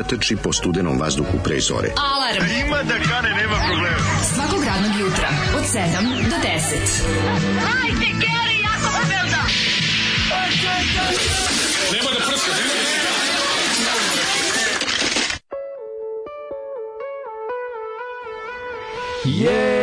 Milica trči po studenom vazduhu pre zore. Alarm! A ima da kane, nema problema. Svakog radnog jutra, od 7 do 10. Hajde, Geri, jako se velda! Nema da prska, nema da prska! Jej!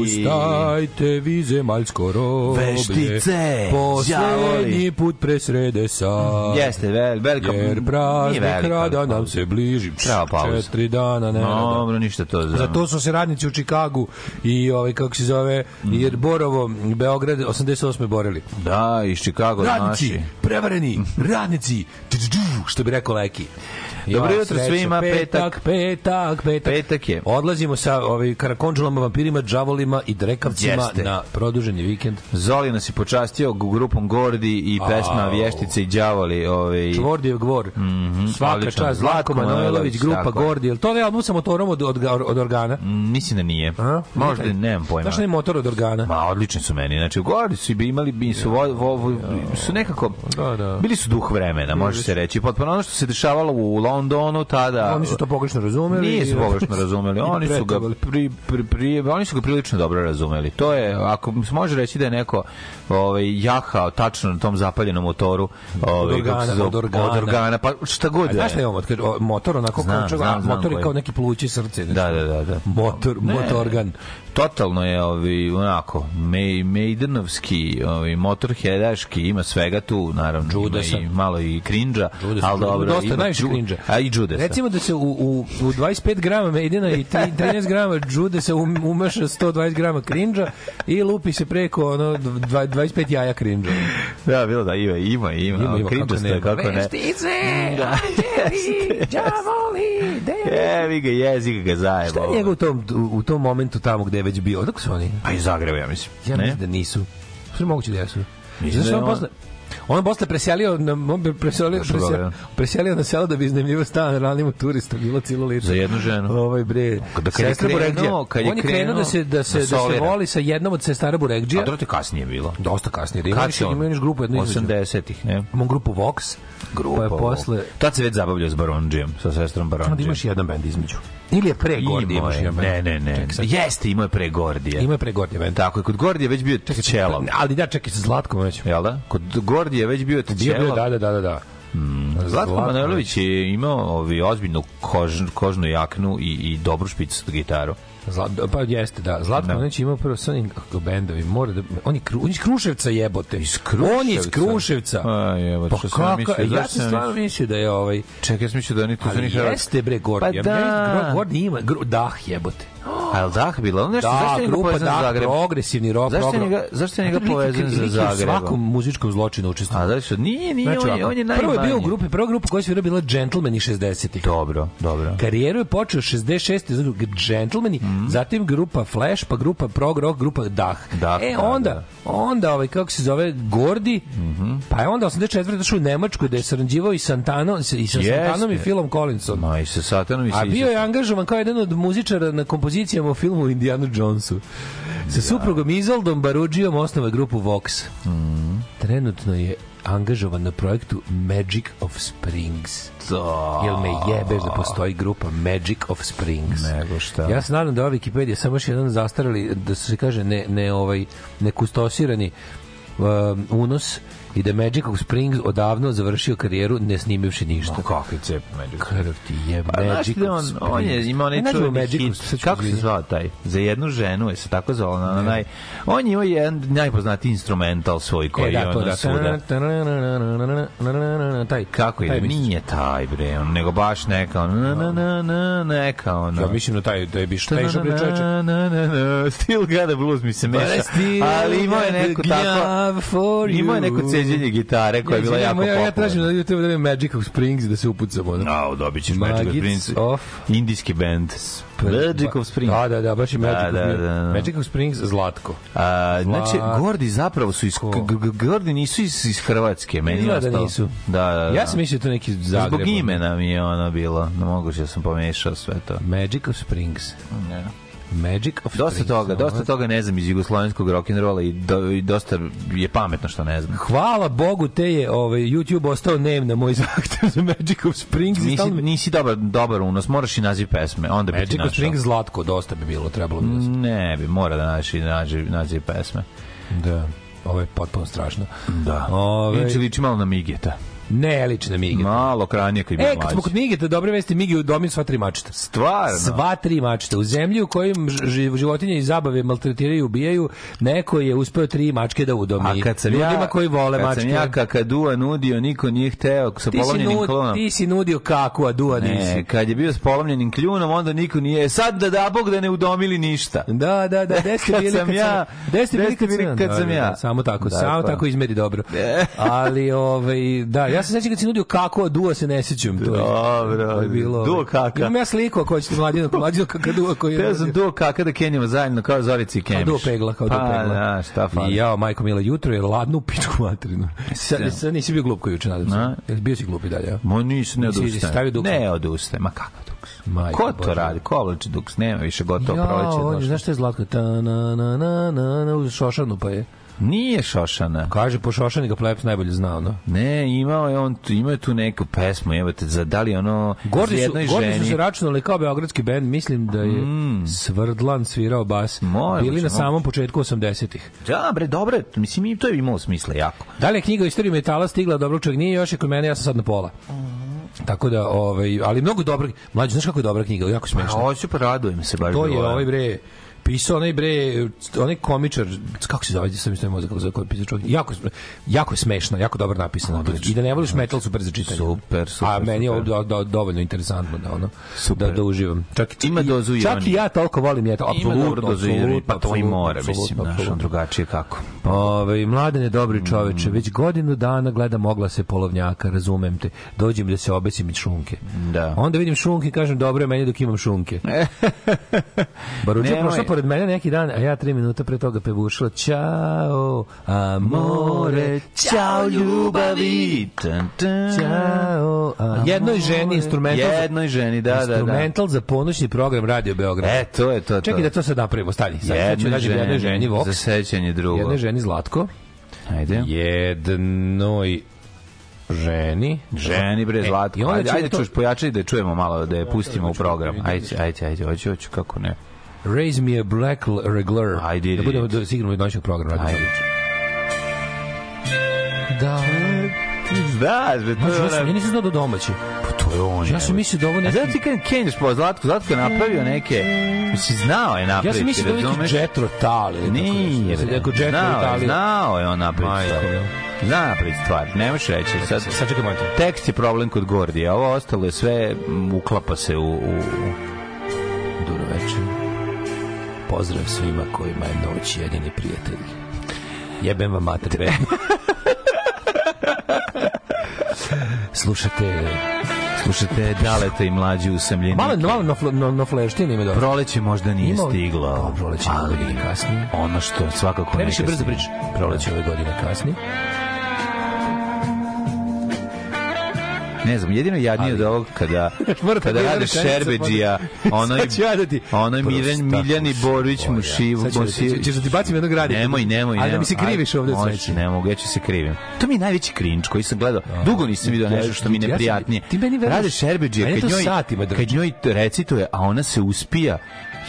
Ustajte vi zemaljsko roblje. Veštice! Poslednji put dobre srede sad. Jeste, vel, velika. Jer praznik velika, rada nam se bliži. Prava pauza. Četiri dana, ne. No, dobro, ništa to. Znam. Zato su se radnici u Čikagu i ovaj, kako se zove, mm. jer Borovo, Beograd, 88. borili. Da, iz Čikago radnici, naši. Radnici, prevareni, radnici, što bi rekao Leki. Dobro jutro svima, petak. Petak, petak, petak. je. Odlazimo sa ovaj, karakonđulama, vampirima, džavolima i drekavcima Jeste. na produženi vikend. Zoli nas je počastio grupom Gordi i pesma Au. Vještice i đavoli. Ovaj... Čvordijev Gvor. Mm -hmm, Svaka odlično. čast. Zlatko Manojlović, grupa Gordi. Je to ne album sa motorom od, od, od organa? Mm, mislim da nije. A? Možda, ne, nemam pojma. Znaš da je motor od organa? Ma, odlični su meni. Znači, Gordi su bi imali, bi su, vo, vo, vo, su nekako, da, da. bili su duh vremena, može se reći. Potpuno ono što se dešavalo u Londonu tada. Oni su to pogrešno razumeli. Nisu pogrešno razumeli. Oni su ga pri, pri, pri, oni su ga prilično dobro razumeli. To je ako se može reći da je neko ovaj jahao tačno na tom zapaljenom motoru, ovaj od organa, zove, od organa. Od organa pa šta god. znaš šta je motor, motor onako znam, kao čega, znam, motor je kao neki plući srce, znači. Da, da, da, da. Motor, ne, motor organ. Totalno je ovi ovaj, onako Mej, Mejdenovski, ovi ovaj, hedaški, ima svega tu, naravno, Judasa. ima i malo i krinđa, al dobro, dosta najviše krinđa. A i Judasa. Recimo da se u, u, u 25 g Maidena i 13 grama Judasa um, umeša 120 g krinđa i lupi se preko ono 20 25 jaja krinđa. Da, bilo da, ima, ima, ima. ima, ima krinđa ste, kako ne. Veštice, da. anđeli, džavoli, devi. Jevi ga, jezik ga zajebo. Šta je njega u tom, u tom momentu tamo gde je već bio? Odakle su oni? Pa iz Zagreba, ja mislim. Ja mislim da nisu. Sve moguće da jesu. Znaš, da on posle, On posle preselio na preselio, preselio, preselio na selo da bi iznajmljivao stan ranimo turista bilo celo leto. Za jednu ženu. Ovaj bre. Da kad je krenuo, kad je on je krenuo da, da se da se da se voli sa jednom od sestara Buregdžija. A to kasnije bilo. Dosta kasnije. Da imaš, imaš grupu jednu 80-ih, ne? Mom grupu Vox grupa. Pa posle... Tad se već zabavljao s Baronđijem, sa sestrom Baronđijom. Onda imaš jedan bend između. Ili je pre Gordije Ne, ne, ne. Ček, Jeste, imao je pre Gordije. Imao je pre Gordije bend. Tako je, kod Gordije već bio čekaj, Čelov. Ali da, čekaj, sa Zlatkom već. Jel da? Kod Gordije već bio Čelov. Da, da, da, da. da. Mm, Zlatko Manojlović je imao ovi ozbiljnu kož, kožnu jaknu i, i dobru špicu gitaru. Zla, pa jeste, da. Zlatko da. ima prvo sa onim bendovi, mora da... On je, kru, on je iz Kruševca jebote. Iz Kruševca? On je iz Kruševca. A, jebo, pa, pa kako? Mislio, ja sam stvarno mislio da je ovaj... Čekaj, ja sam mislio da oni tu za njih... Hrvatski. jeste bre, Gord. Pa da. Ja, da. Gord, Gord ima, gro, dah jebote. A je li Dah bilo? Nešto, da, zašto grupa Dah, Zagreb? progresivni rock. Zašto je njega, zašto je njega povezan za Zagreb? U svakom muzičkom zločinu učestvovao. A da zašto? Nije, nije, znači, on, je, on je najmanji. Prvo je bio u grupi, prva grupa koja se svirao bila Gentleman 60-ih. Dobro, dobro. Karijeru je počeo 66. Znači, Gentlemani, mm. zatim grupa Flash, pa grupa Prog Rock, grupa Dah. Dah e, da, onda, da, onda, ovaj, kako se zove, Gordi, mm -hmm. pa je onda 84. došao u Nemačku, gde je sarađivao i, Santano, i sa Santanom i Philom Collinsom. Ma, i sa Santanom i sa... A bio je angažovan kao jedan od muzičara na kompozicijama kompozicijama u filmu Indiana Jonesu. Sa suprugom Izoldom Baruđijom osnova grupu Vox. Mm. Trenutno je angažovan na projektu Magic of Springs. Da. Jel me jebeš da postoji grupa Magic of Springs? Nego šta. Ja se nadam da ova Wikipedia samo još jedan zastarali, da se kaže ne, ne, ovaj, ne kustosirani um, unos i da Magic of Springs odavno završio karijeru ne snimivši ništa. No, kakvi cep Magic? Krv ti je pa, Magic of on, je imao onaj čuveni hit. Kako se zvao taj? Za jednu ženu je se tako zvao. Na, na, naj, on je imao jedan najpoznatiji instrumental svoj koji e, da, je ono da. svuda. Taj, kako ide? Nije taj bre, on, nego baš neka on, neka on. Ja mislim na taj, da je biš, taj žobre čoveče. Still got the blues mi se pa meša. Ali imao je neko tako, imao je neko teđenje gitare koja je bila jako popularna. Ja tražim na YouTube da vidim da Magic of Springs da se upucamo. No, dobit ćeš Magic of Springs. Indijski band. Magic of Springs. Da, da, da, baš je da, Magic, da, da, da, da. Magic of Springs, Zlatko. A, znači, Gordi zapravo su iz... Gordi nisu iz, iz Hrvatske, meni je da ostalo. Da nisu. Da, da, da. Ja sam mislio to neki Zagreb. Zbog imena mi je ono bilo. Ne moguće da sam pomešao sve to. Magic of Springs. Ne. Yeah. Magic of dosta toga, dosta toga ne znam iz jugoslovenskog rock and rolla i, do, i dosta je pametno što ne znam. Hvala Bogu te je ovaj YouTube ostao nem na moj zahtev za Magic of Springs. Nisi, stalno... nisi dobar, dobar unos, moraš i naziv pesme. Onda Magic bi Magic of Springs zlatko dosta bi bilo, trebalo bi. Da ne bi, mora da naši naziv, naziv pesme. Da, ovo je potpuno strašno. Da. Ove... Ovaj- Inče liči malo na Migeta. Ne, lična Migeta. Malo kranje kad je bio E, kad smo kod Migeta, dobre vesti, Migi u domin sva tri mačeta. Stvarno? Sva tri mačeta. U zemlji u kojoj životinje i zabave maltretiraju i ubijaju, neko je uspeo tri mačke da udomi. A kad sam Ljudima ja, koji vole kad mačke. sam ja kakadua nudio, niko nije hteo sa polomljenim nud, klonom. Ti si nudio kakua, dua ne, nisi. kad je bio s polomljenim kljunom, onda niko nije. Sad da da Bog da ne udomili ništa. Da, da, da. Gde ste bili kad ja, sam, bili kad sam da, da, ja? Da, samo tako, samo pa. tako izmedi dobro. Ali, ovaj, da, ja Ja se sećam kad si nudio kako, a duo se ne sećam. To Dobro, je bilo. Ovaj. Duo kaka. Imam ja sliku ako hoćete mladino, mladino kaka duo koji je. Ja sam duo kaka da kenjamo zajedno kao Zorici i Kemiš. Kao duo pegla, kao pa, duo pegla. Da, šta fali. Jao, majko mila, jutro je ladno pičku materinu. Sad, da. sad nisi bio glup koji juče, nadam se. Bio si glup i dalje, ja? Moj nisi, ne odustajem. Ne odustajem, ma kako duks? Majko, Ko to radi? Ko oblači duks? Nema više gotovo proleće. Ja, znaš što je zlatko? Ta, na, na, na, na, na, uz šošanu pa je. Nije Šošana. Kaže, po Šošani ga Plebs najbolje znao, no? Ne, imao je on, imao je tu neku pesmu, evo te, za da li ono... Gordi su, gordi su se računali kao beogradski bend, mislim da je mm. Svrdlan svirao bas. Moje, Bili na samom početku 80-ih. Da, bre, dobro, mislim, i to je imao smisla jako. Da li je knjiga o istoriji metala stigla do Obručevog? Nije još je kod mene, ja sam sad na pola. Mhm. Tako da, ovaj, ali mnogo dobra, mlađe, znaš kako je dobra knjiga, jako pa, smešna. Hoću, pa radujem se baš. To je da. ovaj bre, pisao onaj bre, onaj komičar, kako se zove, sam isto da mozak za koji pisao čovjek. Jako, jako je smešno, jako dobro napisano. Odlično. I da ne voliš metal, super za čitanje. Super, super. A meni je do, do, dovoljno interesantno da ono, da super. da, da uživam. Čak, ima dozu ironije. Čak i ja toliko volim metal, apsolutno. Ima dobro dozu ironije, pa to i mora, mislim, znaš, drugačije kako. Ove, mladen je dobri čoveče, mm. već godinu dana gledam oglase polovnjaka, razumem te. Dođem da se obesim i šunke. Da. Onda vidim šunke i kažem, dobro je meni dok imam šunke. Baručak prošla pored pored mene neki dan, a ja tri minuta pre toga pevušila Ćao, amore, ćao ljubavi. Ćao. Jednoj ženi instrumental. Jednoj ženi, da, da, da. Instrumental za ponoćni program Radio Beograd. E, to je to, to. Čekaj da to sad napravimo, stani. Sad da jednoj, ženi, jednoj ženi Vox. Za sećanje drugo. Jednoj ženi Zlatko. Ajde. Jednoj ženi. Ženi bre e, zlatko. Ajde, ajde, to... čuš, pojačaj da čujemo malo, da je pustimo u da program. Ajde, ajde, ajde, hoću, hoću, kako ne. Raise me a black regular. I did da budemo da signemo noćnog programa. Ajde. Da. Da, zbog Ja, sam, ja nisam znao da domaći. Pa to je on. Ja sam mislio da ovo neki... Zato ti kad Kenjiš po Zlatko, Zlatko je napravio neke... Mislim, znao je napraviti. Ja sam mislio da ovo neki Jetro Tali. Nije. Ako Jetro Tali... Znao je on napraviti. Zna napraviti stvar, nemaš možeš reći. Sad, sad čekaj mojte. Tekst je problem kod Gordija, ovo ostalo je sve uklapa se u... u... Dobro večer. Pozdrav svima kojima je noć jedini prijatelj. Jebem vam mater, be. Slušate Slušate Daleta i mlađi usamljenike. Malo, malo no, no, no fleštine ima dobro. Proleće možda nije Imao... stiglo. Kao proleće ali kasnije. Ono što svakako Previše brzo priča. Proleće ove godine kasnije. Ne znam, jedino jadnije od ovog kada, kada radi Šerbeđija, pa da- ono je, da ono Miren, Miljani Borović mu šivu. Ćeš da ti bacim jednog radi. Nemoj, nemoj, nemoj. Ali da mi se kriviš ovde sveći. Ne mogu, ja ću se krivim. To mi je najveći krinč koji sam gledao. Da. Dugo nisam vidio nešto što mi je neprijatnije. Rade Šerbeđija, kad njoj, kad njoj recituje, a ona se uspija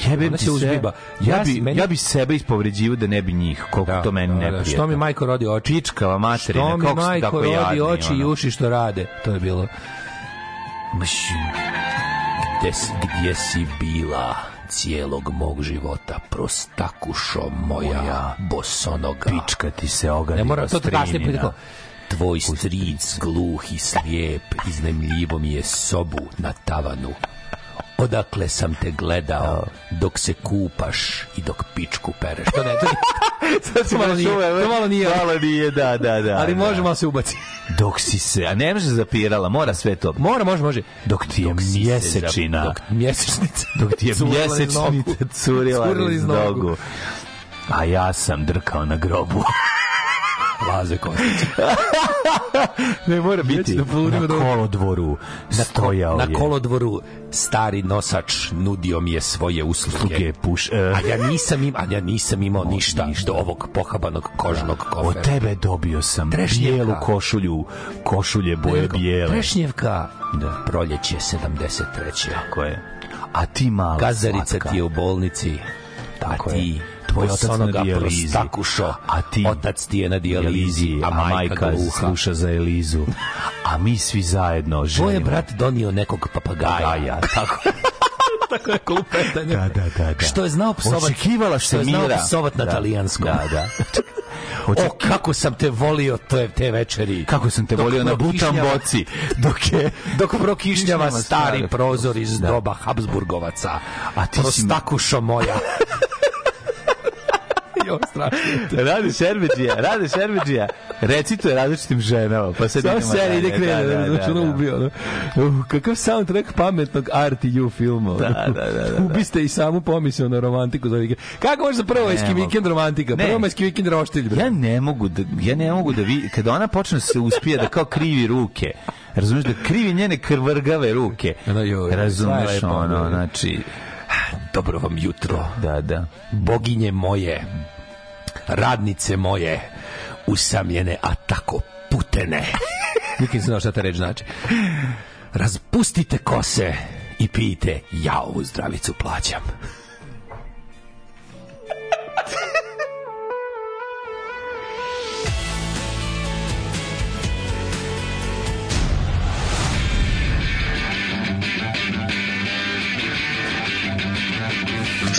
Jebem ti se uzbiba. Ja, ja bi, meni... ja bi sebe ispovređivao da ne bi njih, koliko da, to meni da, ne da, Što mi majko rodi oči? Čičkava materina, što mi majko rodi jadni, oči ono. i uši što rade. To je bilo. Mš, gde, gdje si bila? cijelog mog života prostakušo moja, moja bosonoga pička ti se ogadi ne mora to kasnije tvoj stric gluh i slijep iznemljivo mi je sobu na tavanu odakle sam te gledao dok se kupaš i dok pičku pereš. To ne, to, nije, to malo nije. To malo nije. Malo nije, da, da, da. Ali da. možemo malo da se ubaci. Dok si se, a ne može zapirala, mora sve to. Mora, može, može. Dok ti je dok mjesečina. Dok, mjesečnica. Dok ti je mjesečnica curila iz nogu. A ja sam drkao na grobu. Laze Kostić. ne mora biti da na kolodvoru stojao na, ko, na kolodvoru stari nosač nudio mi je svoje usluge. puš, uh, a ja nisam im, a ja nisam imao ništa, ništa do ovog pohabanog kožnog kofera. Od tebe dobio sam bijelu košulju, košulje boje bijele. Trešnjevka. Da. Proljeće 73. Tako je. A ti mala Kazarica slatka. ti je u bolnici. Tako a ti je tvoj otac na dijalizi. Prostakušo, a ti, otac ti je na dijalizi, a, a majka sluša za Elizu. A mi svi zajedno želimo. Tvoj je brat donio nekog papagaja. Gaja, tako tako je kolupetanje. Da, da, da, da. Što je znao psovat. Očekivala se mira. Što je znao psovat na da. talijanskom. Da, da. Oček... O, kako sam te volio te, te večeri. Kako sam te dok volio na butan boci. Dok, je, dok prokišnjava stari prozor iz da. doba Habsburgovaca. A ti si... Prostakušo moja jo, strašno. Rade Šerbeđija, Rade Šerbeđija, recituje različitim ženama, pa se da se ide krene, da, da, da, da, da. ubio. Da. Uh, kakav soundtrack pametnog RTU filma. Da, da, da, da. Ubiste i samu pomisao na romantiku za vikend. Kako može za prvojski vikend romantika? Prvojski vikend roštilj, bre. Ja ne mogu da ja ne mogu da vi kada ona počne da se uspije da kao krivi ruke. Razumeš da krivi njene krvrgave ruke. Razumeš ono, znači Dobro vam jutro. Da, da. Boginje moje, radnice moje, usamljene, a tako putene. Nikad nisam znao šta ta reč znači. Razpustite kose i pijte, ja ovu zdravicu plaćam.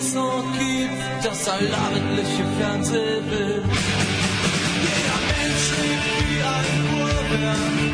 es noch gibt, das allabendliche Fernsehbild. Jeder Mensch lebt wie ein Uhrwerk.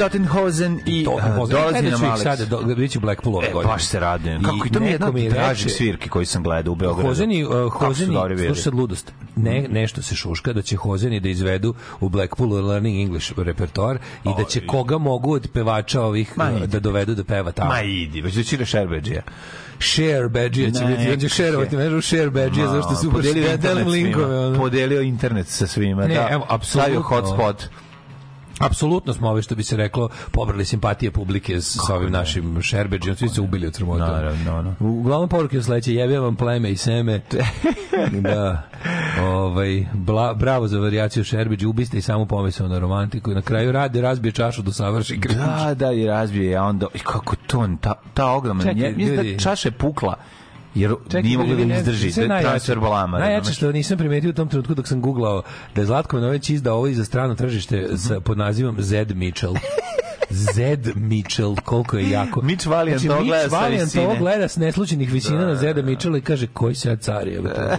Tottenhosen i Tottenhosen. dolazi nam Alex. Sada, do, bit će Blackpool ove e, Baš se radujem. Kako i to mi je jedna mi traži koji sam gledao u Beogradu. Hozeni, uh, Hozeni, slušaj sad ludost, ne, nešto se šuška da će Hozeni da izvedu u Blackpoolu Learning English repertoar i da će koga mogu od pevača ovih Ma, e, da dovedu da peva tamo. Ma idi, već da će Šerbeđija share badge će biti on da će šerovati mrežu share badge zašto su podelio delim linkove ono. podelio internet sa svima ne, da evo apsolutno hotspot Apsolutno smo ovi što bi se reklo pobrali simpatije publike s, s ovim našim šerbeđima, svi se ubili od crmote. Naravno, no. Uglavnom poruke je sledeće, jebem vam pleme i seme. da. Ovaj bravo za varijaciju šerbeđa, ubiste i samu pomisao na romantiku i na kraju radi razbije čašu do savrši krinč. Da, da, i razbije, a onda i kako to ta ta ogromna, Čekaj, nje, da ljudi, da čaše pukla jer Čekaj, nije moglo da ne izdrži da je transfer blama. Najjače što nisam primetio u tom trenutku dok sam googlao da je Zlatko Manović izdao ovo i za strano tržište mhm. sa, pod nazivom Zed Mitchell. Zed Mitchell, koliko je jako. Mitch Valiant znači, to gleda sa visine. Mitch Valiant to gleda s neslučenih visina da, na Zeda da, da. Mitchella i kaže, koji se car je.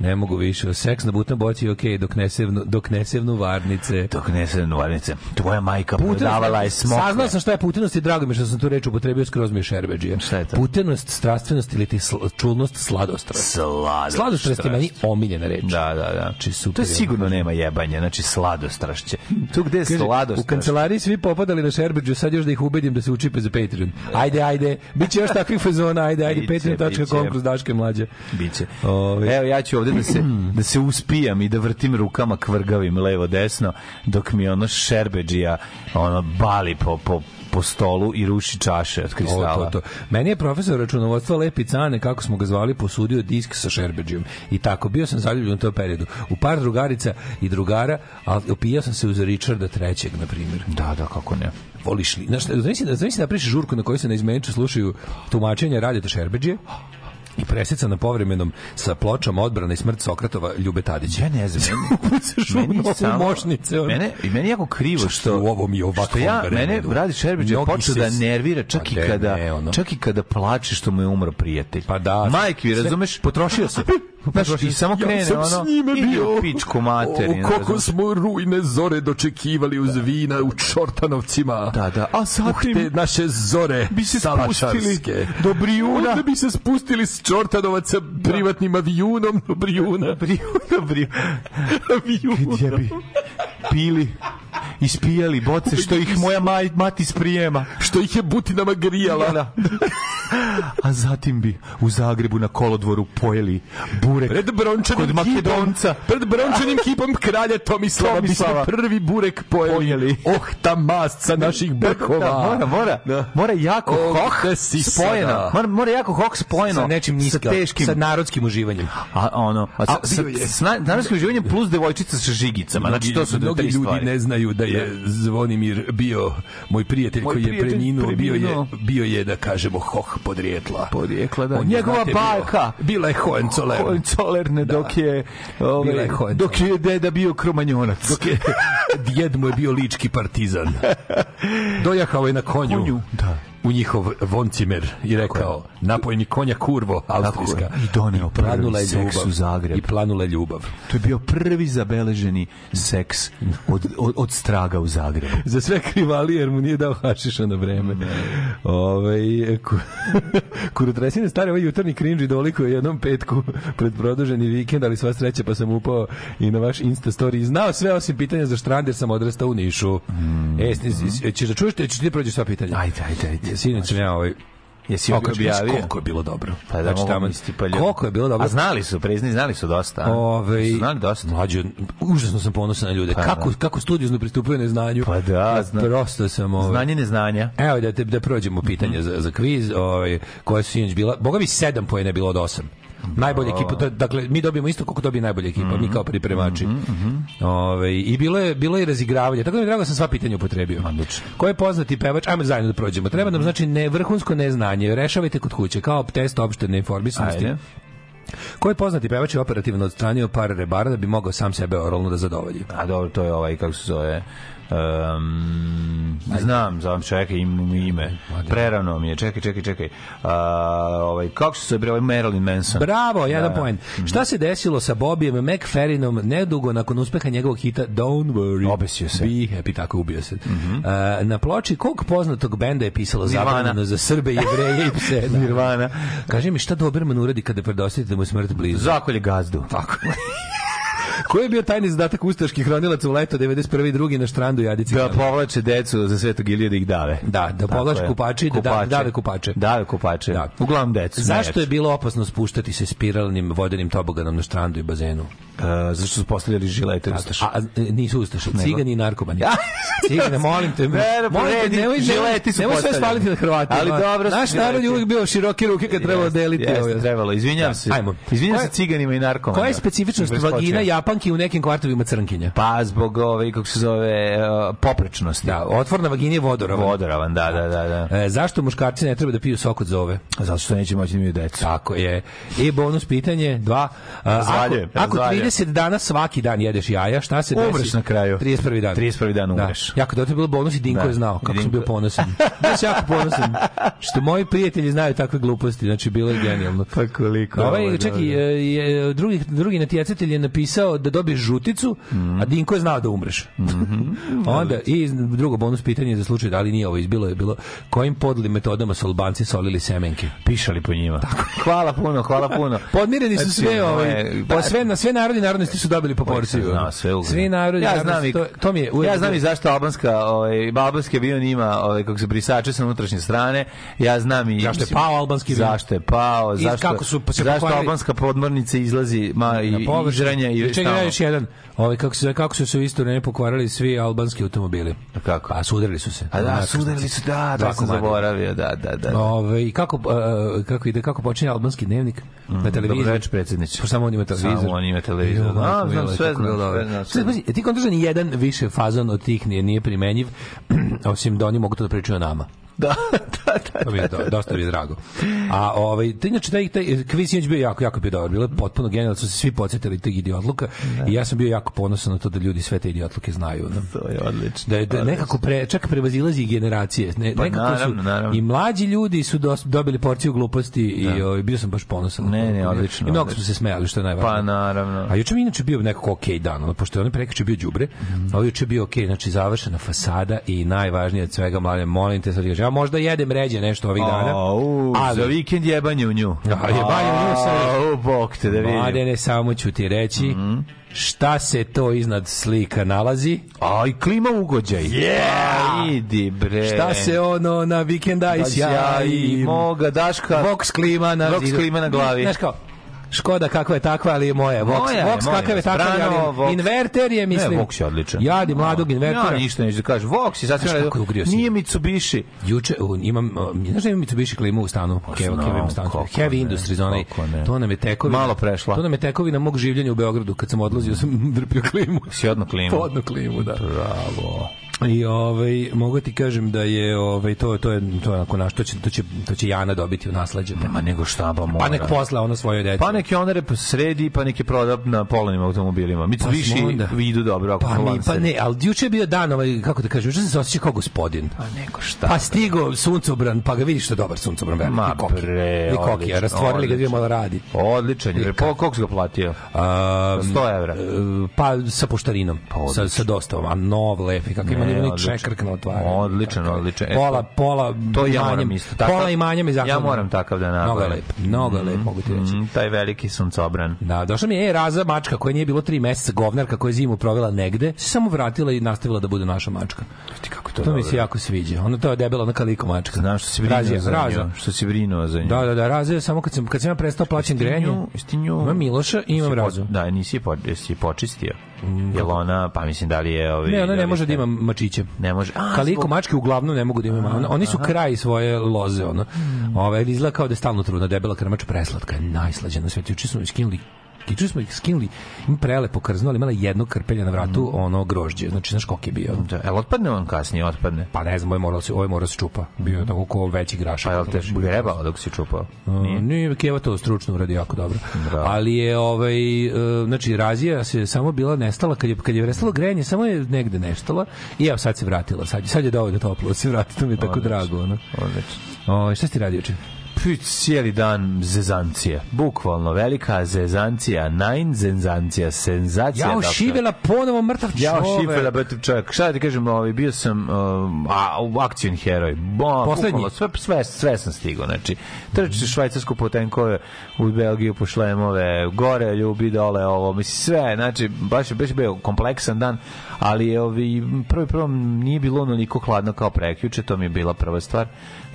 Ne mogu više. Seks na butnoj boci je okej okay, dok, ne sevnu, dok ne sevnu varnice. Dok ne sevnu varnice. Tvoja majka Putenost, prodavala je smokve. Saznao sam šta je putenost i drago mi što sam tu reč upotrebio skroz mi je šerbeđija. Šta je to? Putenost, strastvenost ili ti sl čulnost, sladostrasnost. Sladostrasnost. Sladostrasnost je meni omiljena reč. Da, da, da. Znači, super to je sigurno nema jebanja, znači sladostrašće. Tu gde je sladostrašće? U kancelariji svi popadali na šerbeđu, sad još da ih ubedim da se učipe za Patreon. Ajde, ajde, biće još takvih fazona, ajde, ajde, patreon.com kroz daške mlađe. Biće. Ove. Evo, ja ću ovde da se, da se uspijam i da vrtim rukama, kvrgavim levo desno, dok mi ono šerbeđija ono bali po, po, po stolu i ruši čaše od kristala. O, to, to. Meni je profesor računovodstva Lepi Cane, kako smo ga zvali, posudio disk sa Šerbeđijom. I tako, bio sam zaljubljen u tom periodu. U par drugarica i drugara, ali opijao sam se uz Richarda III, na primjer. Da, da, kako ne. Voliš li? Znaš, znaš, znaš, znaš, znaš, znaš, znaš, znaš, znaš, znaš, znaš, znaš, i na povremenom sa pločom odbrana i smrt Sokratova Ljube Tadića. Ja ne znam. meni samo, mošnice. On. Mene, I meni je jako krivo što, u ovom i ovakvom ja, Mene Radi Šerbić je počeo da nervira čak, pa i kada, ne, čak i kada plače što mu je umro prijatelj. Pa da. Majke, razumeš? Potrošio se. Znaš, i samo krene ja sam ono, s njime bio, u pičku koliko Kako smo rujne zore dočekivali uz da. vina u Čortanovcima. Da, da. A zatim... Uh, naše zore bi se spustili do Brijuna. Onda bi se spustili s Čortanovaca da. privatnim avionom do Brijuna. Brijuna, Brijuna. Avionom. Gdje bi pili ispijali boce što ih moja maj, mati sprijema. Što ih je butinama grijala. Da, da. A zatim bi u Zagrebu na kolodvoru pojeli burek pred brončanim kod Makedonca. Kipom, pred brončanim kipom kralja Tomislava, Tomislava. prvi burek pojeli. pojeli. Oh, ta masca naših brkova. Da, da mora, mora, da. mora jako oh, hoh spojeno. Mora, mora jako hoh spojeno. Sa nečim niska. Sa teškim. Sa narodskim uživanjem. A ono, a, sa, sa, sa, sa narodskim uživanjem plus devojčica sa žigicama. Znači, to su mnogi ljudi ne znaju da je je Zvonimir bio moj prijatelj moj koji je preminuo, preminuo, bio je bio je da kažemo hoh podrijetla. Podrijetla da. On, njegova bajka bila je Hohenzoller. Hohenzollerne da. dok je ovaj je dok je deda bio kromanjonac. Dok je djed mu je bio lički partizan. Dojahao je na konju. konju. Da u njihov voncimer i rekao napojni konja kurvo austrijska i doneo I planula prvi seks ljubav, u Zagreb i planula je ljubav to je bio prvi zabeleženi seks od, od, od straga u Zagrebu za sve krivali jer mu nije dao hašiša na vreme ovaj ku, kurotresine stare ovaj jutarnji krinđi doliko je jednom petku pred produženi vikend ali sva sreća pa sam upao i na vaš Insta story znao sve osim pitanja za štrand jer sam odrastao u Nišu mm. e, ćeš da čuješ ćeš ti prođeš sva pitanja ajde ajde ajde sinoć sam ja ovaj Jesi koliko objavio? Koliko je bilo dobro. Pa da, znači, tamo, pa koliko je bilo dobro. A znali su, prizni, znali su dosta. Ove, su znali dosta. Mlađe, užasno sam ponosan na ljude. Pa, kako, da. kako studiozno pristupaju neznanju. Pa da, zna, prosto sam... Ove, ovaj- znanje neznanja. Evo, da, te, da prođemo pitanje mm -hmm. za, za kviz. Ove, ovaj, koja su sinoć bila... Boga bi sedam pojene bilo od osam. Najbolja pa. ekipa, dakle mi dobijemo isto koliko dobije najbolja ekipa, mm -hmm. mi mhm. kao pripremači. Mm -hmm. Mhm. Ove, ovaj, I bilo je bilo je razigravanje. Tako da mi drago da sam sva pitanja upotrebio. Odlično. Ko je poznati pevač? Ajmo zajedno da prođemo. Treba nam mhm. znači ne vrhunsko neznanje. Rešavajte kod kuće kao test opšte informisanosti Ajde. Ko je poznati pevač je operativno odstranio par rebara da bi mogao sam sebe oralno da zadovolji. A dobro, to je ovaj, kako se zove, Um, znam, znam, čekaj, imam ime. Prerano mi je, čekaj, čekaj, čekaj. Uh, ovaj, kako se zove, ovaj Marilyn Manson? Bravo, jedan da, poen. Da. Mhm. Šta se desilo sa Bobijem McFerrinom nedugo nakon uspeha njegovog hita Don't Worry, Obesio se. Be Happy, tako ubio se. Mm -hmm. uh, na ploči kog poznatog benda je pisalo zabranjeno za Srbe, Jevreje i pse? Da. Nirvana. Kaže mi, šta Doberman uradi kada predostavite da mu je smrt blizu? Zakolje gazdu. Tako. Ko je bio tajni zadatak ustaških hronilaca u leto 91. i 2. na strandu Jadici? Da povlače decu za Svetog Ilija da ih dave. Da, da povlače kupače i da, da- dave kupače. Da, dave kupače. Da. Uglavnom decu. Zašto je bilo opasno spuštati se spiralnim vodenim toboganom na strandu i bazenu? Uh, e, zašto su postavljali žilete ustaše? A, e, nisu ustaše, cigani i narkomani. cigani, molim te, Vero, molim te, nemoj, žileti su nemoj sve svaliti na Hrvate. Ali dobro, naš narod je uvijek bio široki ruke kad trebalo deliti. Jeste, trebalo, izvinjam da, se. Ajmo. Izvinjam se ciganima i narkomanima. Koja je specifičnost vagina Japanki u nekim kvartovima crnkinja. Pa zbog ove, ovaj, kako se zove, eh, poprečnosti. Da, otvorna vagina je vodoravan. Vodoravan, da, da, da. da. E, zašto muškarci ne treba da piju sok od zove? Zato što neće moći da imaju decu. Tako je. I bonus pitanje, dva. Zvaljujem, eh, ako, ako 30 dana svaki dan jedeš jaja, šta se desi? Umreš na kraju. 31. dan. 31. dan da. umreš. Da. Jako, da je bilo bonus i Dinko da. je znao kako Dinko. sam bio ponosan. Bio sam jako ponosan. Što moji prijatelji znaju takve gluposti, znači bilo je genijalno. Pa koliko. Ovaj, čekaj, eh, drugi, drugi natjecatelj je napisao da dobiješ žuticu, mm. a Dinko je znao da umreš. Mm -hmm. Onda, i drugo bonus pitanje za slučaj, da li nije ovo izbilo, je bilo kojim podlim metodama su Albanci solili semenke? Pišali po njima. Tako. Hvala puno, hvala puno. Podmireni su znači, sve, ovaj, po pa pa- sve, na sve narodi narodnosti su dobili po porciju. Zna, pa, da, sve ugleda. Svi narodi, ja znam i, to, to mi je uvijek. Ja znam i zašto albanska, ovaj, albanski avion ima, ovaj, kako se brisače sa unutrašnje strane, ja znam i... Zašto je pao albanski avion? Zašto je pao, zašto, kako su, zašto albanska podmornica izlazi ma, i, i žranja i, i stalno. Još jedan, ovaj, kako, se, kako su se u isto ne pokvarili svi albanski automobili. Kako? Pa sudarili su se. A da, Nakon, sudarili znači, su, da, da sam zaboravio, da, da, da. Ove, I kako, uh, kako ide, kako počinje albanski dnevnik mm, na televiziji? Dobro reč, predsedniče. Pa samo on ima televizor. Samo on ima televizor. Jo, A, znam, sve znam, sve znam. Sve, ti kontražan jedan više fazon od tih nije, nije primenjiv, osim da oni mogu to da pričaju nama. Da, da, da. To mi je da, do, da. dosta mi je drago. A ovaj, te, inače, taj, taj kviz je bio jako, jako bio dobar. Bilo je potpuno genijalno, da su se svi podsetili tih idiotluka. Da. I ja sam bio jako ponosan na to da ljudi sve te idiotluke znaju. Da? To je odlično. Da, je, da nekako pre, čak prevazilazi generacije. Ne, pa, nekako naravno, su, naravno. I mlađi ljudi su dos, dobili porciju gluposti da. i ovaj, o, bio sam baš ponosan. Ne, ne, odlično. I mnogo smo se smejali, što je najvažnije. Pa, naravno. A juče mi inače bio nekako okej okay dan, ono, pošto je on prekače bio đubre, mm. a juče bio okej, okay, znači završena fasada i najvažnije od svega, mlade, molim te, sad ja možda jedem ređe nešto ovih dana. A, u, ali, za vikend jebanje u nju. Da, jebanje u nju sa... O, bok te da vidim. Mladene, samo ću ti reći, mm šta se to iznad slika nalazi? Aj, klima ugođaj. Yeah! A, idi bre. Šta se ono na vikenda da isjaji? Moga Daška. Vox klima na, Vox klima na glavi. Znaš kao, Škoda kakva je takva, ali je moja. Vox, moja Vox moja, kakav je takva, ali Vox. inverter je, mislim. Ne, Vox je odličan. Jadi mladog no, invertera. Ja ništa neću da kažem. Vox je zato što ugrio Nije Mitsubishi. Juče uh, imam, uh, znaš da imam Mitsubishi klimu u stanu? Pa kevo, no, kevo u stanu. Heavy Industries, onaj. To nam je tekovina. Malo prešla. To nam je tekovina mog življenja u Beogradu. Kad sam odlazio, sam drpio klimu. Sjedno klimu. Podno klimu, da. Bravo. I ovaj mogu ti kažem da je ovaj to to je to je onako naš to će to će to će Jana dobiti u nasleđe. Ma nego šta ba mora. Pa nek posla ona svoje dete. Pa nek je ona rep sredi pa nek je proda na polanim automobilima. Mi pa više vidu dobro ako pa, mi, pa ne, al juče bio dan ovaj kako da kažem, juče se osećao kao gospodin. Pa nego šta. Pa stigo suncobran, pa ga vidiš što dobar suncobran veliki. Ma koki. bre, I koki, ja rastvorili ga vidimo da radi. Odličan je. Pa koliko ga platio? A, 100 evra. E, pa sa poštarinom. Pa, odlično. sa, sa dostavom, a nov lepi i kakav on e, je onaj čekrk na otvaranju. Odličan, odličan. E, pola, pola, to ja moram isto. tako, pola imanja mi zakon. Ja moram takav da nabavim. Mnogo je lep, mnogo je lep, mhm, mogu ti reći. Mhm, taj veliki suncobran. Da, došla mi je e, raza mačka koja nije bilo tri meseca govnarka koja je zimu provela negde, se samo vratila i nastavila da bude naša mačka. Ti kako to? To mi se jako sviđa. Ona to je debela ona kaliko mačka. Znaš što se brinuo razija, za raza. nju, što se brinuo za nju. Da, da, da, razija samo kad sam kad sam ja prestao plaćam grejanje. Imam Miloša i imam Razu. Da, nisi po, jesi počistio. Mm. Jel ona, pa mislim da li je... Ovi, ne, ona da ne može da ima mačiće. Ne može. A, Kaliko mačke uglavnom ne mogu da imaju. Ona, oni su aha. kraj svoje loze, ono. Mm. Ove, izgleda kao da je stalno trudna, debela krmača preslatka, najslađa na svetu. Juče smo iskinuli I čuli smo ih skinuli, im prelepo krzno, ali imala jedno krpelje na vratu, mm. ono grožđe. Znači, znaš koliko je bio. Da, el otpadne on kasnije, otpadne. Pa ne znam, ovo ovaj mora se, ovo ovaj mora se čupa. Bio je tako ko veći grašak. Pa je te grebao dok se čupao? Nije, nije Keva to stručno uradi jako dobro. Da. Ali je, ovaj, e, znači, razija se samo bila nestala, kad je, kad je prestalo mhm. grejanje, samo je negde nestala i evo sad se vratila. Sad, sad je dovoljno toplo da se vrati, mi je tako drago. Ono. Odlično. Oj, ovaj, šta si radio čim? Pff, cijeli dan zezancija. Bukvalno, velika zezancija. Nein, zezancija, senzacija. Ja šivela ponovo mrtav čovek. Ja šivela mrtav čovek. Šta da ti kažem, ovaj, bio sam um, a, akcijni heroj. Bo, Poslednji. Bukvalno, sve, sve, sve sam stigao. Znači, trči se švajcarsku potenkove u Belgiju po šlemove, gore ljubi, dole ovo. misli sve, znači, baš, baš bio kompleksan dan, ali ovi, prvi prvom nije bilo onoliko hladno kao prekjuče, to mi je bila prva stvar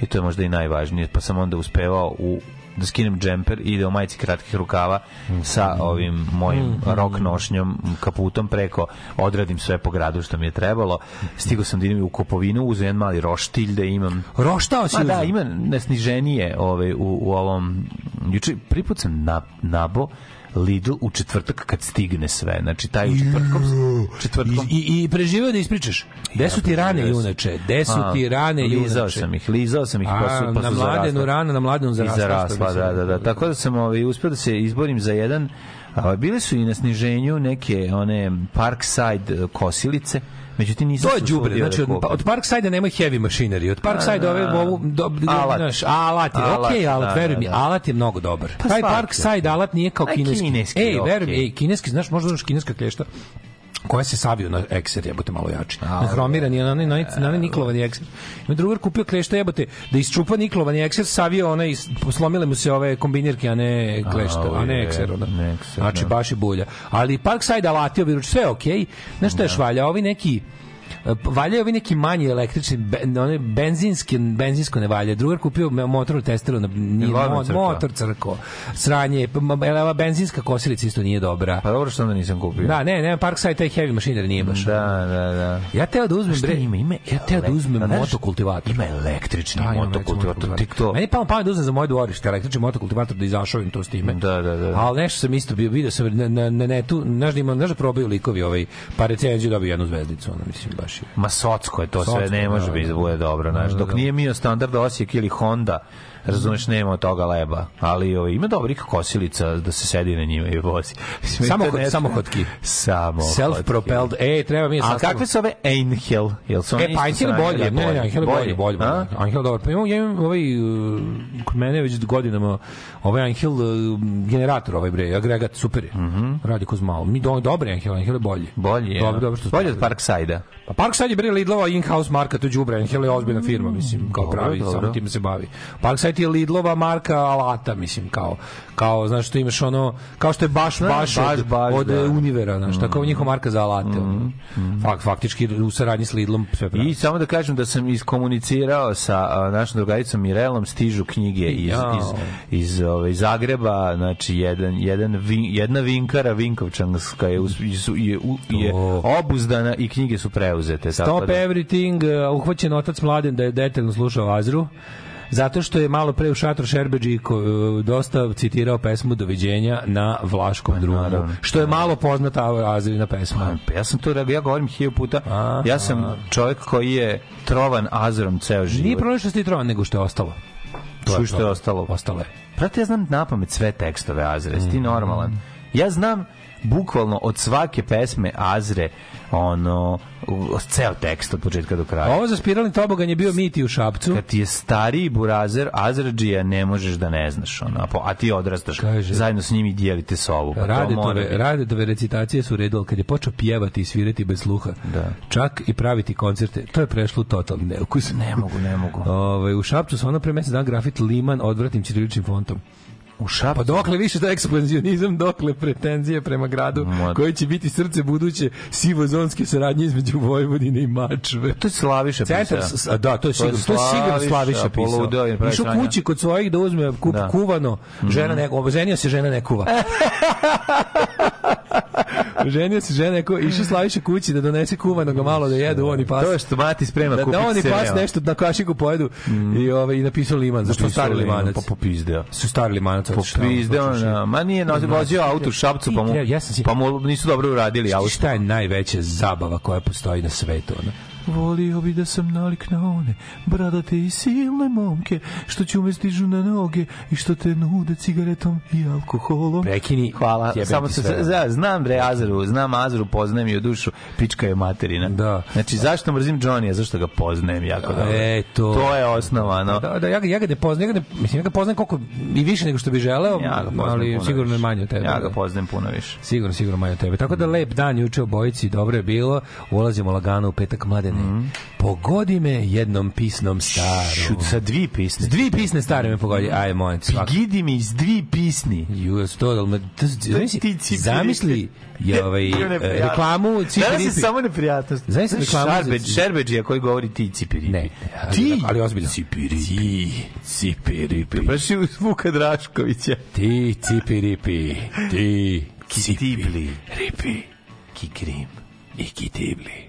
i to je možda i najvažnije, pa sam onda uspevao u da skinem džemper i da u majici kratkih rukava sa ovim mojim mhm. rok nošnjom kaputom preko odradim sve po gradu što mi je trebalo stigao sam da idem u kupovinu uzeo jedan mali roštilj da imam roštao si Ma da ima nesniženije ove, ovaj, u, u ovom juče priput sam na, nabo Lidl u četvrtak kad stigne sve. Znači, taj u četvrtkom... četvrtkom. I, i, i preživao da ispričaš. Gde su ti rane, da junače? Gde su ti rane, junače? Lizao sam ih, lizao sam ih, pa su, pa na mladenu rana, na mladenu zarasla. I zarasla, da, da, da. Tako da sam ovaj, uspio da se izborim za jedan... A, bili su i na sniženju neke one Parkside e, kosilice Međutim nisam To je đubre, znači da od, od Parkside nema heavy machinery, od Parkside da. ove ovu do, alat. Naš, alat, je, alat, okay, alat, da, veruj mi, alat je mnogo dobar. Pa Taj Parkside alat nije kao kineski. kineski ej, veruj mi, ej, kineski, znaš, možda znaš kineska klješta koja se savio na Exer, jebote, malo jači. na hromiran je, na onaj, na niklovan niklovani da. Exer. Ima drugar kupio klešta, jebote, da isčupa niklovani Exer, savio ona i slomile mu se ove kombinirke, a ne klešta, a, a ne Exer. Ona. znači, da. baš i bolja Ali Parkside alatio bi ruč, sve okej. Okay. Znaš je švalja, da. ovi neki Eh, valjaju ovi neki manji električni, be, one benzinski, benzinsko ne valja. Drugar kupio motor testeru, na, nije, mo, motor crko. Sranje, ova benzinska kosilica isto nije dobra. Pa dobro što onda nisam kupio. Da, ne, ne, Parkside taj heavy mašiner nije baš. Da, da, da. Ja teo da uzmem, bre, ima, ima, ja teo da uzmem da, motokultivator. Ima električni da, motokultivator, tik to. Meni palo pamet da uzmem za moje dvorište električni motokultivator da izašao im to s time. Da, da, da. Ali nešto sam isto bio, vidio sam na, na, na netu, znaš da ima, znaš da probaju likovi ovaj, pa recenziju dobio jednu zvezdicu, ono, mislim, baš promašio. Ma socko je to socko, sve, ne da, može da, biti da bude da. dobro, znaš. Dok nije Mio standard Osijek ili Honda, razumeš, nema od toga leba. Ali ovaj, ima dobrih kosilica da se sedi na njima i vozi. samo, hod, samo hotki. Samo Self-propelled. E, treba mi je A kakve su ove Angel? Jel su e, pa Angel bolje. Ne, ne, Angel je bolje. bolje, bolje. Angel dobar. Pa imam, ja imam ovaj, kod mene već godinama ovaj Angel e, generator ovaj bre, agregat super je. Mm -hmm. Radi ko malo. Mi do, dobre Angel, Angel je bolji. Bolji je. Dobro, da. dobro što Bolje od parkside Pa Parkside je bre Lidlova in-house marka, tu đubre, Angel je ozbiljna mm, firma, mislim, kao dobro, pravi, dobro. samo tim se bavi. Parkside je Lidlova marka alata, mislim, kao kao znaš što imaš ono kao što je baš baš, baš, od, baš od, da. Univera, znaš, mm. tako njihova marka za alate. Mm. Mm. Fak, faktički u saradnji s Lidlom sve pravi. I samo da kažem da sam iskomunicirao sa našom drugaricom Mirelom, stižu knjige iz, ja. iz, iz ovaj Zagreba, znači jedan jedan vin, jedna vinkara Vinkovčanska je je, je obuzdana i knjige su preuzete. Stop tako da... everything, eh, uhvaćen otac mladen da je detaljno slušao Azru zato što je malo pre u šatru Šerbeđi eh, dosta citirao pesmu Doviđenja na Vlaškom pa, drumu, što je malo poznata eh, Azrina pesma. Pa, pa, ja sam to rekao, ja govorim hilju puta, Aha. ja sam čovjek koji je trovan Azrom ceo život. Nije problem što ste trovan, nego što je ostalo to je što je ostalo. Ostalo je. Prate, ja znam napamet sve tekstove Azres, mm. ti mhm. normalan. Ja znam bukvalno od svake pesme Azre ono ceo tekst od početka do kraja. Ovo za spiralni tobogan je bio miti u Šapcu. Kad ti je stariji burazer Azradžija ne možeš da ne znaš ono, a ti odrastaš. Kaže, zajedno s njim i dijelite sobu. Pa rade tove, rade tove recitacije su redol kad je počeo pjevati i svirati bez sluha. Da. Čak i praviti koncerte. To je prešlo totalni neukus. Ne mogu, ne mogu. Ove, ovaj, u Šapcu su ono pre mesec dan grafit Liman odvratnim ćiriličnim fontom. U Šapcu. Pa dokle više da ekspanzionizam, dokle pretenzije prema gradu Mad. koji će biti srce buduće sivozonske saradnje između Vojvodine i Mačve. To je Slaviša Centar, pisao. Da, to je sigurno, to je sigurno Slaviša pisao. Išao kući kod svojih da uzme kup, da. kuvano, žena mhm. ne, oboženio se žena ne kuva. Ženio se žena, ko, išao slaviše kući da donese kuvanog malo da jedu oni pas. To je što mati sprema da, da oni pas nešto da kašiku pojedu mm. i, ove, ovaj, i napisao liman. Zašto pa stari limanac? Pa popizdeo. Su stari limanac. Pa popizdeo, na, ma nije vozio auto u Šapcu, pa mu, pa mu nisu dobro uradili auto. Šta je najveća zabava koja postoji na svetu? Ona? Volio bi da sam nalik na one Bradate i silne momke Što ću me stižu na noge I što te nude cigaretom i alkoholom Prekini, hvala Samo se, za, Znam bre Azaru, znam Azaru Poznajem ju dušu, pička je materina da. Znači zašto mrzim Johnny, zašto ga poznajem jako dobro. E, to, to je osnova, no. Da, da, ja, ja ga ne poznajem, ja ga ne, mislim, ja ga poznajem koliko i više nego što bi želeo, ja ali sigurno je manje od tebe. Ja ga poznajem puno više. Sigurno, sigurno manje od tebe. Tako da lep dan juče u Bojici, dobro je bilo. Ulazimo lagano u petak mladen strane. Mm. Mm-hmm. Pogodi me jednom pisnom starom. Sa dvi pisne. S dvi pisne stare me pogodi. Aj, molim te. Gidi mi s dvi pisni. Ju, to, me, zamisli je ovaj, e, reklamu Cipiripi. Danas je samo neprijatnost. Zamisli reklamu. Šarbeđ, Šerbeđija koji govori ti Cipiripi. Ne. Ti? Ali ozbiljno. Cipiripi. Ti Cipiripi. Preši u Vuka Draškovića. Ti Cipiripi. Ti Cipiripi. Ripi. Kikrim. I Kitibli.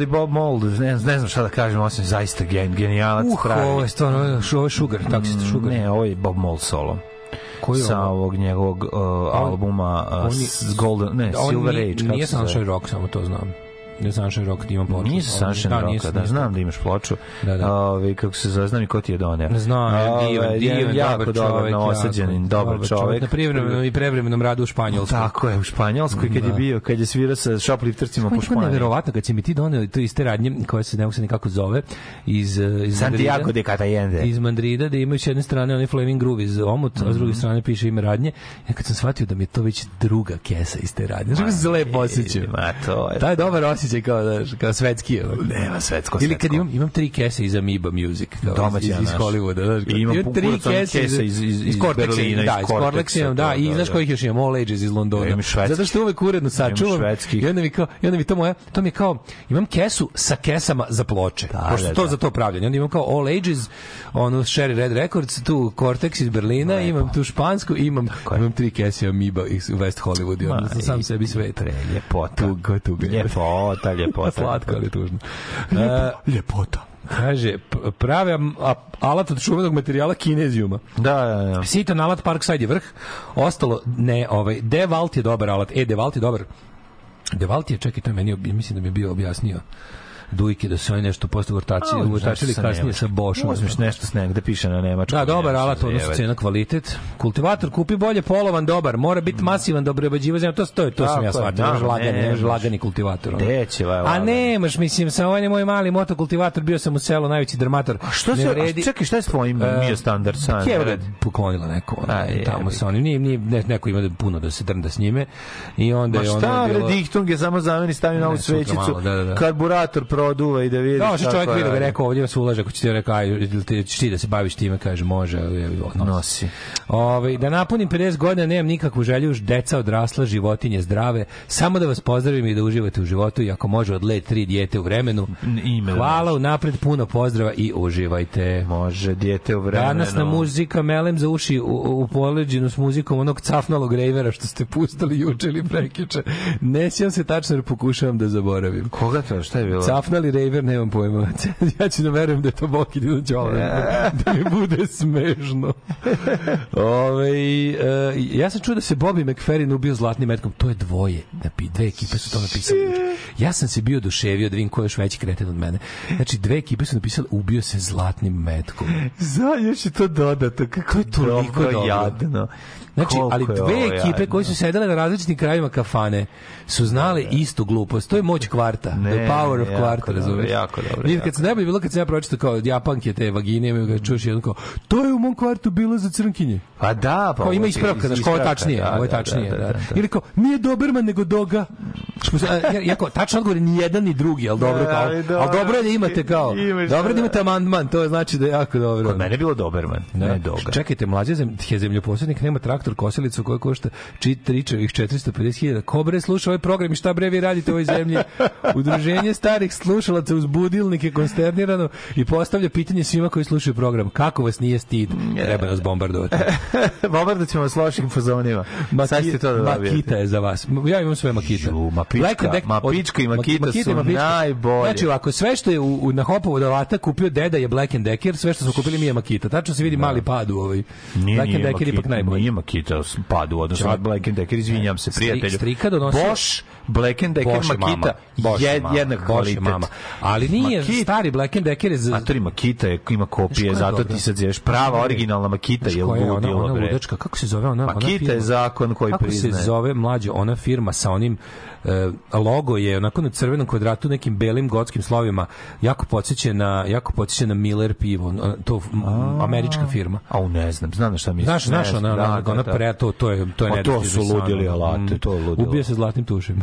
Melody Bob Mold, ne, ne znam šta da kažem, osim zaista gen, genijalac. Uh, pravi. ovo je stvarno, ovo je Sugar, tako se mm, Sugar. Ne, ovo je Bob Mold solo. Koji sa ovo? ovog njegovog uh, on, albuma uh, on je, Golden, ne, Silver Age. Nije, nije sam rock, samo to znam. Ja da Sunshine Rock da imam ploču. Nisi Sunshine da, Rock, da, znam da imaš ploču. Da, da. Ove, kako se zove, znam i ko ti je doneo. Znam, je divan, divan, jako dobar, osađen, dobar čovek. Na privremenom i prevremenom radu u Španjolskoj. Tako je, u Španjolskoj kad je da. bio, kad je svirao sa šopliftercima po Španiji. Neverovatno kad si mi ti doneo to iz te radnje koje se ne se nikako zove iz eh, iz Santiago de Catayende. Iz Madrida da ima s jedne strane oni Flaming Groove iz Omot, mm -hmm. a s druge mhm. strane piše ime radnje. Ja kad sam shvatio da mi je to već druga kesa iz te radnje. Što se lepo osećam. Ma to je. Taj dobar osjećaj osjećaj kao, znaš, kao svetski. Ovak. Nema svetsko, Ili kad imam, imam tri kese iz Amoeba Music. Kao Domaća, iz, iz, iz Hollywooda. Znaš, I imam tri kese iz, iz, iz, iz Korteksa, Berlina, da, iz Korteksa. Da, da, i znaš da. kojih još imam, All Ages iz Londona. Imam švedski. Zato što uvek uredno sačuvam. I onda mi, kao, i onda mi to moja, to mi je kao, imam kesu sa kesama za ploče. Da, pošto da, to da. za to pravljanje. Onda imam kao All Ages, ono, Sherry Red Records, tu Cortex iz Berlina, Lepo. imam tu špansku, imam, imam tri kese Amoeba iz West Hollywood. I sam sebi sve. Pre, ljepota. Tuga, tuga. Ljepota ta ljepota. Slatka, ali tužno. Ljepo, pa, ljepota. Kaže, prave alat od čuvenog materijala kinezijuma. Da, da, da. Sitan alat Parkside je vrh. Ostalo, ne, ovaj, Devalt je dobar alat. E, Devalt je dobar. Devalt je, čekaj, to je meni, mislim da mi je bio objasnio. Dujke da su oni nešto posle vrtači, vrtačili kasnije sa Bošom. Uzmeš nešto s negde da piše na nemačkom. Da, dobar alat, odnosno cena kvalitet. Kultivator kupi bolje polovan dobar, mora biti mm. masivan da obrađiva zemlju. To stoji, to sam ja shvatio. Nemaš lagani, nemaš lagani kultivator. Deće, A nemaš, mislim, sa ovaj moj mali motokultivator, bio sam u selu najveći dramator. A što se, čekaj, šta je s tvojim uh, Mio Standard San? Kevra poklonila neko, tamo sa onim, nije, nije, neko ima puno da se drnda s njime. I onda Ma šta, je ono... Ma šta, Diktung je samo zameni, stavi na ovu svećicu, da, da, karburator, produva i da, da vidi. Da, što čovjek vidi, rekao ovdje se ulaže, ako će ti da rekao, aj, ti da se baviš time, kaže, može, ali nosi. Ovaj da napunim 50 godina, nemam nikakvu želju, už deca odrasla, životinje zdrave, samo da vas pozdravim i da uživate u životu i ako može od let tri dijete u vremenu. Ime Hvala unapred puno pozdrava i uživajte. Može dijete u vremenu. Danas na muzika melem za uši u, u poleđinu s muzikom onog cafnalog rejvera što ste pustili juče ili prekiče. Ne sjećam se tačno, jer pokušavam da zaboravim. Koga to? Šta je bilo? Caf Ratmeli Raver, nemam pojma. ja ću da verujem da je to Bokidin Čolan. da, e. da mi bude smešno. Ove, uh, ja sam čuo da se Bobby McFerrin ubio zlatnim metkom. To je dvoje. Napi, da dve ekipe su to napisali. Ja sam se bio duševio da vidim ko je još veći kreten od mene. Znači, dve ekipe su napisali ubio se zlatnim metkom. Za, još je to dodato. Kako je toliko dobro. jadno. Znači, Koliko ali dve ekipe koje su sedele na različitim krajevima kafane su znale ne, istu glupost. To je moć kvarta. Ne, the power of jako kvarta, razumeš? Jako dobro. Vidim, kad se najbolje bilo kad sam ja pročitao kao Japanke te vagine, imaju ga čuš jedno kao, to je u mom kvartu bilo za crnkinje. Pa da, pa. Kao ima ispravka, znaš, kao je tačnije, da, ovo je da, da, tačnije. Da, da, da, da. Ili kao, nije Doberman, nego Doga. Ja, ja kao, tačan odgovor je ni jedan ni drugi, ali dobro, da, kao, ali dobro je da imate kao, dobro da imate amandman, to je znači da je jako dobro. Kod mene je bilo Doberman, ne Doga. Čekajte, mlađe, je zemljoposednik, nema trak traktor kosilicu koja košta čit tričevih 450.000. Ko bre sluša ovaj program i šta bre vi radite u ovoj zemlji? Udruženje starih slušalaca uz budilnike konsternirano i postavlja pitanje svima koji slušaju program. Kako vas nije stid? Treba nas bombardovati. Bombardat ćemo vas lošim fazonima. Sad to da Makita je za vas. Ja imam sve makita. Ju, ma pička, ma i makita, makita su mapička. najbolje. Znači ako sve što je u, u, na Hopovu davata kupio deda je Black and Decker, sve što su kupili mi je makita. Tačno se vidi da. mali pad u ovoj. Nije, Black nije and Decker makita, ipak najbolje. Nije makita Kita padu, odnosno Black and Decker, izvinjam se, prijatelju. Strika donosio... Bosch Black and Decker Makita je jedna kvalitet. Mama. Ali nije, Makita. stari Black and Decker je za... Matori Makita je, ima kopije, zato ti sad zješ prava originalna Makita je ludilo. Ona, ona ludačka, kako se zove ona? Makita je zakon koji kako priznaje. Kako se zove mlađa ona firma sa onim e, logo je onako na crvenom kvadratu nekim belim gotskim slovima jako podsjeća na jako podsjeća na Miller pivo to američka firma a ne znam znam šta misliš znaš znaš ona ona, da, ona, ona da, pre da. to to je to je to su ludili alate mm. to je ludilo ubije se zlatnim tušem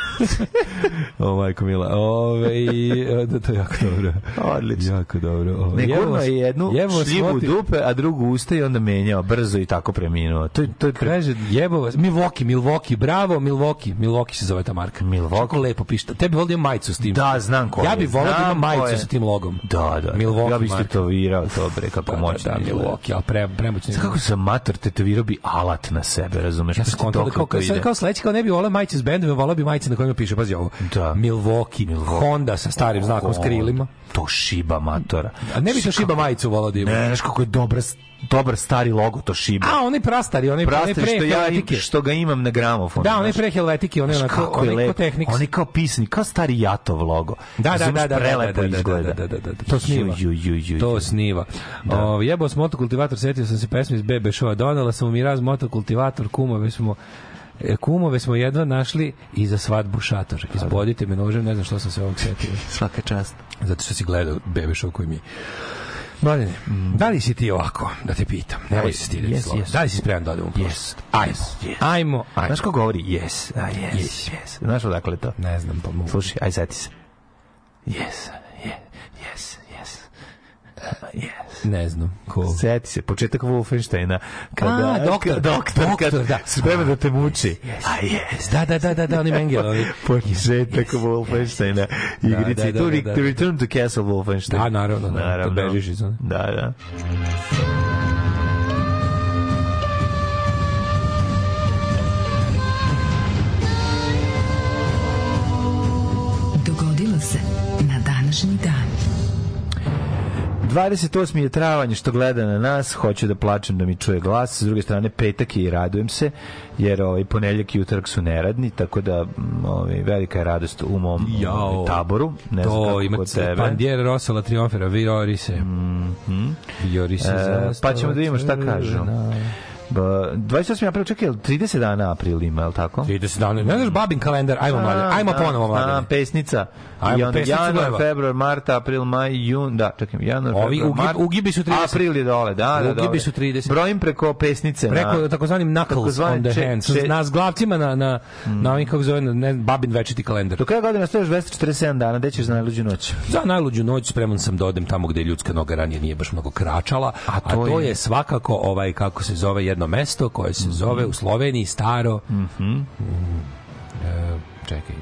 o, majko mila. Ove, i, e, da, to je jako dobro. Odlično. Jako dobro. Ove, ne gurno je jednu jevo šljivu smoti. dupe, a drugu usta i onda menjao brzo i tako preminuo. To, to je pre... Kaže, jebo vas. Milwaukee, Milwaukee, bravo, Milwaukee. Milwaukee se zove ta marka. Milwaukee. Kako lepo pišta. Tebi volim majicu s tim. Da, znam ko Ja bi volio da majicu sa tim logom. Da, da. da. Milwaukee ja bih tetovirao to, bre, kako da, moćno. Da, da, Milwaukee, ali pre, premoćno. Kako sam mater tetovirao bi alat na sebe, razumeš? Ja sam kontao da kao, kao, kao sledeći, kao ne bi volio majicu s bendom, volio bi majice na kojima njega da piše, pazi ovo. Da. Milwaukee, Milwaukee. Honda sa starim znakom s krilima. To Shiba matora. A ne bi se Shiba majicu volao da ima. Ne, kako je dobra dobar stari logo to Shiba. A onaj prastari, onaj prastari pre što ja im, što ga imam na gramofonu. Da, onaj pre Helvetike, onaj onako, onaj ko tehnik. Oni kao pisani, kao stari Jatov logo. Da, da, da, da, da, prelepo da, da, da izgleda. Da, da, da, da, to sniva. Ju, ju, ju, ju. To sniva. Da. O, ovaj, jebao sam motokultivator, setio sam se pesme iz Bebe Showa, donela sam u Miraz motokultivator, kumove smo E, kumove smo jedva našli i za svadbu šator. Izbodite me nožem, ne znam što sam se ovog setio. Svaka čast. Zato što si gledao bebe šoku koji mi. Mladine, mm. da li si ti ovako, da te pitam, nemoj se stidati yes, slova. Yes. Da li si spreman da odemo yes. Ajmo, yes. ajmo, ajmo. Znaš ko govori yes, a yes, yes. yes. Znaš odakle to? Ne znam, pa mogu. Slušaj, aj seti se. Yes, yes, yes, yes, uh, yes. Ne znam. Ko? Seti se, početak Wolfensteina. Kada, A, doktor. Doktor, doktor kad, da. Sprema da te muči. Yes, A yes. Da, da, da, da, da, oni Mengele. Ali... Početak yes, Wolfensteina. Igrici. Da, da, da, da, da. Return to Castle Wolfenstein. Da, naravno. Da, naravno. Da, da. 28. je travanje što gleda na nas, hoću da plačem da mi čuje glas, s druge strane petak je i radujem se, jer ovaj, ponedljak i utorak su neradni, tako da mm, ovaj, velika je radost u mom ovaj, Jao, ovaj, taboru. Ne znam to znam ima tebe. Pandjera, Rosala, Triomfera, Viori se. Mm -hmm. Viori se. E, pa ćemo da vidimo šta kažu. Na... 28. april, čekaj, 30 dana april ima, je tako? 30 dana. Ne znaš babin kalendar, ajmo a, da, mladen, ajmo da, ponovo mladen. A, da, pesnica. Ajmo, I onda januar, februar, marta, april, maj, jun, da, čekaj, januar, Ovi februar, ugi, mart, ugibi su 30. April je dole, da, da, da. Ugibi su 30. Brojim preko pesnice. Da. Preko na, takozvanim knuckles on the hands. Če, na zglavcima, na, na, mm. na ovim, kako zove, ne, babin večiti kalendar. Do kraja godine ostaješ 247 dana, gde ćeš za najluđu noć? Za najluđu noć spreman sam da odem tamo gde ljudska noga ranije nije baš mnogo kračala, a to, a to je, je svakako ovaj, kako se zove, jedna jedno mesto koje se zove u Sloveniji Staro... Mhm. Mm e, čekaj.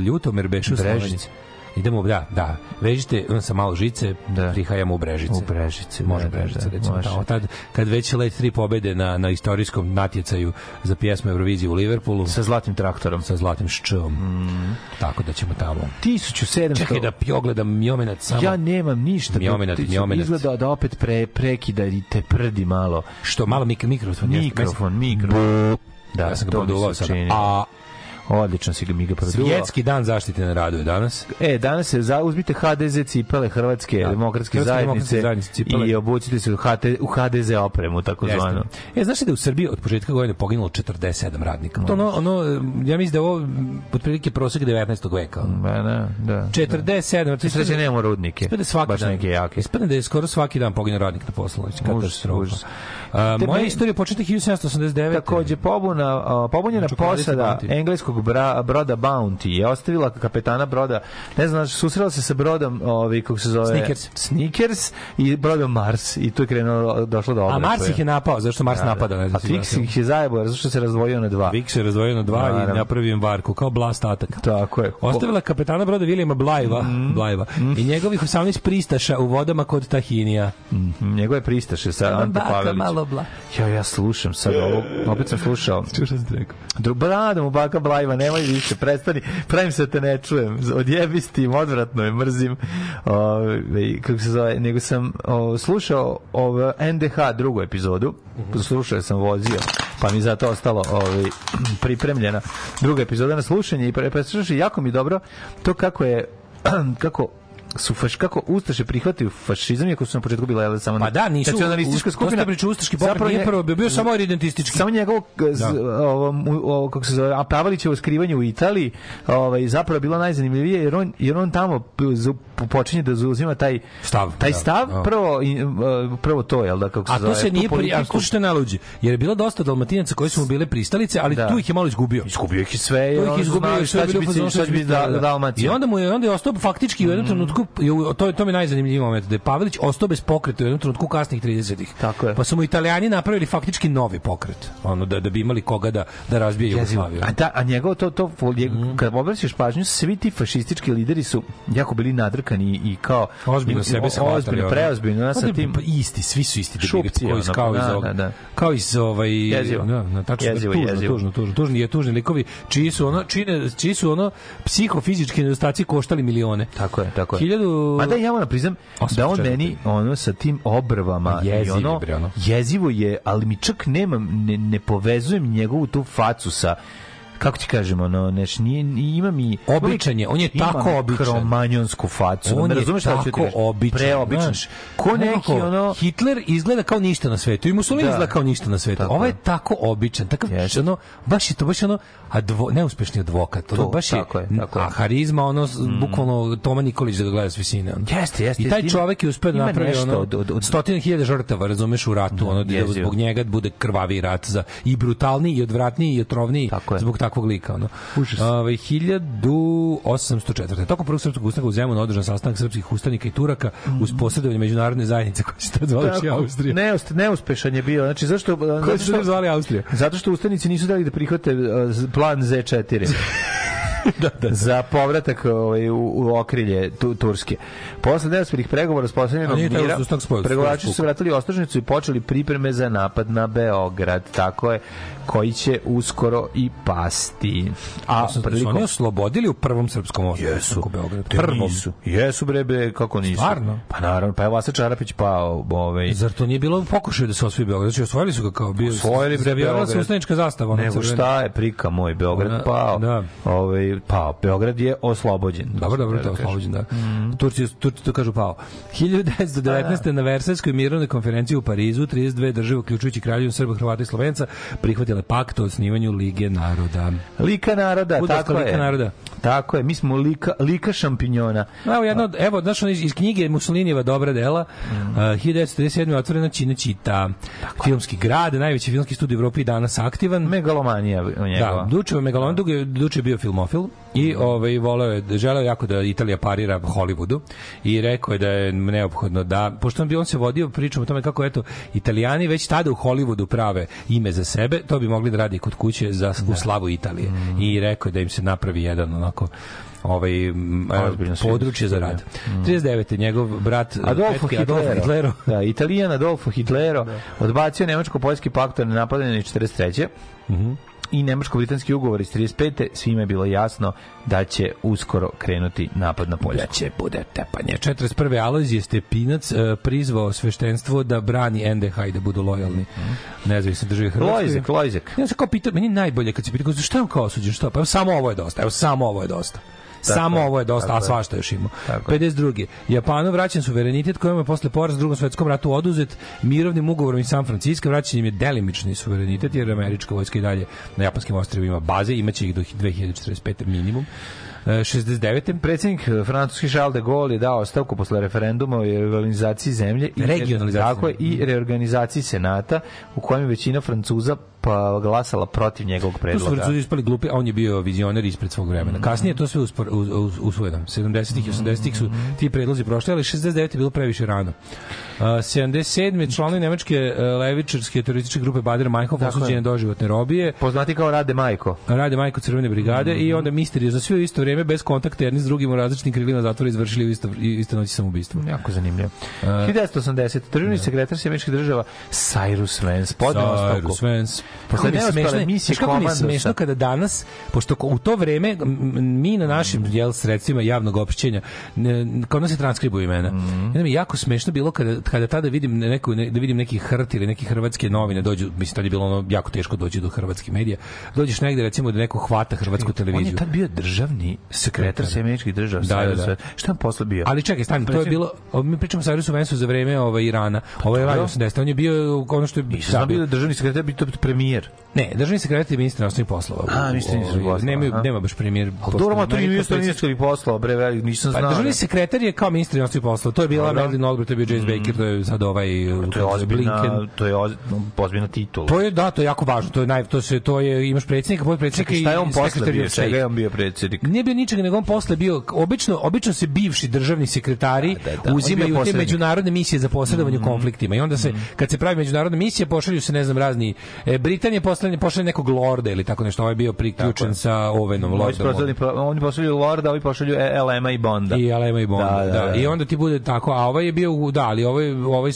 Ljutomer Bešus Brežice idemo, da, da, vežite on sa malo žice, da. prihajamo u Brežice. U Brežice, može da, Brežice, da, da, recimo. Može. Tamo, tad, kad već Let 3 pobede na, na istorijskom natjecaju za pjesmu Eurovizije u Liverpoolu. Sa zlatnim traktorom. Sa zlatnim ščom. Mm. Tako da ćemo tamo. 1700... Čekaj da pogledam Mjomenat samo. Ja nemam ništa. Mjomenat, Mjomenat. Izgleda da opet pre, prekida i te prdi malo. Što, malo mik mikrofon? Mikrofon, mikrofon. Da, ja sam ga produvao sada. A, Odlično si mi ga produo. Svjetski dan zaštite na radu je danas. E, danas se za, uzmite HDZ cipele Hrvatske da. demokratske Hrvatske zajednice, zajednice i obucite se u, HT, u HDZ opremu, tako Jeste. zvano. E, znaš da u Srbiji od početka godine poginulo 47 radnika? To ono, ono, ja mislim da je ovo otprilike prosek 19. veka. Mm, ba, da, da. 47. Da. Ti sreće da nemamo rudnike. Ispada da svaki Baš dan. Neke jake. Ispada da je skoro svaki dan poginu radnik na poslu. Katastrofa. Užas, užas. A, moja me... istorija početa 1789. Takođe, pobuna, pobunjena znači, posada engleskog bra, broda Bounty je ostavila kapetana broda, ne znam, znači, susrela se sa brodom, ovaj, kako se zove... Snickers. Snickers i brodom Mars. I tu je krenulo, došlo do obračaja. A Mars ih je napao, zašto Mars ja, da, da. napada? Ne znam, a Vix ih je zajebao, zašto se razdvojio na dva. Vix se razdvojio na dva Naravno. i napravio im varku, kao blast atak. Tako je. Ostavila kapetana broda Vilijama Blajva, mm. Blajva i njegovih 18 pristaša u vodama kod Tahinija. Mm. Njegove pristaše sa Ante Pavelićem. malo zobla. Ja, ja slušam sad ovo, opet sam slušao. Čuo šta sam ti rekao? Drubrada mu baka blajva, nemoj više, prestani, pravim se da te ne čujem, odjebi s tim, odvratno je, mrzim. Ove, kako se zove, nego sam o, slušao ovo NDH drugu epizodu, mm -hmm. slušao sam vozio, pa mi zato ostalo ove, ovaj, pripremljena druga epizoda na slušanje i preslušaš jako mi dobro to kako je kako su faš, kako ustaše prihvataju fašizam iako su na početku bila samo pa da nisu nacionalistička skupina to priča ustaški pokret nije prvo bio, bio samo identistički samo njegov da. ovo, kako se zove a Pavelićevo skrivanje u Italiji ovaj zapravo bilo najzanimljivije jer on jer on tamo počinje da zauzima taj stav, taj da. stav da, prvo e, prvo to je da kako se a zove. to se nije pri, a slušajte naluđi, jer je bilo dosta dalmatinaca koji su mu bile pristalice, ali da. tu ih je malo izgubio. Izgubio ih i sve, tu ih izgubio i sve bilo šta će biti da, da, I onda mu je onda je ostao faktički u jednom mm. trenutku to je to mi najzanimljiviji moment da je Pavelić ostao bez pokreta u jednom trenutku kasnih 30-ih. Tako je. Pa su mu Italijani napravili faktički novi pokret, ono da da bi imali koga da da razbije Jugoslaviju. A, da, a njegovo to to mm. kad obraćaš pažnju, svi ti fašistički lideri su jako bili nadr košarkani i kao ozbiljno sebe shvatali. Ozbiljno, preozbiljno. Ja pa sa da tim pa isti, svi su isti šupci, koji kao da, iz da, da. kao iz ovaj jezivo. Da, na tačno jezivo, tužno, jezivo. tužno, tužno, tužni je tužni likovi čiji su ono čine čiji su ono psihofizički nedostaci koštali milione. Tako je, tako je. 1000 Ma da ja moram da priznam da on meni ono sa tim obrvama jezivo, pa i ono, ono jezivo je, ali mi čak nemam ne, ne povezujem njegovu tu facu sa kako ti kažemo, no, neš, nije, ima mi... Običan je, on je tako običan. kromanjonsku facu. On ne razumeš šta ću ti reći. Običan, Preobičan. Znaš, ko neki, ono... Hitler izgleda kao ništa na svetu i Mussolini da. izgleda kao ništa na svetu. Ovo je tako običan. Takav, yes. ono, baš je to, baš je ono, advo, neuspešni advokat. Ono, to, baš je, tako je, tako je. A harizma, ono, mm. bukvalno Toma Nikolić da ga gleda s visine. Ono. Jeste, jeste. I taj čovek je uspeo da napravi ono, od, od, od... stotinu hiljada žrtava, razumeš, u ratu. Mm, ono, da zbog njega bude krvavi rat za, i brutalni, i odvratni, i otrovni, zbog tako takvog lika. Ono. Užas. Ove, 1804. Tokom prvog srpskog ustanka u Zemunu održan sastanak srpskih ustanika i Turaka mm uz posredovanje međunarodne zajednice koja se tad zvala da, Austrija. Ne, neuspešan je bio. Znači, zašto, Koji su zvali Austrija? Zato što ustanici nisu dali da prihvate e, plan Z4. da, da. za povratak ovaj, u, u okrilje tu, Turske. Posle neuspelih pregovora s posljednjenog mira, pregovarači su vratili ostražnicu i počeli pripreme za napad na Beograd, tako je, koji će uskoro i pasti. A su, prilikom... su oni oslobodili u prvom srpskom ostražnicu Beograd? Prvom. Nisu. Jesu bre, bre, kako nisu. Stvarno? Pa naravno, pa evo Asa Čarapić pao. Ovaj. Zar to nije bilo pokušaj da se osvoji Beograd? Znači, osvojili su ga kao bio. Osvojili bre Beograd. Zavijala se ustanička zastava. Nego šta je prika moj Beograd da, pao. Da. Ovaj, pa Beograd je oslobođen. Dobro, dobro, da to je oslobođen, da. Mm. Turci, Turci to kažu pao. 1919. Da. da. na Versajskoj mirovnoj konferenciji u Parizu 32 države, uključujući kraljevu Srba, Hrvata i Slovenca, prihvatile pakt o osnivanju Lige naroda. Lika naroda, Budavska tako Lika je. Naroda. Tako je, mi smo Lika, Lika šampinjona. Evo, jedno, evo, znaš, iz, iz knjige Mussolinijeva dobra dela, mm. uh, 1937. je otvorena Činečita. Filmski grad, najveći filmski studij u Evropi danas aktivan. Megalomanija njegova. Da, Dučeva megaloman, dugo je bio filmofil, i ovaj voleo je želeo jako da Italija parira Hollywoodu i rekao je da je neophodno da pošto on bi on se vodio pričom o tome kako eto Italijani već tada u Hollywoodu prave ime za sebe, to bi mogli da radi kod kuće za u da. slavu Italije. Mm. I rekao je da im se napravi jedan onako ovaj e, Ozbiljno, područje za rad. Da. Mm. 39. njegov brat e, Adolfo Petke, Hitlero. Adolfo Hitlero. Da, Italijan Adolfo Hitlero da. odbacio nemačko-poljski pakt na napadanje 43. Mhm. Mm -hmm i nemačko-britanski ugovor iz 35. svima je bilo jasno da će uskoro krenuti napad na Poljsku. Da će bude tepanje. 41. Alojzije Stepinac e, prizvao sveštenstvo da brani NDH i da budu lojalni. Mm -hmm. se države Hrvatske. Lojzek, Lojzek. Ja sam kao pitao, meni najbolje kad se pitao, šta je on kao osuđen, šta? Pa evo samo ovo je dosta, evo samo ovo je dosta. Samo ovo je dosta, a svašta još ima. 52. Japanu vraćen suverenitet kojom je posle poraz u drugom svetskom ratu oduzet mirovnim ugovorom iz San Francisco vraćen im je delimični suverenitet jer američka vojska i dalje na japanskim ostrvima ima baze, imaće ih do 2045 minimum. 69. E, Predsjednik e, francuski Charles de Gaulle je dao ostavku posle referenduma o reorganizaciji zemlje i regionalizaciji tako i reorganizaciji senata u kojem većina Francuza pa glasala protiv njegovog predloga. To su ispali glupi, a on je bio vizioner ispred svog vremena. Mm. Kasnije to sve uspor, us, us, usvojeno. 70-ih i 80-ih su mm. ti predlozi prošli, ali 69 je bilo previše rano. Uh, 77. članovi nemačke e, levičarske terorističke grupe Bader Majkov dakle. osuđene doživotne robije. Poznati kao Rade Majko. Rade Majko Crvene brigade mm -hmm. i mm-hmm. onda misteriozno sve u isto vrijeme bez kontakta jedni s drugim u različitim krilima zatvora izvršili u isto, isto noći samoubistvo. Jako zanimljivo. E, uh, 1980. Državni da. sekretar Sjemeničkih država Cyrus Vance podneo ostavku. Cyrus Vance. Pa kako Posle neuspele emisije Komandosa. smešno kada danas, pošto u to vreme mi na našim jel, sredstvima javnog opšćenja, kao nas je transkribuju imena. Mm -hmm. jako smešno bilo kada, kada tada vidim, neku, ne, da vidim neki hrt ili neki hrvatske novine dođu, mislim, tada je bilo ono jako teško dođe do hrvatskih medija. Dođeš negde, recimo, da neko hvata hrvatsku televiziju. On je tad bio državni sekretar Sjemeničkih država. Da, da, da. Šta je posle bio? Ali čekaj, stani, to je bilo, mi pričamo sa Arisu Vensu za vreme ovaj, Irana. Ovo je 80. on je bio ono što je... Nisam bio da. državni sekretar, bi to premijer premijer. Ne, državni sekretar i ministar osnovnih poslova. A, ministar osnovnih poslova. Nemaju, nema baš premijer. A dobro, ma to nije ministar osnovnih poslova, bre, velik, nisam pa znao. Pa, državni da. sekretar je kao ministar osnovnih poslova. To je bila Madeleine Albright, to je bio James mm. Baker, to je sad ovaj to je ozbiljna, to je ozbiljna titula. To je da, to je jako važno. To je naj to se to je imaš predsednika, potpredsednika i sekretar je on posle bio? Čega je on bio predsjednik? Nije bio ničega, nego on posle bio obično obično se bivši državni sekretari da, da, uzimaju te međunarodne misije za posredovanje mhm. konfliktima i onda se mhm. kad se pravi međunarodna misija pošalju se ne znam razni e, Britanija poslednje pošalje nekog lorda ili tako nešto, ovaj bio priključen tako. sa Ovenom lordom. Oni poslali pošalju lorda, ovi pošalju Elema i Bonda. I Elema i Bonda, da, da, da, I onda ti bude tako, a ovaj je bio da, ali ovaj ovaj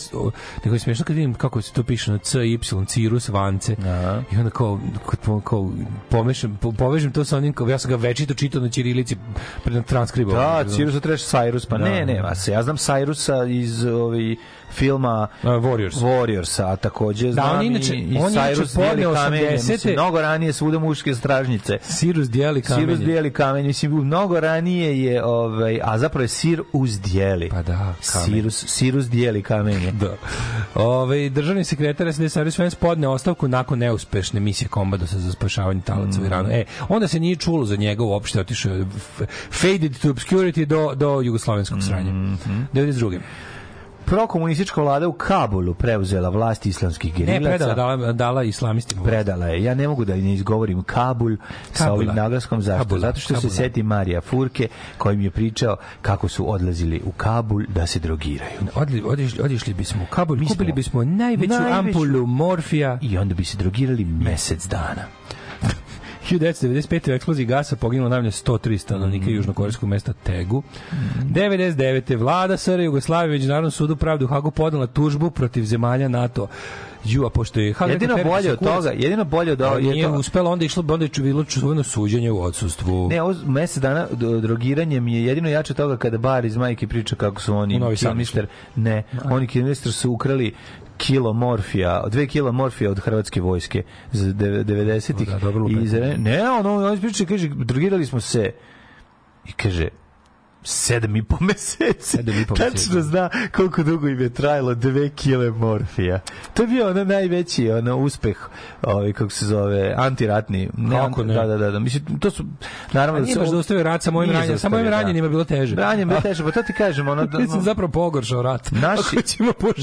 nego je smešno kad vidim kako se to piše na C Y Cirrus Vance. Aha. I onda kao kao, kao pomešam po, povežem to sa onim kao ja sam ga večito čitao na ćirilici pred transkribom. Da, Cirrus trebaš Cyrus pa ne, ne, ne, vas, ja znam Cyrusa iz ovi filma Warriors. Warriors, a takođe znam da, on inače, i, i on Cyrus Bijeli kamenje, mislim, mnogo ranije svuda muške stražnjice. Cyrus Bijeli kamenje. Sirus Bijeli kamenje, mislim, mnogo ranije je, ovaj, a zapravo je Sir uz Dijeli. Pa da, kamen. Sirus, Sirus Dijeli kamenje. da. Ove, ovaj, državni sekretar SD Cyrus Vance podne ostavku nakon neuspešne misije Kombadosa sa spašavanje talaca mm. u Iranu. E, onda se nije čulo za njega uopšte, otišao faded to obscurity do, do jugoslovenskog sranja. Mm -hmm. 92 prokomunistička vlada u Kabulu preuzela vlast islamskih gerilaca. Ne, predala, dala, dala islamistima. Predala je. Ja ne mogu da ne izgovorim Kabul Kabula. sa ovim naglaskom. Zašto? Kabula. Zato što Kabula. se seti Marija Furke koji mi je pričao kako su odlazili u Kabul da se drogiraju. Odli, odišli, odišli bismo u Kabul, Mi kupili smo bismo najveću, najveću ampulu morfija. I onda bi se drogirali mesec dana. 1995. u eksploziji gasa poginulo najmanje 103 stanovnika mm -hmm. južnokorejskog mesta Tegu. Mm -hmm. 99. vlada SR Jugoslavije Međunarodnom sudu pravde u Hagu podala tužbu protiv zemalja NATO. Ju, a pošto je Haga jedino bolje od toga, jedino bolje od toga, da, nije to... uspelo, onda išlo, onda je bilo čuveno suđenje u odsustvu. Ne, ovo mesec dana drogiranjem je jedino jače toga kada bar iz majke priča kako su oni, kilmister, ne, a. Da. oni kilmister su ukrali kilo morfija, 2 kilo morfija od hrvatske vojske iz 90-ih. Da, i ne, ono, on ispriča, kaže, drogirali smo se. I kaže, sedam i po meseci. Sedam i po meseci. Tačno da. zna koliko dugo im je trajalo dve kile morfija. To je bio ono najveći ono, uspeh, ovaj, kako se zove, antiratni. Ne, Kako ne? Da, da, da. da. Mislim, to su, naravno... A da nije baš zaustavio rat sa mojim ranjenim, sa mojim ranjenima je bilo teže. Ranjen je teže, pa to ti kažem. Ono, da, Mislim, zapravo pogoršao rat. Naši,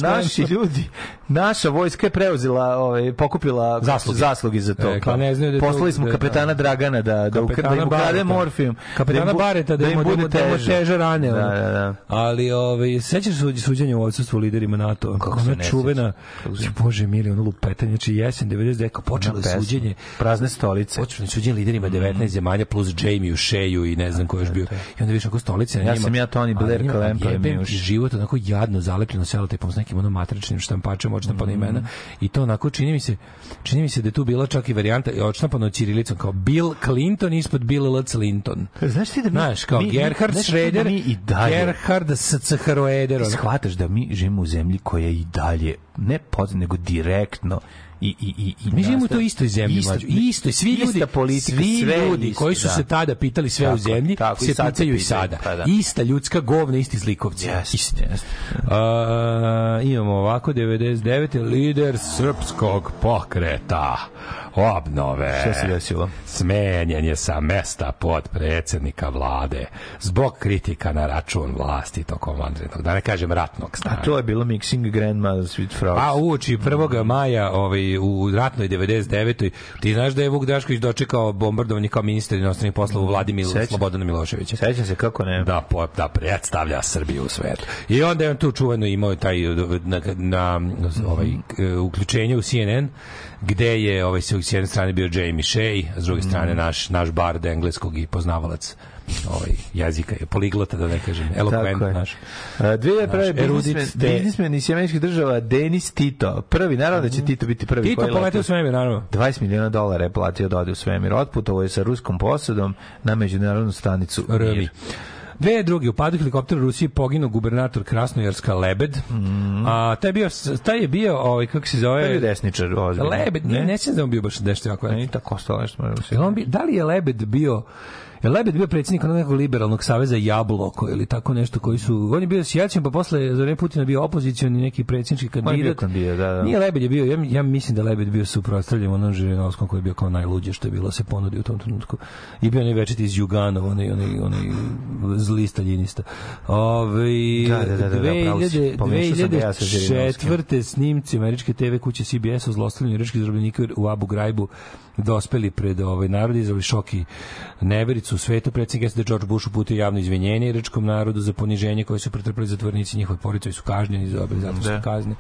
naši ljudi, naša vojska je preuzila, ovaj, pokupila zasluge, zasluge za to. E, pa ne znaju da Poslali smo da, kapetana Dragana da, da, da im ukrade morfijum. Kapetana Bareta da im bude teže teže rane. Da, da, da. Ali ovaj sećaš se suđenja u odsustvu liderima NATO. Kako se čuvena. Znači, kako bože mili, ono lupetanje, znači jesen 90 kao počelo je suđenje. Prazne stolice. Počelo je suđenje liderima 19 mm. zemalja plus Jamie Sheju i ne znam ko još da, bio. Da, da. I onda više kako stolice na njima. Ja sam ja Tony Blair Klempa mi život onako jadno zalepljeno tipom s nekim onom matričnim štampačem odštampana mhm. imena i to onako čini mi se čini mi se da je tu bila čak i varijanta odštampano ćirilicom kao Bill Clinton ispod Bill L. Clinton. Znaš ti da mi, Znaš, kao mi, Gerhard mi, Šreder, da i dalje, Gerhard Scharoeder. Ti shvataš da mi živimo u zemlji koja i dalje, ne pod, nego direktno i i i i mi živimo u toj istoj zemlji isto, mlađu. isto svi ljudi politika, svi sve ljudi isto, koji su da. se tada pitali sve tako, u zemlji tako, se pitaju i sada pa, da. ista ljudska govna isti zlikovci yes, isti yes. Uh, imamo ovako 99 lider srpskog pokreta obnove. Što se desilo? Smenjen je sa mesta podpredsednika vlade zbog kritika na račun vlasti tokom vanrednog, da ne kažem ratnog stanja. A to je bilo Mixing Grandma with Frogs. A pa uoči 1. maja ovaj, u ratnoj 99. Ti znaš da je Vuk Drašković dočekao bombardovanje kao ministar inostranih poslova u vladi Milo, Sećam. Slobodana Miloševića. Sećam se kako ne. Da, po, da predstavlja Srbiju u svetu. I onda je on tu čuveno imao taj na, na ovaj, uključenje u CNN gde je ovaj s jedne strane bio Jamie Shay, a s druge mm. strane naš naš bard engleskog i poznavalac ovaj jezika je poliglota da ne kažem elokvent naš. Dve je prvi biznismen, iz američkih država Denis Tito. Prvi naravno da će mm. Tito biti prvi Tito koji poletio u svemir naravno. 20 miliona dolara je platio da ode u svemir. Otputovao je sa ruskom posadom na međunarodnu stanicu Rmi. Mir. 2002. drugi padu helikoptera Rusije poginuo gubernator Krasnojarska Lebed. Mm. A taj bio taj je bio ovaj kako se zove? Taj je desničar, ozbiljno. Lebed, ne, ne, ne da on bio baš nešto ovako. Ne, tako ostalo nešto. Da, da li je Lebed bio Je Lebed bio predsjednik onog nekog liberalnog saveza Jabloko ili tako nešto koji su... On je bio sjaćan, pa posle za vreme Putina bio opozicioni neki predsjednički kandidat. kandidat da, da. Nije Lebed je bio, ja, ja mislim da Lebed bio suprotstavljen onom Žirinovskom koji je bio kao najluđe što je bilo da se ponudio u tom trenutku. I bio onaj večeti iz Juganova, onaj, onaj, onaj zli staljinista. Ove, da, da, da, da, da, da, snimci američke TV kuće CBS o zlostavljanju američkih zarobljenika u Abu Grajbu dospeli pred ovaj narod izazvali šoki nevericu porodicu u svetu, predsjednik SAD George Bush uputio javno izvinjenje iračkom narodu za poniženje koje su pretrpeli zatvornici njihove porodice su kažnjeni za obe zatvorske da. kazne.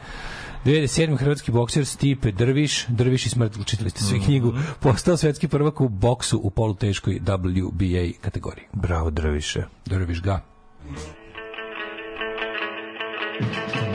2007. hrvatski bokser Stipe Drviš, Drviš i smrt, učitali ste svi mhm. knjigu, postao svetski prvak u boksu u poluteškoj WBA kategoriji. Bravo Drviše. Drviš ga. Thank you.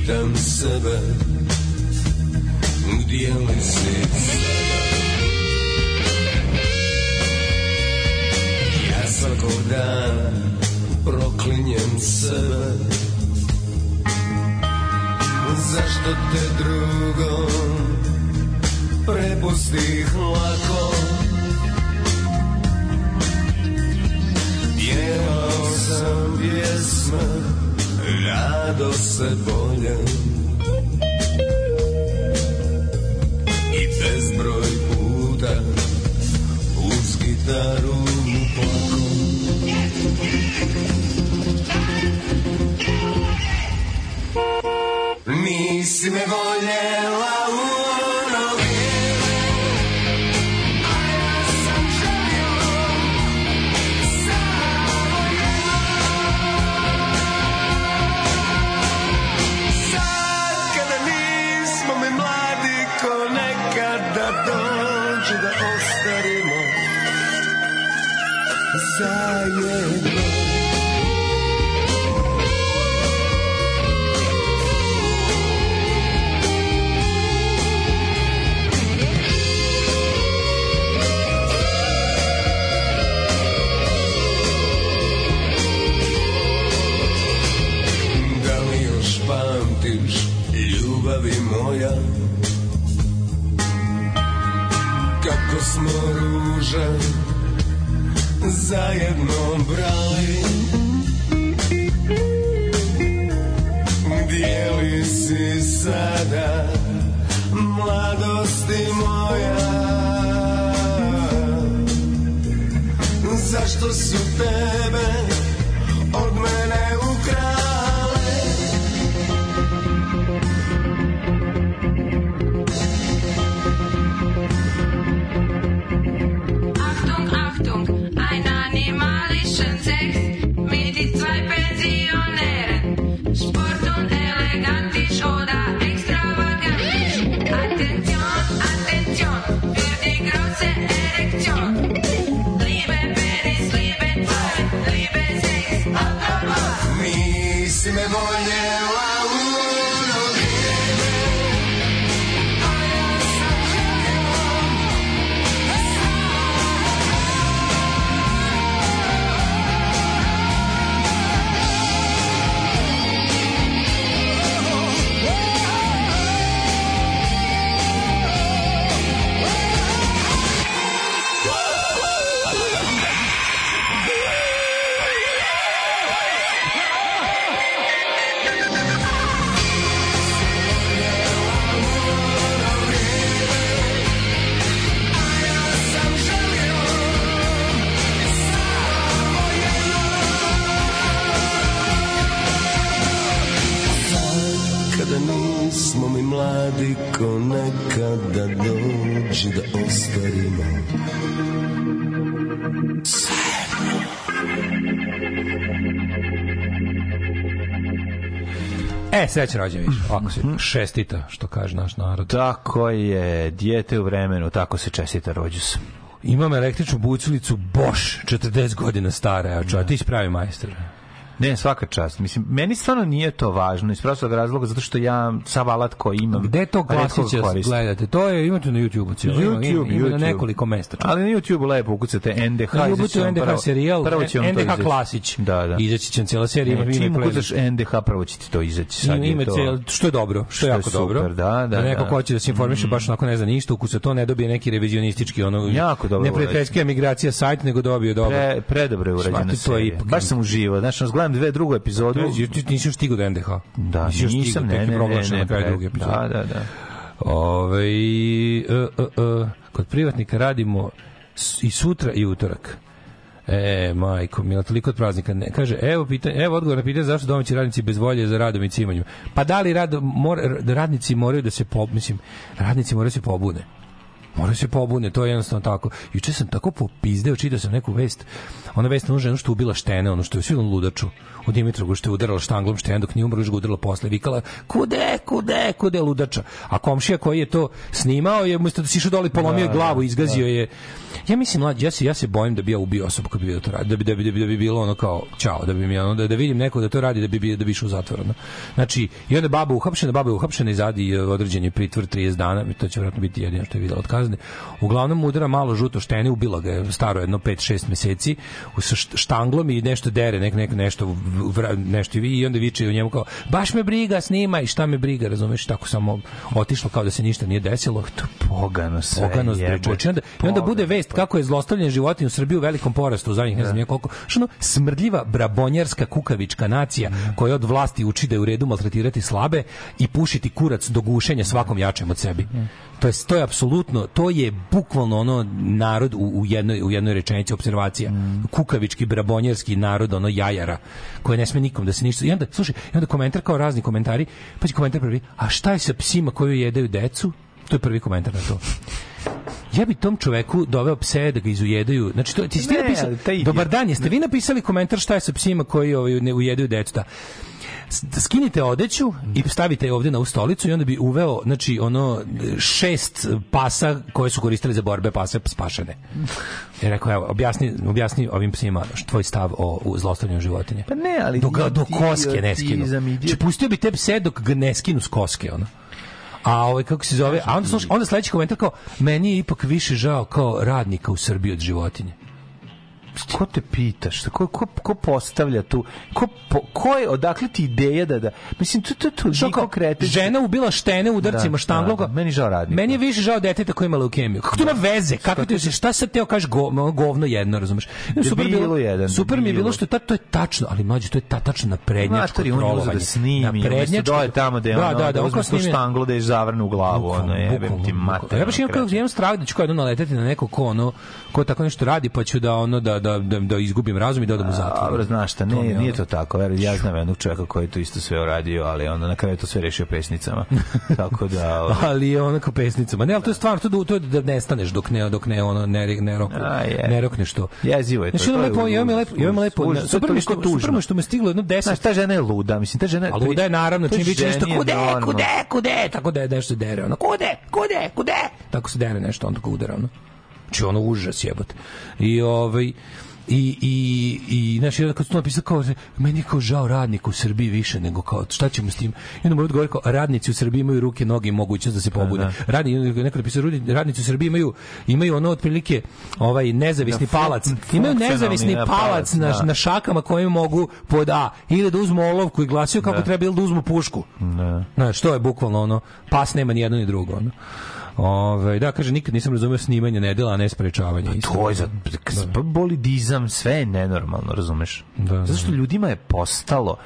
pitam sebe Gdje li si sada? Ja svakog dana proklinjem sebe Zašto te drugom prepustih lako Pjevao sam pjesme rado se boljam I bezbroj puta uz gitaru plakom Nisi me voljela duže zajedno brali Gdje si sada mladosti moja Zašto su te E, srećan rođen više. Ovako se šestita, mhm. što kaže naš narod. Tako je, dijete u vremenu, tako se čestita rođus. Imam električnu bucilicu Bosch, 40 godina stara, a ja. ti si pravi majster. Ne, svaka čast. Mislim, meni stvarno nije to važno, iz prostog razloga, zato što ja sav alat koji imam... Gde to klasića gledate? To je, imate na YouTube-u cijelo. YouTube, ima, ima, ima na nekoliko mesta. Čak. Ali na YouTube-u lepo ukucate NDH. Na YouTube-u NDH pravo, serijal, prvo će NDH to klasić. Da, da. Izaći će cijela serija. Ne, čim ukucaš NDH, prvo će ti to izaći. Sad ima, ima to... Cijel, što je dobro, što, što je jako super, dobro. Da, da, da, da neko ko će da se informiše mm. baš onako ne zna ništa, ukuca to, ne dobije neki revizionistički ono... Jako dobro. Ne migracija sajt, nego dobije dobro. Pre, predobro je urađena serija. Baš sam uživao. Znaš, gledam gledam dve drugu epizodu. Da, Ti nisi stigao do NDH. Da, nisi još nisam, ne, ne, ne, ne, pa da, da, da, da. Ove, ovaj, uh, e, uh, e, uh, kod privatnika radimo i sutra i utorak. E, majko, mila, toliko od praznika. Ne, kaže, evo, pitanje, evo odgovor na pitanje zašto domaći radnici bez volje za radom i cimanjem. Pa da li rad, mor, da radnici moraju da se, po, mislim, radnici moraju se pobune. Moraju se pobune, to je jednostavno tako. Juče sam tako popizdeo, čitao sam neku vest ona vest na ženu što ubila štene, ono što je silom ludaču u Dimitrovu što je udarala štanglom štene dok nije umrla, ga udarala posle, vikala kude, kude, kude ludača. A komšija koji je to snimao je, umesto da si išao dole polomio da, glavu, da, izgazio da. je ja mislim mlađi ja se ja se bojim da bi ja ubio osobu koja bi da to radi da bi da bi da bi, da bi bilo ono kao čao da bi mi ono da, da vidim nekog da to radi da bi da bi išao u zatvor ono. znači i onda baba uhapšena baba je uhapšena i zadi e, određen je pritvor 30 dana to će verovatno biti jedino što je videla od kazne uglavnom udara malo žuto štene ubila ga je staro jedno 5 6 meseci sa štanglom i nešto dere nek nek nešto vra, nešto i i onda viče u njemu kao baš me briga snimaj šta me briga razumeš tako samo otišlo kao da se ništa nije desilo to pogano sve pogano je, onda, onda bude ve vest kako je zlostavljanje životinja u Srbiji u velikom porastu u zadnjih ne znam da. ja koliko. Što smrdljiva brabonjarska kukavička nacija da. koja od vlasti uči da je u redu maltretirati slabe i pušiti kurac do gušenja svakom jačem od sebi. Da. To je, to je apsolutno, to je bukvalno ono narod u, u, jednoj, u jednoj rečenici observacija. Mm. Kukavički, brabonjerski narod, ono jajara, koje ne sme nikom da se ništa... I onda, slušaj, i onda komentar kao razni komentari, pa će komentar prvi, a šta je sa psima koju jedaju decu? To je prvi komentar na to ja bi tom čoveku doveo pse da ga izujedaju. Znači, to, ti si ti napisao, dobar dan, jeste vi napisali komentar šta je sa psima koji ovaj, ne ujedaju decu? Da. da skinite odeću i stavite je ovde na ovu stolicu i onda bi uveo znači ono šest pasa koje su koristili za borbe pase spašene. I rekao evo objasni objasni ovim psima tvoj stav o, zlostavljanju životinja. Pa ne, ali do, do koske ne skinu. Znači, pustio bi te pse dok ga ne skinu s koske ono. A ovaj kako se zove? A onda, onda sledeći komentar kao meni je ipak više žao kao radnika u Srbiji od životinje ko te pitaš? Ko, ko, ko postavlja tu? Ko, po, ko je, odakle ti ideja da... da mislim, tu, to, to, Što kao krete. Žena ubila štene udarcima da, štanglom. Da, da, meni žao radnika. Meni je više žao deteta koji ima leukemiju. Kako to ima da. veze? Kako ti, šta se teo kažeš go, govno jedno, razumeš? Super, bilo, jedan, super mi je bilo što je ta, to je tačno, ali mlađe, to je ta, tačno na prednjačko Mater, on uzeo da snimi, prednjačko... doje tamo da je ono, da, da, da uzme tu da je zavrnu u glavu, bukom, ono, jebem ti mater. Ja baš imam strah da ću kao jedno naleteti na neko ko, ono, ko tako nešto radi, pa ću da, ono, da, da da, da, da izgubim razum i da odem u zatvor. Dobro, znaš šta, ne, to nije to tako. Ver, ja znam jednog čovjeka koji je to isto sve uradio, ali onda na kraju to sve rešio pesnicama. tako da... Ovaj... ali je onako pesnicama. Ne, ali to je stvar, to, da, to je da nestaneš dok ne, dok ne, ono, ne, ne, rok, A, je. ne rokneš to. Jezivo je to. Znaš, ono lepo, ja imam lepo, ja imam lepo, super mi što, super mi što me stiglo jedno deset. Znaš, ta žena je luda, mislim, ta žena je... A luda je naravno, čim biće nešto, kude, kude, kude, tako da je nešto dere, ono, kude, kude, kude, tako se dere nešto, onda ga udara, ono. Znači, ono užas jebote. I ovaj i i i znači kad su to napisali kao meni je kao žao radnika u Srbiji više nego kao šta ćemo s tim i onda mu odgovor kao radnici u Srbiji imaju ruke noge i mogućnost da se da, pobude da. radni neko napisao radnici u Srbiji imaju imaju ono otprilike ovaj nezavisni da, palac imaju nezavisni palac, da, palac na, da. na šakama kojim mogu pod a ili da uzmu olovku i glasio kako da. treba ili da uzmu pušku da. znači to je bukvalno ono pas nema ni jedno ni drugo ono Ove, da, kaže, nikad nisam razumeo snimanje nedela, a ne sprečavanje. Pa to je za da. Pa bolidizam, sve je nenormalno, razumeš? Da, da. što da. ljudima je postalo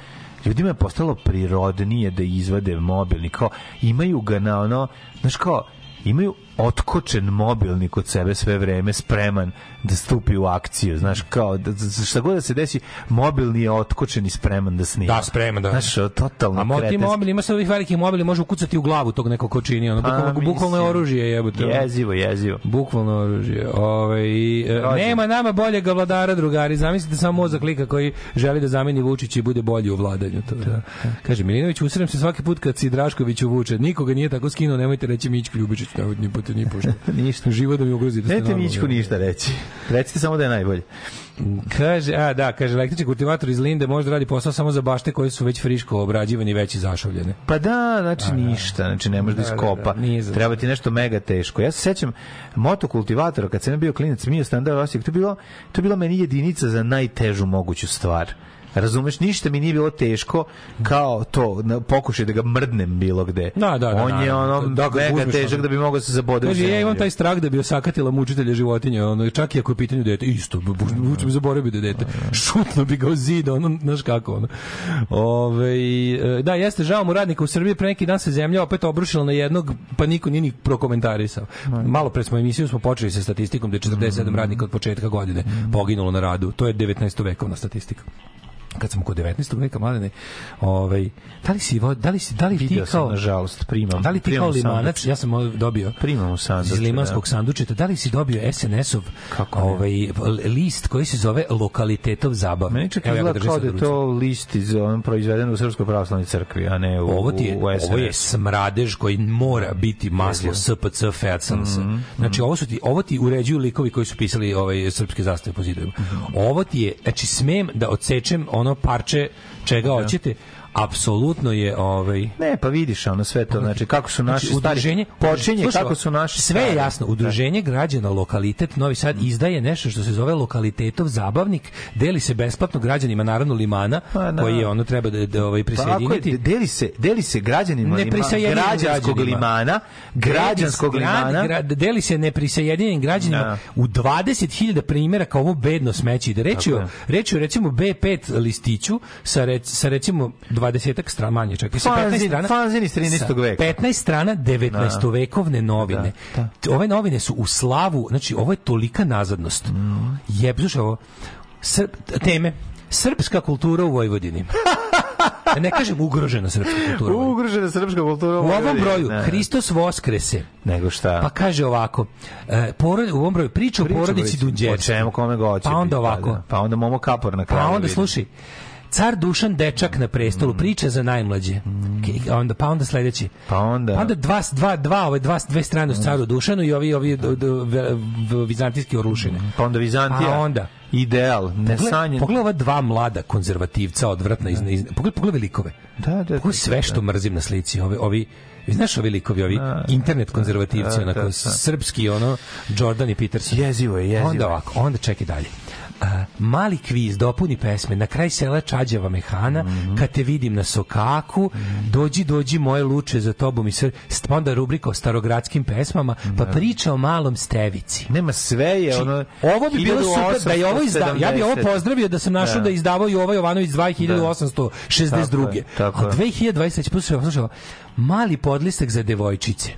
ljudima je postalo prirodnije da izvade mobilni, kao imaju ga na ono, znaš kao, imaju otkočen mobilni kod sebe sve vreme spreman da stupi u akciju znaš kao da, da, da, šta god da se desi mobilni je otkočen i spreman da snima da spreman da znaš totalno a motiv mobil ima sa ovih velikih mobili može ukucati u glavu tog nekog ko čini ono pa, bukvalno, bukvalno oružje jebote jezivo jezivo bukvalno oružje ovaj e, nema nama boljeg vladara drugari zamislite samo mozak lika koji želi da zameni Vučića i bude bolji u vladanju to da. kaže Milinović usrem se svaki put kad si Draškoviću uvuče nikoga nije tako skinuo nemojte reći Mićko Ljubičić ni pod protiv nije pošto. ništa. Život da mi ugrozi. Da Nete Mićku ništa reći. Recite samo da je najbolje. Kaže, a da, kaže, električni kultivator iz Linde može da radi posao samo za bašte koje su već friško obrađivane i već izašavljene. Pa da, znači a, da. ništa, znači ne može da, da iskopa. Da, da, da, Treba ti nešto mega teško. Ja se sećam motokultivatora kad sam bio klinac, mi da je standard Osijek, to je bilo, to je bila meni jedinica za najtežu moguću stvar. Razumeš, ništa mi nije bilo teško kao to, na, pokušaj da ga mrdnem bilo gde. Da, da, da, On da, je ono da, mega težak da bi mogao da se zabode. Kaže, ja imam taj strah da bi osakatila mučitelja životinja, ono, čak i ako je pitanje dete, isto, mučim da. zaboravio da dete. Da, Šutno bi ga o zid, ono, znaš kako, ono. Ove, e, da, jeste, žao mu radnika u Srbiji, pre neki dan se zemlja opet obrušila na jednog, pa niko nije ni prokomentarisao. Malo pre smo emisiju smo počeli sa statistikom da je 47 mm. radnika od početka godine mm. poginulo na radu. To je 19. vekovna statistika kad sam kod 19. veka mladene, ovaj da li si da li si da li ti kao nažalost primam. Da li ti kao limanac, sanduč. ja sam ovaj, dobio primam u sanduč, iz da. limanskog da. sandučeta, da li si dobio SNS-ov ovaj list koji se zove lokalitetov zabave. Meni čak Evo, ja kao da to list iz on proizveden u Srpskoj pravoslavnoj crkvi, a ne u Ovo ti je, u, SNS. ovo je smradež koji mora biti maslo SPC FEACNS. Mm -hmm. Znači ovo su ti ovo ti uređuju likovi koji su pisali ovaj srpske zastave po zidovima. Mm -hmm. Ovo ti je znači smem da odsečem on ono parče čega da. hoćete apsolutno je ovaj Ne, pa vidiš ono sve to, znači kako su znači, naši znači, udruženje počinje slušava, kako su naši Sve je jasno, da. udruženje da. građana lokalitet Novi Sad mm. izdaje nešto što se zove lokalitetov zabavnik, deli se besplatno građanima naravno limana pa, da. koji je ono treba da, da ovaj prisjediniti. Tako deli se, deli se građanima ne lima, građanskog limana, građanskog limana. Gra, deli se neprisjedinjenim građanima da. u 20.000 primjera kao ovo bedno smeće. Da reći, reći recimo B5 listiću sa, rec, sa recimo 20 strana manje, čak 15 strana. Fanzin 13. veka. 15 strana 19. vekovne da. novine. Da, da. Ove novine su u slavu, znači ovo je tolika nazadnost. Mm. Jeb, slušaj ovo. Srp, teme Srpska kultura u Vojvodini. Da ne kažem ugrožena srpska kultura. Ugrožena srpska kultura. U ovom broju ne. Da. Hristos Voskrese. Nego šta? Pa kaže ovako, e, porod, u ovom broju priča o porodici Dunđerske. O čemu, kome ga Pa onda ovako. Da, da. Pa onda Momo Kapor na pa kraju. Pa onda, slušaj, Car Dušan dečak na prestolu, mm. priče za najmlađe. Okay, mm. onda pa onda sledeći. Pa onda. Pa onda dva dva dva, ove dva dve strane u mm. Caru Dušanu i ovi ovi do, vizantijski orlušine. Pa onda Vizantija. Pa onda ideal, nesanjen. Pogled ova dva mlada konzervativca odvratna iz, iz pogled pogled velikove. Da, da. Pogled da, sve da. što mrzim na slici, ovi ovi Znaš ovi likovi, ovi da. internet konzervativci, onako srpski, ono, Jordan i Peterson. Jezivo je, jezivo. Onda ovako, onda čekaj dalje mali kviz, dopuni pesme, na kraj sela Čađava mehana, mm -hmm. kad te vidim na sokaku, mm -hmm. dođi, dođi moje luče za tobom i sve, onda rubrika o starogradskim pesmama, pa da. priča o malom stevici. Nema sve je, Či, znači, ono... Ovo bi bilo super da je ovo izdavao, ja bi ovo pozdravio da sam našao da, da izdavao i ovaj Jovanović 2862. Da. Tako je, tako je. A 2020, slušaj, mali podlistak za devojčice.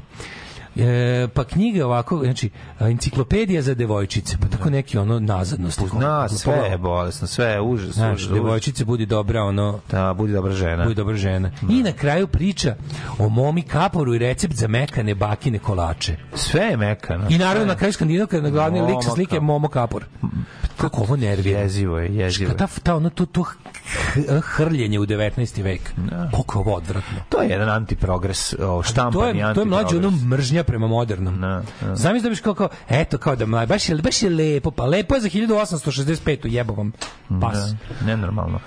E, pa knjige ovako, znači, enciklopedija za devojčice, pa tako neki ono nazadnost. Na, sve je bolesno, sve je užas. Znaš, užas, devojčice budi dobra, ono... Da, budi dobra žena. Budi dobra žena. Da. I na kraju priča o momi kaporu i recept za mekane bakine kolače. Sve je mekano. I naravno sve. na kraju skandinavka na glavni lik sa slike Momo Kapor. Kako ovo nervira. Jezivo je, jezivo je. Ta, ta, ono, to, to hrljenje u 19. vek. Da. Koliko ovo odvratno. To je jedan antiprogres, o, štampani antiprogres. To je, to je mlađe ono mržnja prema modernom. Ne, ne. Zamisli da biš kao, kao, eto, kao da mlad, baš je, baš je lepo, pa lepo je za 1865. jebo jebovom da, pas. Ne, nenormalno.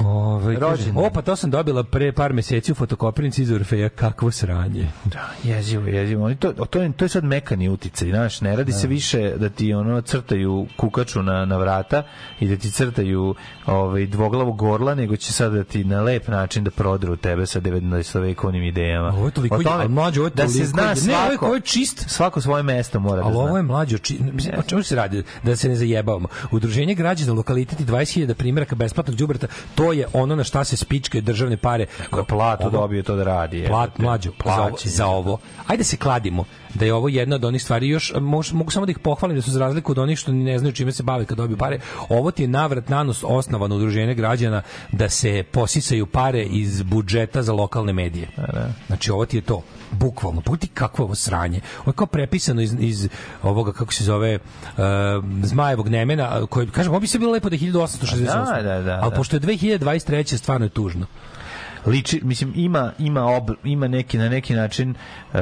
Ove, ovaj, Rođen. Kaže, opa, to sam dobila pre par meseci u fotokopirnici iz Orfeja, kakvo sranje. Da, jezivo, jezivo. Oni to, to, je, to je sad mekani uticaj, znaš, ne radi da. se više da ti ono crtaju kukaču na, na vrata i da ti crtaju ovaj, dvoglavu gorla, nego će sad da ti na lep način da prodru tebe sa 19. vekovnim idejama. Ovo je toliko, o tome, mlađe, ovo je toliko, da se zna svako, ne, ovo je, čist. Svako svoje mesto mora da zna. Ali ovo je mlađe, či, mislim, o čemu se radi? Da se ne zajebavamo. Udruženje građana lokaliteti 20.000 primjeraka besplatnog đubreta To je ono na šta se spičke državne pare. Kako platu ovo, dobio to da radi. Plat, mlađo, plaći Za, za ovo. Ajde se kladimo da je ovo jedna od onih stvari još mož, mogu samo da ih pohvalim da su za razliku od onih što ne znaju čime se bave kad dobiju pare ovo ti je navrat nanos osnovano udruženje građana da se posisaju pare iz budžeta za lokalne medije da, da. znači ovo ti je to bukvalno. Pogledaj kakvo ovo sranje. Ovo je kao prepisano iz, iz ovoga, kako se zove, uh, Zmajevog Nemena, koji, kažem, ovo bi se bilo lepo da je 1868. Da, da, da, da. Ali pošto je 2023. stvarno je tužno liči mislim ima ima ob, ima neki na neki način uh,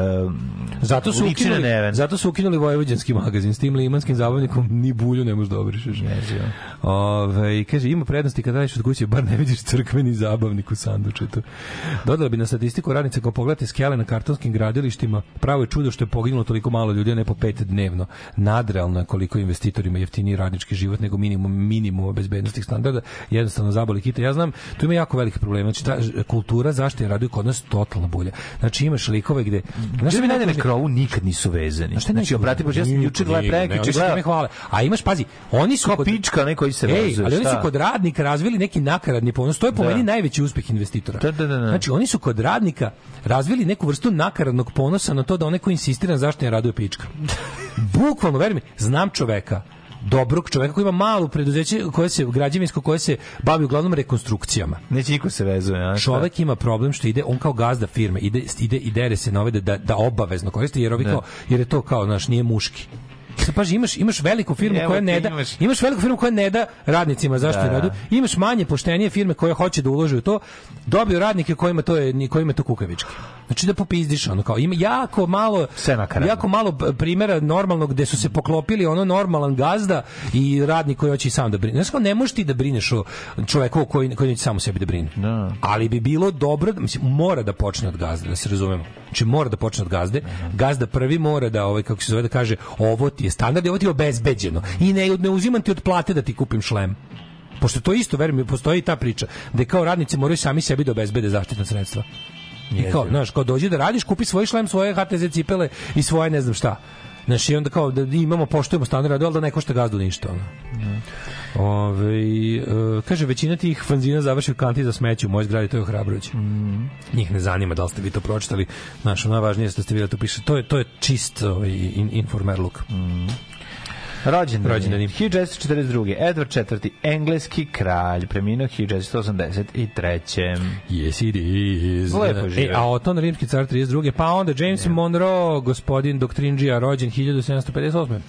zato su ukinuli neven. zato su ukinuli vojvođanski magazin s tim limanskim zabavnikom ni bulju ne možeš da obrišeš ne znam ovaj kaže ima prednosti kad radiš od kuće bar ne vidiš crkveni zabavnik u sandučetu dodala bi na statistiku radnice ko pogledate skele na kartonskim gradilištima pravo je čudo što je poginulo toliko malo ljudi a ne po pet dnevno nadrealno je koliko investitorima jeftiniji radnički život nego minimum minimum bezbednostnih standarda jednostavno zaboli kita ja znam tu ima jako veliki problem znači ta, kultura zašto je radio kod nas totalna bolja. Znači imaš likove gde znači mi najde krovu nikad nisu vezani. Znači, znači obrati bože ja sam juče gledao prekiče gledao. mi hvale. A imaš pazi, oni su kod pička neko koji se vezuje. Ali oni su kod radnika razvili neki nakaradni ponos. To je po da. meni najveći uspeh investitora. Da, da, da, da, Znači oni su kod radnika razvili neku vrstu nakaradnog ponosa na to da onaj ko insistira zašto je radio pička. Bukvalno, veruj mi, znam čoveka dobrog čoveka koji ima malo preduzeće koje se građevinsko koje se bavi uglavnom rekonstrukcijama. Neće niko se vezuje, a? Čovek ima problem što ide on kao gazda firme, ide ide i dere se na ove da da, da obavezno koristi jer obično jer je to kao naš nije muški. Sad paži, imaš imaš veliku firmu koja ne da, imaš. imaš veliku firmu koja ne da radnicima zašto da. Imaš manje poštenije firme koje hoće da ulože u to, dobiju radnike kojima to je kojima to kukavički. Znači da popizdiš ono kao ima jako malo jako malo e, primera normalnog gde su se poklopili ono normalan gazda i radnik koji hoće i sam da brine. Znači kao ne možeš ti da brineš o čoveku koji koji neće samo sebi da brine. Da. Ali bi bilo dobro, mislim mora da počne od gazde, da se razumemo. Znači mora da počne od gazde. Gazda prvi mora da ovaj kako se zove da kaže ovo ti je standard, ovo ti je obezbeđeno i ne ne uzimam ti od plate da ti kupim šlem pošto to isto, verujem, postoji ta priča, da kao radnici moraju sami sebi da obezbede zaštitna sredstva. I kao, znaš, kao dođi da radiš, kupi svoj šlem, svoje HTZ cipele i svoje ne znam šta. Znaš, i onda kao da imamo, poštujemo standard, ali da ne košta gazdu ništa. Ono. Mm. Ove, e, kaže, većina tih fanzina završi u kanti za smeću, moj zgradi, to je ohrabrujuće. Mm. Njih ne zanima da li ste vi to pročitali. Znaš, najvažnije je da ste vidjeli, to piše. To je, to je čist ovaj, in, look. Mm. Rođendan. Rođendan. 1442. Edward IV. Engleski kralj, preminuo 1483. Yes it is. Lepo E, a Oton, rimski car 32. Pa onda James yeah. Monroe, gospodin doktrinđija, rođen 1758.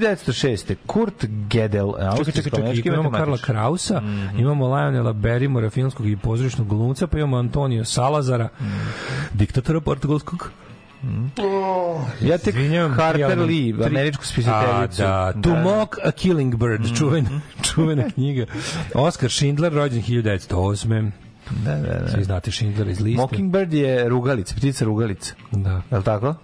1906. Kurt Gedel, austrijski čekaj, čekaj, čekaj, imamo Karla Krausa, mm -hmm. imamo Lionela Berimora, filmskog i pozorišnog glumca, pa imamo Antonio Salazara, mm. diktatora portugalskog. Mm. Oh, ja tek Carter ja, Lee, američku spisateljicu. Da, To da. Mock a da. Killing Bird, mm. čuvena, čuvena knjiga. Oskar Schindler, rođen 1908. Da, da, da. Svi znate Schindler iz liste. Mockingbird je rugalica, ptica rugalica. Da. Je li tako?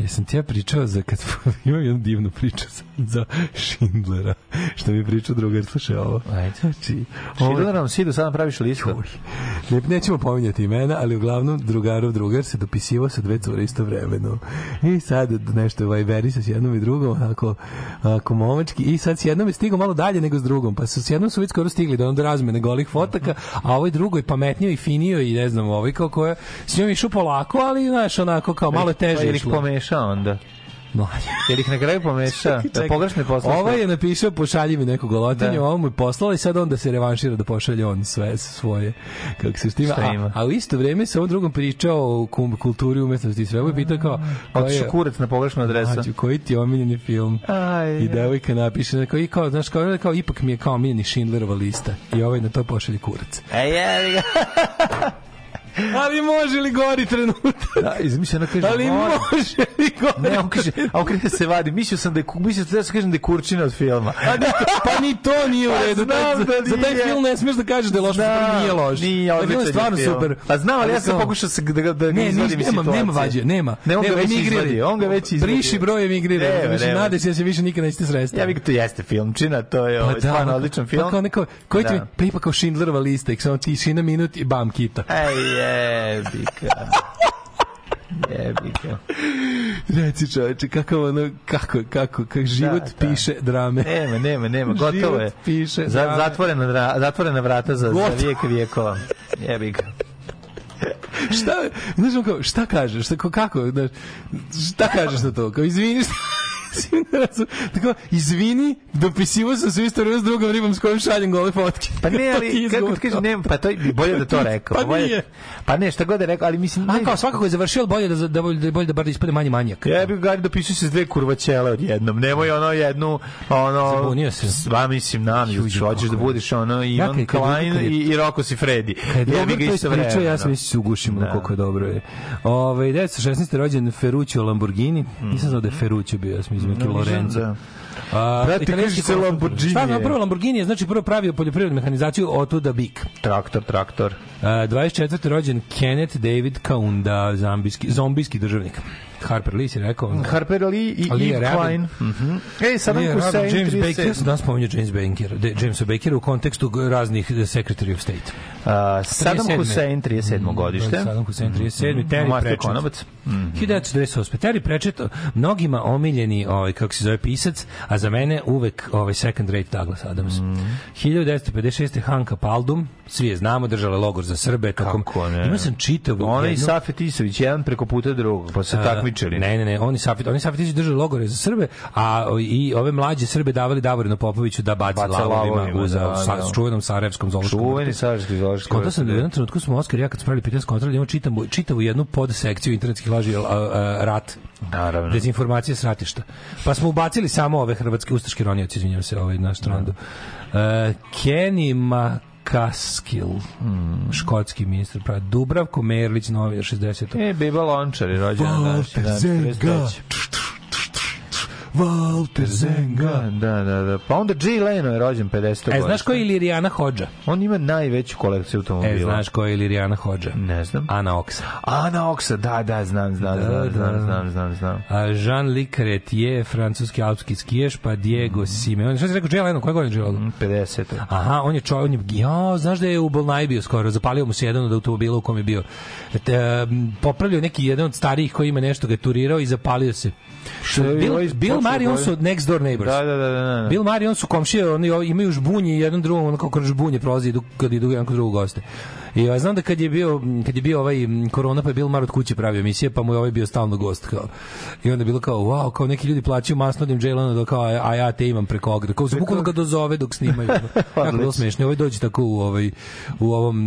Jesam ti ja pričao za kad imam jednu divnu priču za, za Schindlera, što mi pričao drugar, slušaj ovo. Ajde. Znači, ovo... Schindler nam sidu, sad nam praviš listu. Ne, nećemo pominjati imena, ali uglavnom drugarov drugar se dopisivao sa dve cure isto vremeno. I sad nešto je vajberi sa s jednom i drugom, onako, ako momački, i sad s jednom je stigo malo dalje nego s drugom, pa s jednom su već skoro stigli do onda razmene golih fotaka, a ovaj drugoj pametnio i finio i ne znam, ovaj kao koja, s njom išu polako, ali znaš, onako kao malo teže pa, išlo. Pomeš pomešao onda? Mlađe. Jel ih na kraju pomeša? Čekaj, čekaj. Pogrešne poslove. Ovo je napisao pošalji mi neku golotinju, da. ovo mu je poslao i sad onda se revanšira da pošalje on sve svoje. Kako se štima. A, a u isto vreme sa ovom drugom pričao o kulturi umetnosti i sve. Ovo je pitao kao... Otišu kurac na pogrešnu adresu. Mlađe, koji ti je omiljeni film? Aj, I devojka napiše. Kao, i kao, znaš, kao, kao, kao, ipak mi je kao omiljeni Schindlerova lista. I ovaj na to pošalje kurac. E, je, ali može li gori trenutak? Da, izmišljena kaže, ali mora. može li gori Ne, on kaže, a okrene da se vadi, Mišio sam da je, mislio sam da se kažem da je kurčina od filma. A da, pa ni to nije u pa redu. Pa znam da nije. Za taj film ne smiješ da kažeš da je loš, da, nije loš. Nije, da, odličan je stvarno film. super. Pa znam, ali ja sam pokušao se da, da ne, izvadim iz situacije. Nema vađe, nema. Ne, on ga već izvadio, on ga već izvadio. Priši broj emigrirao, više nadaj se da se više nikada nećete sresti. Ja bih to jeste filmčina, to je pa ovaj, stvarno odličan film. Pa kao neko, koji ti, pa ipak kao Schindlerova lista, samo tišina minut i bam kita. Ej, Jebika. Jebika. Reci čoveče, kako ono, kako, kako, kako život da, da. piše drame. Nema, nema, nema, gotovo je. Život piše drame. Zatvorena, zatvorena vrata za, Gotovo. za vijek vijekova. Jebika. šta, znaš, kao, šta kažeš, šta, kako, znaš, šta kažeš na to, kao, izvini, šta, Tako, izvini, dopisivo sam se isto vreme s drugom ribom s kojom šaljem gole fotke. Pa ne, ali, kako ti kažem, nema, pa to bi bolje da to pa rekao. pa bolje, nije. Pa ne, šta god da rekao, ali mislim... A kao svakako je završio, bolje da, da, da, bolje, da bar da ispade manji manjak. Ja bih ga dopisao se s dve kurvaćele odjednom. Nemoj ono jednu, ono... Zabunio se. Sva mislim nam, hoćeš da budeš ono i on Klein i, i Roko si Fredi. Kad ja bih ga isto Ja sam mislim da se ugušimo da. koliko je dobro je. Ove, ovaj, 1916. rođen Ferruccio Lamborghini. Mhm. Nisam znao da je Ferruccio bio, ja sam neki no, Lorenzo. Da. A, Brate, kaže se Lamborghini. Šta napravio Lamborghini? Znači, prvo pravio poljoprivrednu mehanizaciju da Bik. Traktor, traktor. A, 24. rođen Kenneth David Kaunda, zambijski, zombijski državnik. Harper Lee si rekao. Harper Lee i Ali Eve Rabin. Klein. Mm -hmm. Ej, Saddam Lee Hussein. James Baker, ja sam danas pominjao James Baker, de, Jamesa Baker u kontekstu raznih eh, Secretary of State. Uh, Saddam Hussein, 37. godište. Saddam Hussein, 37. Mm, Terry Pratchett. Mm -hmm. 1998. prečito mnogima omiljeni, ovaj, kako se zove pisac, a za mene uvek ovaj second rate Douglas Adams. Mm -hmm. 1956. Hanka Paldum, svi je znamo, držala logor za Srbe. Tokom, Kako ne? Imao sam čitavu... Ona jednu... i Safet Isović, jedan preko puta drugog, pa se takmičili. Ne, ne, ne, oni Safet, oni Safet Isović držali logore za Srbe, a i ove mlađe Srbe davali Davorinu Popoviću da baci Baca lavovima u da, sa, da. čuvenom Sarajevskom zološkom. Čuveni Sarajevski zološki. Skontao sam da u da. jednom trenutku smo Oskar, ja kad smo pravili 15 kontrol, imamo čitavu, čitavu jednu podsekciju internetskih traži a, a, rat. Naravno. Dezinformacije s ratišta. Pa smo ubacili samo ove hrvatske ustaške ronioci, izvinjam se, ovaj na strandu. No. Da. Uh, e, Kenny Ma Kaskil, mm. škotski ministar prava. Dubravko Merlić, novi 60. E, Biba Lončar je rođena. da, Zenga. 43. Walter Zenga. Da, da, da. Pa onda G. Leno je rođen 50. E, znaš ko je Ilirijana Hođa? On ima najveću kolekciju automobila. E, znaš ko je Ilirijana Hođa? Ne znam. Ana Oksa. Ana Oksa, da, da, znam, znam, da, znam, da. znam, da. znam, znam, znam. Jean-Luc Cretier, francuski alpski skijaš, pa Diego mm. On, Šta si rekao, G. Leno, koje godine G. Leno? 50. Aha, on je čovjek, on je, jo, znaš da je u Bolnaj bio skoro, zapalio mu se jedan od automobila u kom je bio. Te, e, popravljao neki jedan od starijih koji ima nešto, ga turirao i zapalio se. Što je bilo, bilo Bill Murray, on su da. next door neighbors. Da, da, da. da, da. Bill Murray, on su komšije, oni imaju žbunje i jedan drugom, onako kroz žbunje prolazi kad idu jedan kod drugog goste. I ja znam da kad je bio kad je bio ovaj korona pa je bil Marot kući pravio emisije, pa mu je ovaj bio stalno gost kao. I onda je bilo kao wow, kao neki ljudi plaćaju masno da im da kao a ja te imam preko ograde. Kao bukvalno ga dozove dok snimaju. Jako bilo smešno. Ovaj dođe tako u ovaj u ovom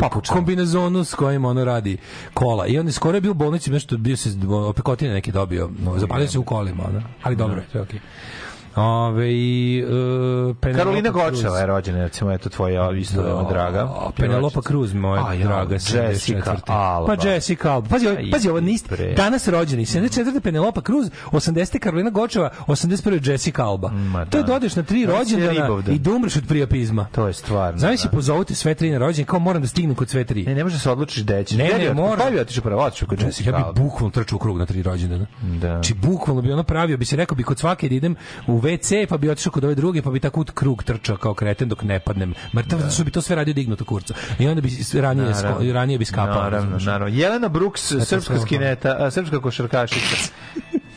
uh, kombinezonu s kojim ono radi kola. I on je skoro bio u bolnici, nešto bio se opekotine neke dobio. No, zapalio se u kolima, da. ali dobro je, to okej. Okay. Ove, i, uh, e, Penelopa Karolina Gočeva je rođena, recimo, eto tvoja isto veoma da. draga. A, Penelopa Cruz, moja a, ja, draga. Jessica Alba. Pa Jessica Alba. Pazi, Aj, pazi ovo niste danas rođeni. 74. Penelope Cruz, 80. Karolina Gočeva, 81. Jessica Alba. Ma, To je da. dodeš na tri rođendana i da umreš od prijapizma. To je stvarno. Znaš si da. pozovu te sve tri na rođendan, kao moram da stignem kod sve tri. Ne, ne možeš se odlučiš da ćeš. Ne, ne, ne moram. Pa bi otišao pravo, otišao kod Jessica Alba. Ja bih bukvalno trčao krug na tri rođendana. Da. Či znači, bukvalno bi ono pravio, bi se rekao bi kod svake da idem u u WC, pa bi otišao kod ove druge, pa bi tako u krug trčao kao kreten dok ne padnem. Mrtav, da. što bi to sve radio dignuto kurca. I onda bi ranije, naravno, ranije bi skapao. Naravno, naravno. Jelena Brooks, Eta srpska skineta, a, srpska košarkašica.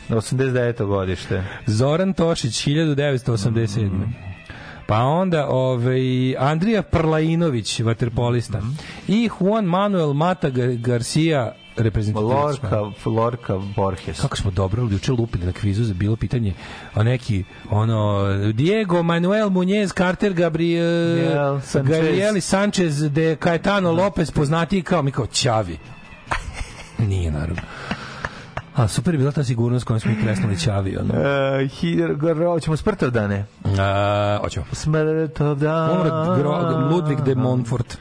89. godište. Zoran Tošić, 1987. Mm -hmm. Pa onda ovaj, Andrija Prlainović, vaterpolista. Mm -hmm. I Juan Manuel Mata Garcia, reprezentativna. Lorca, Lorca Borges. Kako smo dobro juče lupili na kvizu za bilo pitanje o neki ono Diego Manuel Muñez Carter Gabriel Gabriel Sanchez, Gabriel Sanchez de Caetano da. Lopez poznati kao mi kao Čavi. Nije naravno. A super je bila ta sigurnost kojom smo i kresnuli Čavi. Ono. E, hi, hoćemo smrtav dane? E, hoćemo. Smrtav dane. Umro Ludvig de Montfort.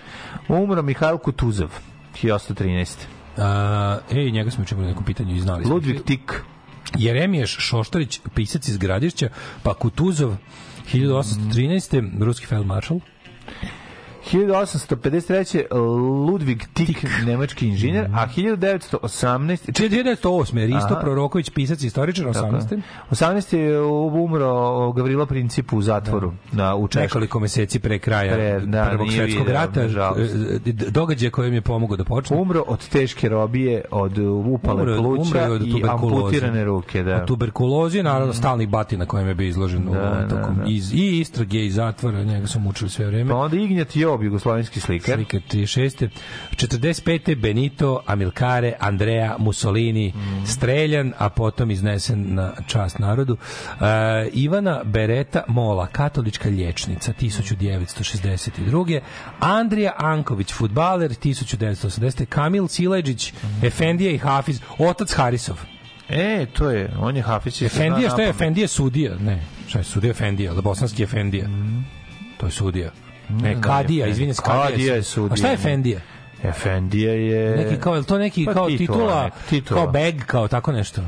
Umro Mihajl Kutuzov, 1813. Uh, ej, njega smo učinili nekom pitanje i znali. Ludvig Tik. Jeremiješ Šoštarić, pisac iz Gradišća, pa Kutuzov, 1813. Mm. ruski feldmaršal. 1853. Ludwig Tick, Tick. nemački inženjer, mm -hmm. a 1918... 1908. Risto Proroković, pisac i istoričar, 18. 18. je umro Gavrilo Princip u zatvoru da. na, u Češki. Nekoliko meseci pre kraja pre, da, Prvog svetskog rata, e, događaj kojem je pomogao da počne. Umro od teške robije, od upale umro, pluća umro od i amputirane ruke. Da. Od tuberkulozi, naravno, mm. stalnih batina kojem je bio izložen da, u, da, tokom, da, da. Iz, i istrage i zatvora, njega su mučili sve vreme. Pa onda Ignjat Jo grob jugoslovenski slikar. Slikar 36. 45. Benito Amilcare Andrea Mussolini mm. streljan, a potom iznesen na čast narodu. Uh, Ivana Bereta Mola, katolička lječnica 1962. Andrija Anković, futbaler 1980. Kamil Sileđić, mm. Efendija i Hafiz, otac Harisov. E, to je, on je Hafiz. Efendija, da, šta je Efendija sudija? Ne, šta je sudija Efendija, da, bosanski Efendija. Mm. To je sudija. Ne, Kadija, izvinite, Kadija je sudija. A šta je Fendija? Efendija je... Neki kao, je to neki pa, kao titula, titula, titula, kao beg, kao tako nešto?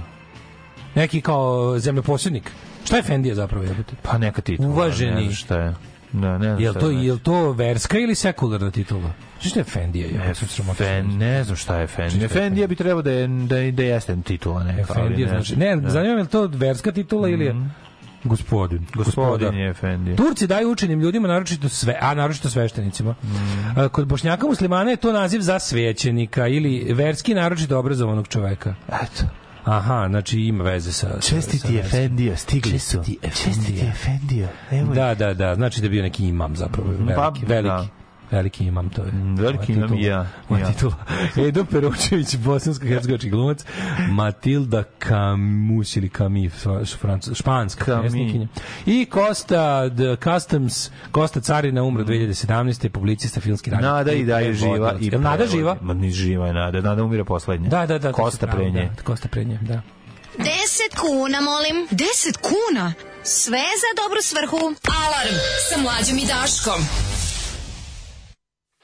Neki kao zemljoposednik? Šta je Efendija zapravo? Jebate? Pa neka titula. Uvaženi. Ne šta je. Da, ne znam jel to, je to verska ili sekularna titula? Šta je Efendija? Ja, Efen, ne znam šta je Efendija. Efendija bi trebao da je, da, da jeste titula neka. Efendija, znači, ne, da. zanima me je to verska titula mm. ili je... Mhm. Gospodin. Gospodin je efendija. Turci daju učenim ljudima, naročito sve, a naročito sveštenicima. Mm. Kod bošnjaka muslimana je to naziv za svećenika ili verski naročito obrazovanog čoveka. Eto. Aha, znači ima veze sa... Čestiti sa, Efendio, stigli Čestiti su. Čestiti Efendio. Evo da, da, da, znači da je bio neki imam zapravo, mhm. veliki, pa, veliki. Da. Veliki imam to je. Mm, veliki imam i ja. Ma ja. Edo Peročević, bosansko-hercegovački glumac. Matilda Camus ili Camille, španska pesnikinja. I Costa the Customs, Costa Carina umro 2017. Mm. publicista, filmski radnik. Nada i da je živa. I Jel Nada živa? Ma ni živa je Nada. Nada umire poslednje. Da, da, da. Kosta pre nje. Da, Kosta pre nje, da. 10 kuna, molim. 10 kuna? Sve za dobru svrhu. Alarm sa mlađom i Daškom.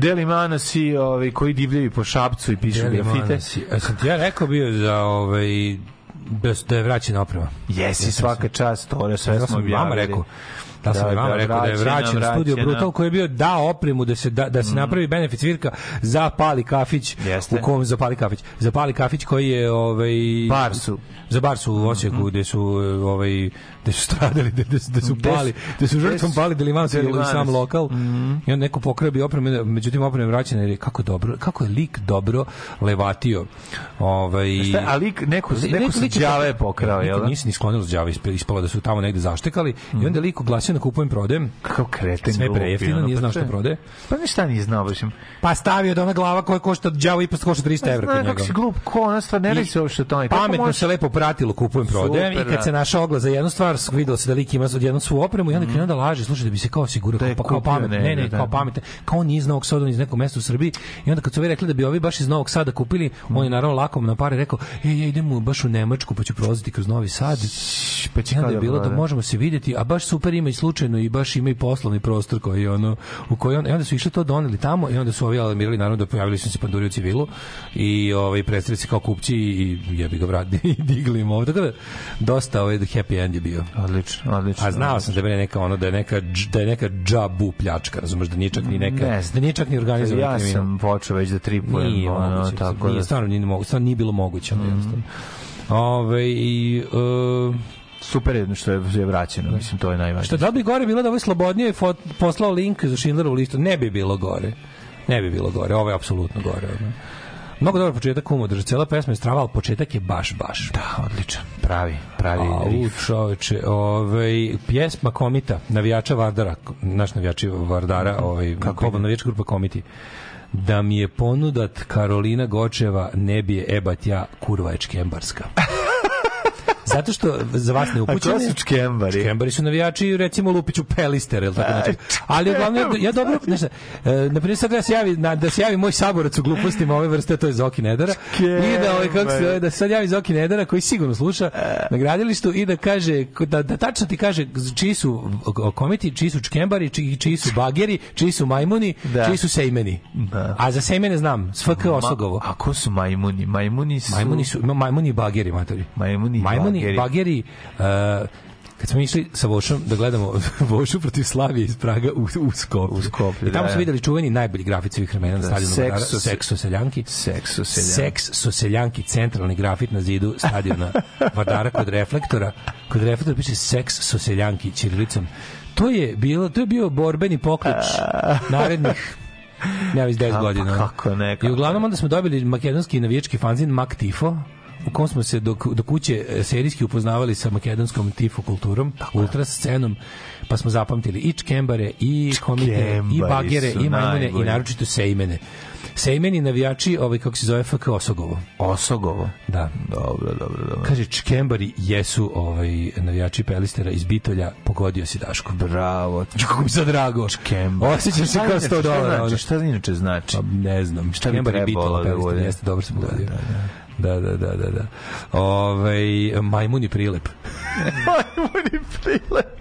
Deli Manasi, ovaj, koji divljaju po šapcu i pišu Deli grafite. Manasi. E, sam ti ja rekao bio za ovaj, da, da je vraćena oprava. Jesi, svaka čast, to je sve smo objavili. Mama rekao, Da, sam da, vama da, rekao da je vraćen, vraćen studio Brutal koji je bio da opremu da se da, da se mm. napravi benefit svirka za Pali kafić Jeste. u kom za Pali kafić. Za Pali kafić koji je ovaj Barsu. Za Barsu u Osijeku mm gde su ovaj gde su stradali, gde, gde, su pali, gde su žrtvom pali Delimansi i sam lokal. Mm I on neko pokrabi opremu, međutim oprema je vraćena jer je kako dobro, kako je lik dobro levatio. Ovaj Šta, a lik neko neko, neko sa đave pokrao, je l' da? Nisi ni sklonilo đave, ispalo da su tamo negde zaštekali mm i mm-hmm. onda lik oglasio sve nakupujem, prodajem. Kako kreten Sve prejeftino, nije pa znao šta prodaje. Pa ništa nije znao, baš Pa stavio da ona glava koja košta đavo i pa košta 300 evra kod njega. Kako si glup, ko ona stvar ne radi uopšte tome. Pametno može... se lepo pratilo, kupujem, prodajem i kad da. se našao oglas za jednu stvar, videlo se da lik ima od jednu svu opremu i onda mhm. krenuo da laže, slušaj da bi se kao sigurno da pa kao, kao pametno, ne, ne, da, kao pametno, kao on iz Novog Sada, iz nekog mesta u Srbiji i onda kad su ovi rekli da bi ovi baš iz Novog Sada kupili, mhm. on je naravno lakom na pare rekao, ej, ja idem baš u Nemačku, pa ću prolaziti kroz Novi Sad. Pa će da je bilo da možemo se videti, a baš super ima slučajno i baš ima i poslovni prostor koji ono u koji on, i onda su išli to doneli tamo i onda su ovi alarmirali naravno da pojavili su se panduri u civilu i ovaj predstavili kao kupci i jebi ga vrat i digli im ovo tako da dosta ovaj happy end je bio odlično odlično a znao sam da je neka ono da je neka da je neka džabu pljačka razumeš da ničak ni neka ne, da ničak ni organizovana ja kriminal. sam počeo već da tripujem nije ono, moguće, tako da- nije, da stvarno nije, mogu, stvarno nije bilo moguće mm -hmm. jednostavno Ove, i, uh, super je što je vraćeno, da. mislim to je najvažnije. Što da bi gore bilo da ovo je ovaj slobodnije poslao link za Schindlerovu listu, ne bi bilo gore. Ne bi bilo gore, ovo je apsolutno gore. Mnogo dobar početak umodrž. Znači Cela pesma je strava, ali početak je baš, baš. Da, odličan. Pravi, pravi A, riff. U, čoveče, ovaj, pjesma Komita, navijača Vardara, naš navijači Vardara, mhm, ovaj, Kako oba, navijača grupa Komiti. Da mi je ponudat Karolina Gočeva, ne bi je ebat ja, kurva je čkembarska. Zato što za vas ne upućene. A ko su čkembari? Čkembari su navijači, recimo Lupiću Pelister, ili tako znači. Ali uglavnom, ja dobro, znaš, e, na primjer sad da se javi, na, da se javi moj saborac u glupostima ove vrste, to je Zoki Nedara. I da, ovaj, kako se, da se sad javi Zoki Nedara, koji sigurno sluša na gradilištu i da kaže, da, da tačno ti kaže čiji su komiti, čiji su čkembari, čiji, čiji su bageri, čiji su majmuni, da. čiji su sejmeni. Da. A za sejmene znam, s FK Osogovo. a ko su majmuni? Majmuni su... Majmuni su, majmuni bageri, matori. Majmuni, majmuni bageri, bageri uh, kad smo išli sa Vošom da gledamo Vošu protiv Slavije iz Praga u, u Skoplju. U Skoplju I tamo da, smo videli čuveni najbolji grafici svih vremena da, stadionu seks, Madara, so, seks Soseljanki. Seks Soseljanki. Seks Soseljanki, centralni grafit na zidu stadiona Vardara kod reflektora. Kod reflektora piše seks Soseljanki Čirilicom. To je bilo, to je bio borbeni poklič narednih Ja, iz 10 godina. Pa kako ne? Kako. I uglavnom onda smo dobili makedonski navijački fanzin Mak Tifo, u kom smo se do, do kuće e, serijski upoznavali sa makedonskom tifo kulturom, ultra scenom, pa smo zapamtili i čkembare, i komite, i bagere, i majmune, i naročito sejmene. Sejmeni navijači, ovaj kako se zove FK Osogovo. Osogovo. Da. Dobro, dobro, dobro. Kaže Čkembari jesu ovaj navijači Pelistera iz Bitolja, pogodio si Daško. Bravo. Kako mi sad drago. Čkembari. Osećaš se kao 100 dolara. Šta znači? Šta znači? Znači? Ne znam. Šta bi trebalo da bude? Jeste dobro se da, pogodio. Da, da, da. Da, da, da, da. da. Ove, ovaj, majmun prilep. majmun prilep.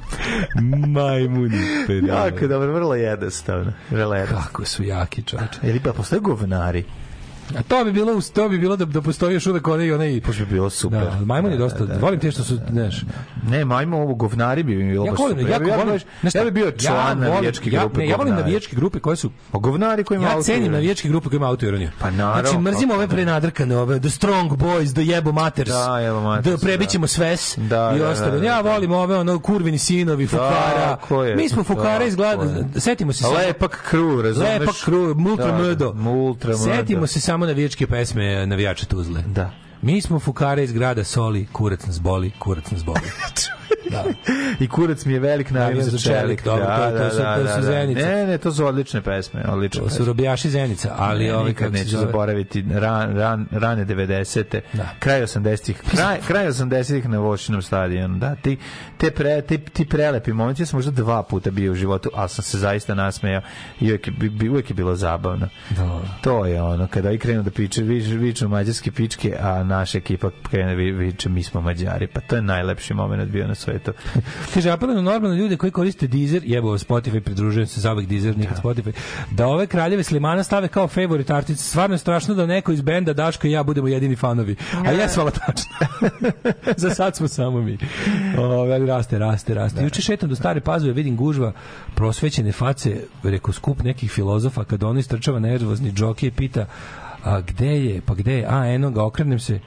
majmun prilep. Jako dobro, vrlo jednostavno. Vrlo jednostavno. Kako su jaki čače. Ili pa postoje govnari. A to bi bilo, to bi bilo da, da postoji još uvek onaj, onaj... To bi bilo super. Da, majmun je da, dosta, da, da, volim te da, što su, da, znaš... Ne, majmo ovo govnari bi mi bilo ja volim, super. Ja, volim, ja, volim, ja bi bio član ja navijačke ja, grupe. Ne, ja volim navijačke grupe koje su... O pa govnari koji imaju. Ja cenim navijačke grupe koje imaju autoironiju. Pa naravno. Znači, mrzimo ove pa prenadrkane, ove, The Strong Boys, The Jebo Maters, da, jebo maters, da prebićemo da. Sves da, i ostalo. ja volim ove, ono, kurvini sinovi, fukara. mi smo fukara da, izgleda, setimo se... Lepak crew, razumeš? Lepak crew, multra da, mrdo. Multra mrdo. Setimo se samo samo navijačke pesme navijača Tuzle. Da. Mi smo fukare iz grada Soli, kurac nas boli, kurac nas boli. da. I kurac mi je velik da, navijem za čelik. Dobro, da, to, to, da, su, da, to da, su da. Zenica. Ne, ne, to su odlične pesme. Odlične to pesme. su robijaši Zenica, ali ne, ovaj nikad neću zove... zaboraviti ran, ran, rane 90. Da. Kraj 80-ih. Kraj, kraj 80-ih na Vošinom stadionu. Da, ti, te pre, te, ti prelepi momenti, ja sam možda dva puta bio u životu, ali sam se zaista nasmejao i uvijek, uvijek je bilo zabavno. Da. To je ono, kada i krenu da piče, viču, viču mađarske pičke, a naša ekipa krene vi, viče mi smo Mađari, pa to je najlepši moment bio na svetu. Kaže, apelem na normalno ljude koji koriste Deezer, jebo Spotify, pridružujem se za ovih Deezer, nikad da. Spotify, da ove kraljeve Slimana stave kao favorit artist. Stvarno je strašno da neko iz benda Daško i ja budemo jedini fanovi. A jes, hvala tačno. za sad smo samo mi. O, Ove, raste, raste, raste. Da. Juče šetam do stare pazove, vidim gužva prosvećene face, reko skup nekih filozofa, kad oni strčava nervozni džoki i pita a gde je, pa gde je, a eno ga, okrenem se,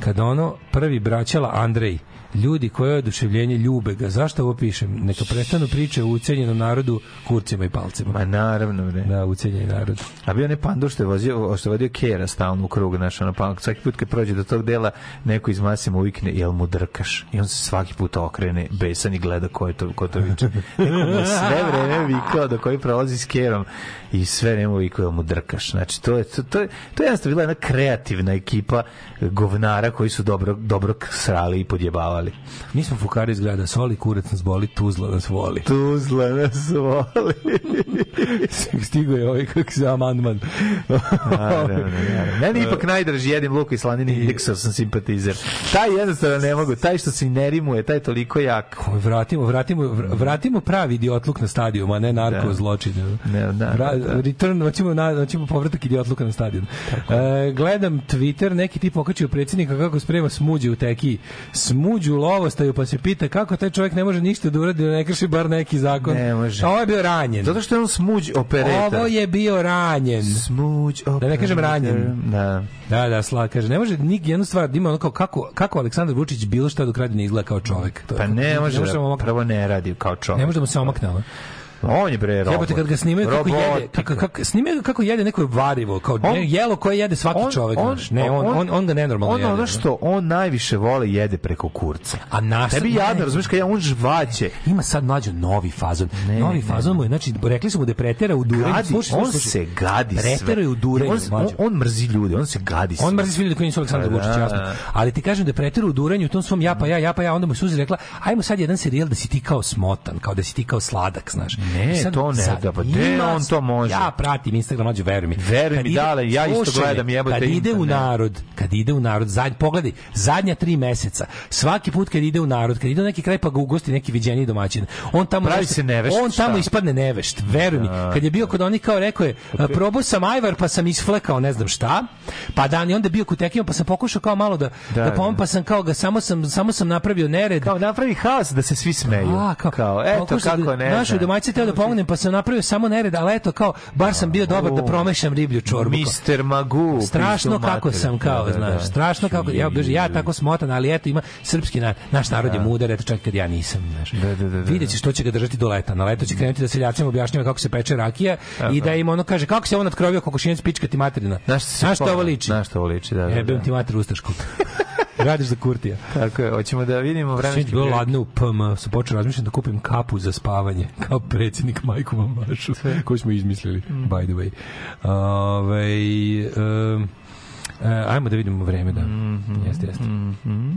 kada ono prvi braćala Andrej, Ljudi koje je oduševljenje ljube ga. Zašto ovo pišem? Neka prestanu priče o ucenjenom narodu kurcima i palcima. Ma naravno, bre. Da, ucenjeni narod. A bio ne pando što je vozio, što je vodio Kera stalno u krug, znaš, ono, pa svaki put kad prođe do tog dela, neko iz masima uvikne, jel mu drkaš? I on se svaki put okrene, besan i gleda ko je to, ko to viče. Neko mu sve vreme vikao do koji prolazi s Kerom i sve nemo vikao, jel mu drkaš? Znači, to je, to, to, je, to je jednostavno bila jedna kreativna ekipa govnara koji su dobro, dobro srali i podjebavali boli. Mi smo fukari iz grada Soli, kurac nas boli, Tuzla nas voli. Tuzla nas voli. Stigo je ovaj kako se amandman. Meni ipak najdraži jedin luk i slanini indeksov sam simpatizer. Taj jednostavno ne mogu, taj što se ne rimuje, taj toliko jak. Vratimo, vratimo, vratimo pravi idiotluk na stadion, a ne da. narko zločin. Ne, da, da, da. Return, hoćemo, na, hoćemo povratak idiotluka na stadion. E, gledam Twitter, neki tip okačio predsjednika kako sprema smuđe u teki. Smuđu uđe u lovostaju pa se pita kako taj čovjek ne može ništa da uradi da ne krši bar neki zakon. Ne može. A ovo je bio ranjen. Zato što je on smuđ opereta. Ovo je bio ranjen. Smuđ operator. Da ne kažem ranjen. Da. Da, da, sla, kaže. Ne može nik jednu stvar da ima ono kao kako, kako Aleksandar Vučić bilo šta dok radi ne izgleda kao čovjek. To, pa ne, ne može, ne možemo, da, da prvo ne radi kao čovjek. Ne možemo se omaknuti. On je bre robot. Jebote kad ga snimaju kako jede, kako, kako snimaju kako jede neko varivo, kao on, jelo koje jede svaki on, čovjek, on, Ne, on, on, on, on ga nenormalno on, jede. Ono što on najviše voli jede preko kurca. A nas Tebi jadno, razumeš kad ja on žvaće. Ima sad mlađo novi fazon. Ne, novi ne, fazon mu je, znači rekli smo da je pretera u durenju. Gadi, slušaj, on slušaj, se gadi sve. Pretera je u durenju. On, on, on mrzi ljude, on se gadi sve. On mrzi sve ljude koji nisu Aleksandar da, da, Vučić, da. jasno. Ali ti kažem da je pretera u durenju u tom svom ja pa ja, ja pa ja, onda mu suzi rekla, ajmo sad jedan serijal da si ti kao smotan, kao da si ti kao sladak, znaš. Ne, Sad, to ne, da pa de on to može. Ja pratim Instagram, hoću veruj mi. Veruj mi, dale, ja isto gledam jebote. Kad ide u narod, kad ide u narod, zadnj, pogledaj, zadnja tri meseca, svaki put kad ide u narod, kad ide u neki kraj pa ga ugosti neki viđeni domaćin, on tamo Pravi se nevešt, on tamo šta? ispadne nevešt, veruj mi. Kad je bio kod onih kao rekao je, probao sam ajvar pa sam isflekao ne znam šta, pa dan i onda bio kod tekima pa sam pokušao kao malo da, da, da pa, pa sam kao ga samo sam, samo sam napravio nered. Kao napravi haos da se svi smeju. A, kao, kao, eto kako da- ne. Naši domaći teo da pomognem, pa sam napravio samo nered, ali eto, kao, bar sam bio dobar da promešam riblju čorbu. Mister Magu. Strašno kako sam, kao, da, da, znaš, da. strašno kako, ja, ja tako smotan, ali eto, ima srpski, na, naš narod je mudar, eto, čak kad ja nisam, znaš. Da, da, da, što će ga držati do leta. Na leto će krenuti da seljacima objašnjava kako se peče rakija i da im ono kaže, kako se on nadkrovio kokošinac pička ti materina. Znaš što ovo liči? Znaš što ovo liči, da. Jebem ti mater ustašku. Radiš za Kurtija. Tako je, hoćemo da vidimo vremenski. Sinoć bilo ladno u PM, sam počeo razmišljati da kupim kapu za spavanje, kao predsjednik Majku Mamašu, koju smo izmislili, mm. by the way. Ove, ovaj, um, ajmo da vidimo vreme, da. Mm -hmm. Jeste, jeste. Mm -hmm.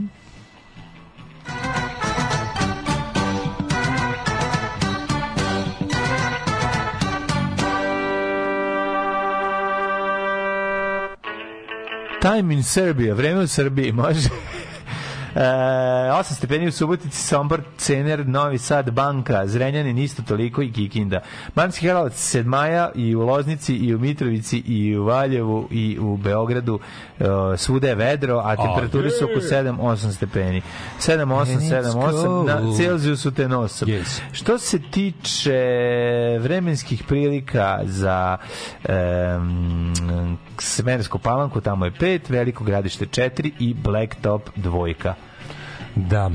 Time in Serbia, vreme u Srbiji, može. E, eh, 8 stepeni u Subotici, Sombor, Cener, Novi Sad, Banka, Zrenjanin isto toliko i Kikinda. Banski Karlovac, Sedmaja i u Loznici i u Mitrovici i u Valjevu i u Beogradu e, svuda je vedro, a temperature su oko 7-8 stepeni. 7-8, 7-8, na Celzijusu te nosom. Yes. Što se tiče vremenskih prilika za um, Semersku palanku, tamo je 5, Veliko gradište 4 i Blacktop dvojka. Da.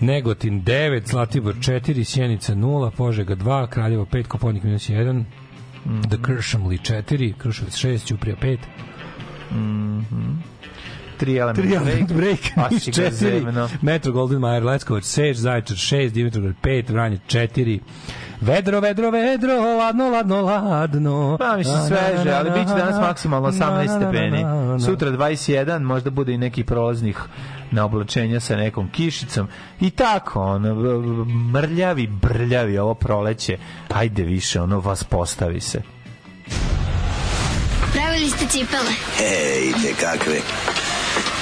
Negotin 9, Zlatibor 4, Sjenica 0, Požega 2, Kraljevo 5, Koponik minus 1, mm -hmm. The mhm. Kršamli 4, Kruševac 6, Ćuprija 5. Mm -hmm. 3 element, 3 element break, break Niš 4, Metro Golden Mayer, Leskovac 6, Zaječar 6, Dimitrovgrad 5, Vranje 4, Vedro, vedro, vedro, ladno, ladno, ladno. Pa mi se sveže, ali bit će danas maksimalno 18 stepeni. Sutra 21, možda bude i neki proznih na oblačenja sa nekom kišicom. I tako, ono, mrljavi, brljavi ovo proleće. Ajde više, ono, vas postavi se. Pravili ste cipele? Ej, te kakve.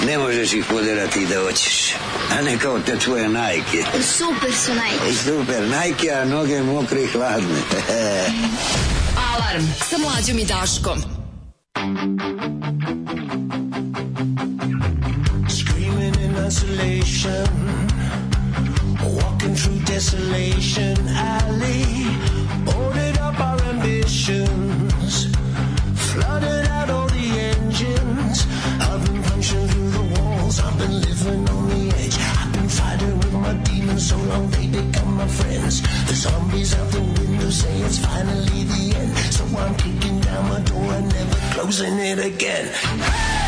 Ne možeš ih poderati da hoćeš. A ne kao te tvoje najke. Super su najke. E, super, najke, a noge mokre i hladne. Alarm sa mlađom i Daškom. Screaming in isolation Walking through desolation alley Boarded up our ambitions Flooded I've been living on the edge. I've been fighting with my demons so long they become my friends. The zombies out the window say it's finally the end. So I'm kicking down my door and never closing it again. Hey!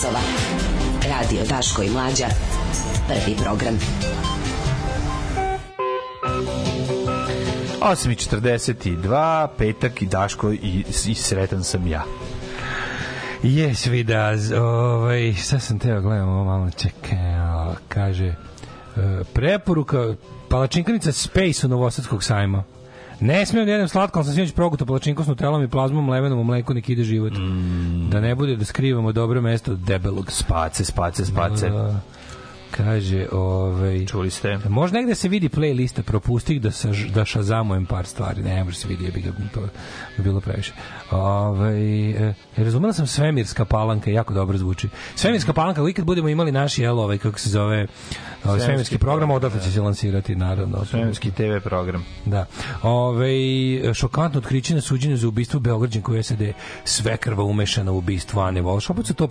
časova. Radio Daško i Mlađa. Prvi program. 8.42, petak i Daško i, i sretan sam ja. Jes, vida, ovaj, šta sam teo, gledamo ovo malo, čekaj, kaže, e, preporuka palačinkanica Space u Novosadskog sajma. Ne smijem jednom slatkom, sam sinoć progutao palačinku s i plazmom, levenom u mleku, nek ide život. Mm. Da ne bude da skrivamo dobro mesto debelog space, space, space. Da, da. Kaže, ovaj... Čuli ste. Možda negde se vidi playlista, propustih da, sa, da šazamujem par stvari. Ne, može se vidi, je bi ga to bi bilo previše. Ovaj, e, razumela sam svemirska palanka, jako dobro zvuči. Svemirska palanka, uvijek budemo imali naši, jel, ovaj, kako se zove, ovaj, svemirski, svemirski program, odakle da. će se lansirati, naravno. Svemirski TV program. Da. Ovaj šokantno otkriće na suđenju za ubistvo Beograđan koji je sada sve krva umešana u ubistvo Ane Volš. Opet su to,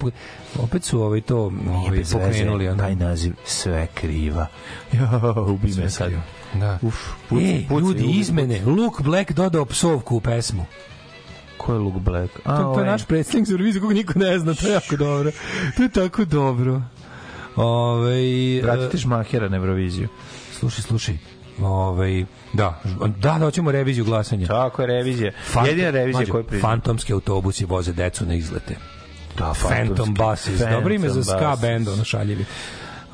opet su ovaj, to ovaj, pokrenuli. Taj naziv naziv Sve kriva. Ja, ubi me sad. Da. Uf, puc, e, puc, ljudi, puc, izmene. Luke Black dodao psovku u pesmu. Ko je Luke Black? A, to, to je naš predstavnik za Euroviziju, kog niko ne zna. To je jako dobro. To je tako dobro. Ove, e- Vratite Šmahera na Euroviziju. Slušaj, slušaj. Ove, da, da, da hoćemo reviziju glasanja. Tako je revizija. Fant Jedina revizija mađu, koju priznam. Fantomski autobusi voze decu na izlete. Da, Phantom Buses. Phantom Dobro ime za ska band, ono šaljevi.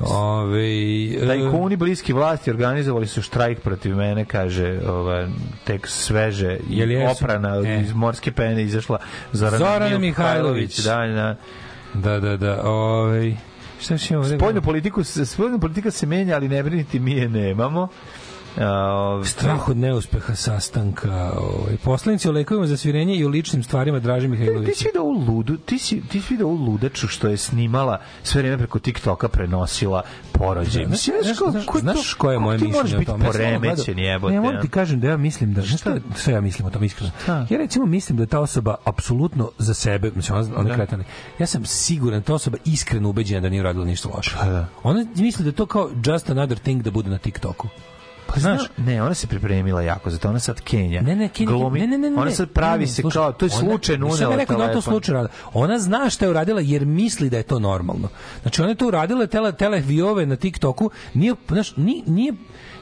Ove, e, Tajkuni bliski vlasti organizovali su štrajk protiv mene, kaže, ovaj, tek sveže je li oprana e. iz morske pene izašla Zorana, Zorana Mihajlović. Da, da, da, da, da ovaj, Šta ćemo Spoljnu politiku, spoljnu politika se menja, ali ne briniti, mi je nemamo. Uh, Strah od neuspeha sastanka. Ovaj. Poslanici o za svirenje i o ličnim stvarima Draži Mihajlović. Ti si video ovu ludu, ti si, ti si video ovu što je snimala sve vreme preko TikToka prenosila porođaj. Da, da, mislim, znaš, ko, ko, znaš ko je moje mišljenje o tome? Ti moraš poremećen, jebote. Ne, moram ti kažem da ja mislim da... Šta, šta ja mislim o tome iskreno? Ja recimo mislim da je ta osoba apsolutno za sebe, mislim, ona, ona da. kretane. Ja sam siguran, da ta osoba iskreno ubeđena da nije radila ništa loše. Pa da. Ona misli da to kao just another thing da bude na TikToku. Pa, pa znaš, ne, ona se pripremila jako, za to, ona sad Kenja. Ne, ne, Kenja, glumi, ne, ne, ne, ne, ona sad pravi ne, ne, se slušaj, kao, to je slučajno unela telefon. rekao da to slučajno Ona zna šta je uradila jer misli da je to normalno. Znači, ona je to uradila, tele, tele viove na TikToku, nije, znaš, nije, nije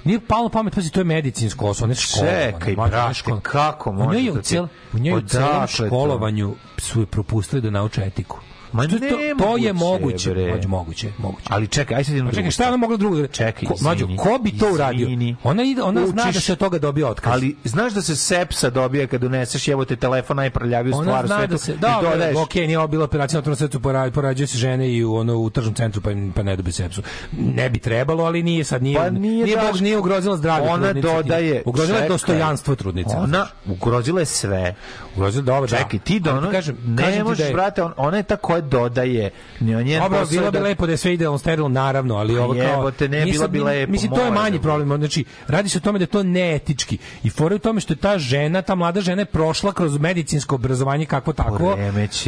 nije palo pamet, pazi, to je medicinsko osoba, ne škola. Čekaj, brate, kako može? Da u njoj je u, cel, u, njoj u celom školovanju su je propustili da nauče etiku. Ma to, to, to je moguće, bre. Moguće, moguće, moguće. Ali čekaj, ajde sad jedno. Pa čekaj, šta ona mogla drugo? Da... Čekaj, ko, mlađo, ko bi to uradio? Ona ide, ona Učiš, zna da se od toga dobija otkaz. Ali znaš da se sepsa dobija kad uneseš evo te telefon najprljaviju stvar u svetu. Da se, da, da, da, dodaješ... okej, nije ovo bila operacija na tom svetu, porađaju se žene i u ono u tržnom centru pa pa ne dobije sepsu. Ne bi trebalo, ali nije sad nije. Pa nije, nije, bog, nije ugrozila zdravlje ona trudnice. dodaje, ugrozila je dostojanstvo trudnice. Ona ugrozila je sve. Ugrozila da, čekaj, ti da ono, kažem, ne da možeš brate, ona je ta koja dodaje. Ni on je Dobro, bilo bi da... lepo da je sve idealno steril, naravno, ali pa ovo kao Jebote, ne, bilo bi lepo. Mislim to je manji problem, znači radi se o tome da je to neetički. I fore u tome što je ta žena, ta mlada žena je prošla kroz medicinsko obrazovanje kako takvo.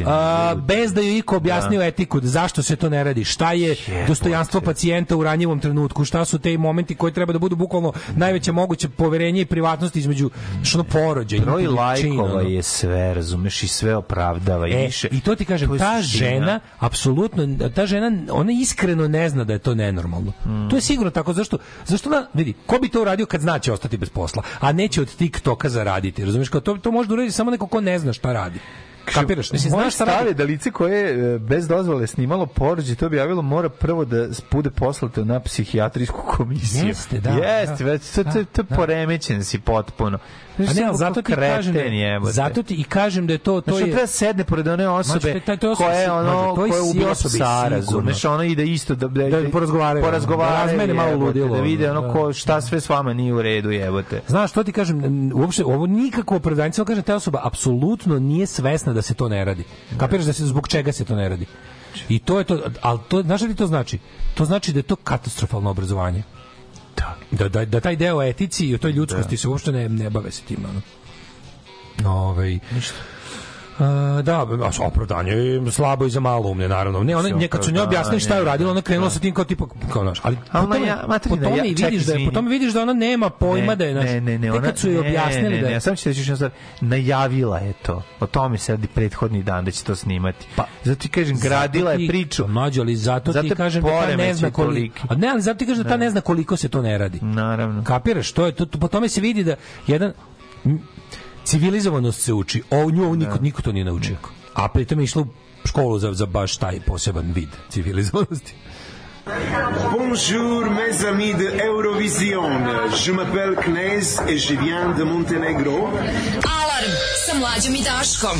A, bez da joj iko objasnio da. etiku, zašto se to ne radi, šta je Jebote. dostojanstvo pacijenta u ranjivom trenutku, šta su te momenti koji treba da budu bukvalno najveće moguće poverenje i privatnosti između što porođaja i lajkova je sve, razumeš, i sve opravdava i e, više. I to ti kaže, ta žena žena da. apsolutno ta žena ona iskreno ne zna da je to nenormalno. Mm. To je sigurno tako zašto zašto na vidi ko bi to uradio kad zna da ostati bez posla, a neće od TikToka zaraditi. Razumeš kao to to može da uradi samo neko ko ne zna šta radi. Kapiraš? Mislim, znaš šta radi? da lice koje e, bez dozvole snimalo porođe, to objavilo mora prvo da bude poslato na psihijatrijsku komisiju. Jeste, da. Jeste, da, već, to, to, to da, da. poremećen si potpuno. A pa ne, ali zato ti kažem, da, zato ti i kažem da je to... to znači, je... Da treba da sedne pored one osobe znači, koja je ono, koja je ubila psa, razumeš, ona ide isto da, da, da porazgovaraju, porazgovaraju, da razmene malo ludilo. Da vide ono ko, šta sve s vama nije u redu, jebote. Znaš, to ti kažem, uopšte, ovo nikako opravdanje, samo kažem, ta osoba apsolutno nije svesna da se to ne radi. Kapiraš da se zbog čega se to ne radi. I to je to, al to znaš li to znači? To znači da je to katastrofalno obrazovanje. Da. Da, da, da taj deo etici i o toj da. ljudskosti da. se uopšte ne, ne bave se tim. Ono. Ovaj, Ništa Uh, da, a opravdanje je slabo i za malo umne, naravno. Ne, ona, nje, kad su njoj objasnili šta je uradila, ona da. krenula sa tim kao tipa, kao naš. Ali po tome, ja, po tome ja, vidiš, da je, po tome vidiš da ona nema pojma da ne, da je naš. Ne, ne, ne, ona, su joj objasnili ne, ne, da je... Ja sam ću reći što najavila je to. O tome se radi prethodni dan da će to snimati. Pa, zato ti kažem, gradila je priču. Mlađo, ali zato, zato ti kažem da ta ne zna koliko. A ne, ali zato ti kažem da ta da. ne zna koliko se to ne radi. Naravno. Kapiraš, to je, to, po tome se vidi da jedan Civilizovanost se uči, o nju da. niko, niko to nije naučio. Da. A pritom je išla u školu za, za baš taj poseban vid civilizovanosti. Bonjour mes amis de Eurovision. Je m'appelle Knez et je viens de Montenegro. Alarm sa mlađom i Daškom.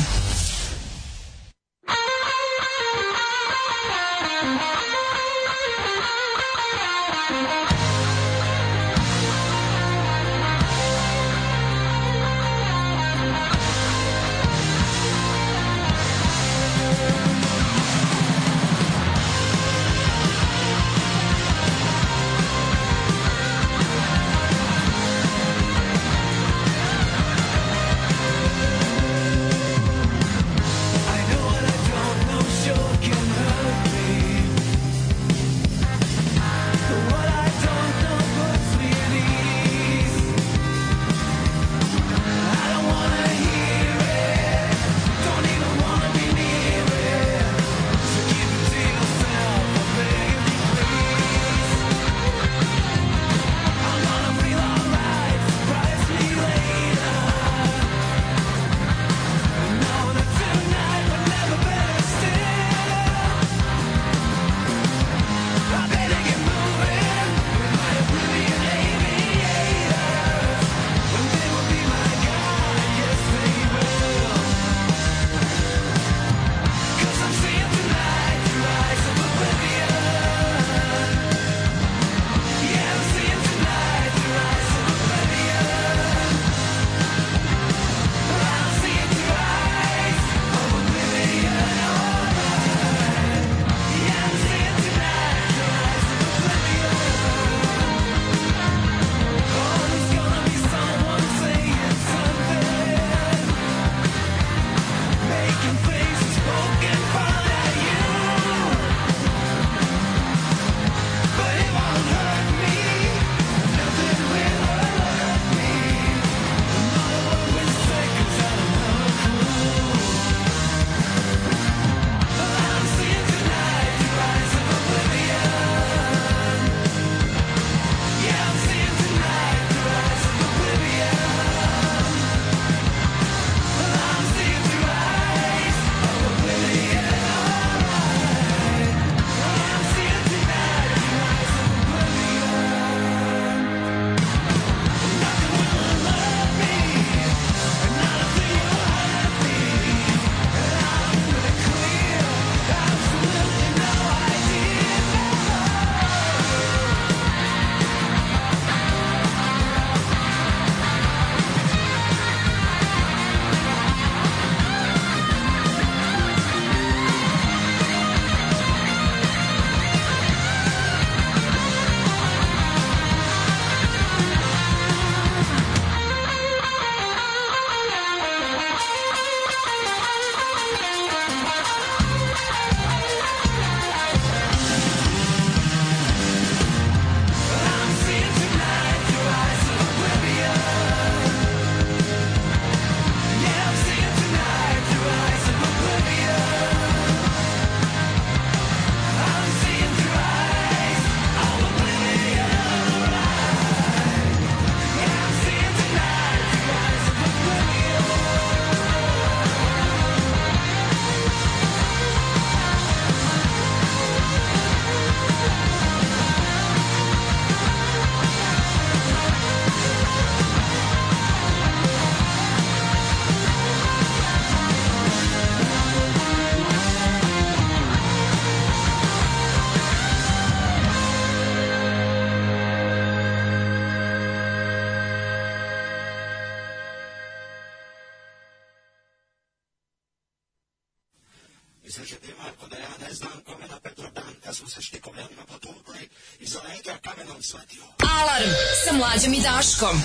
Come.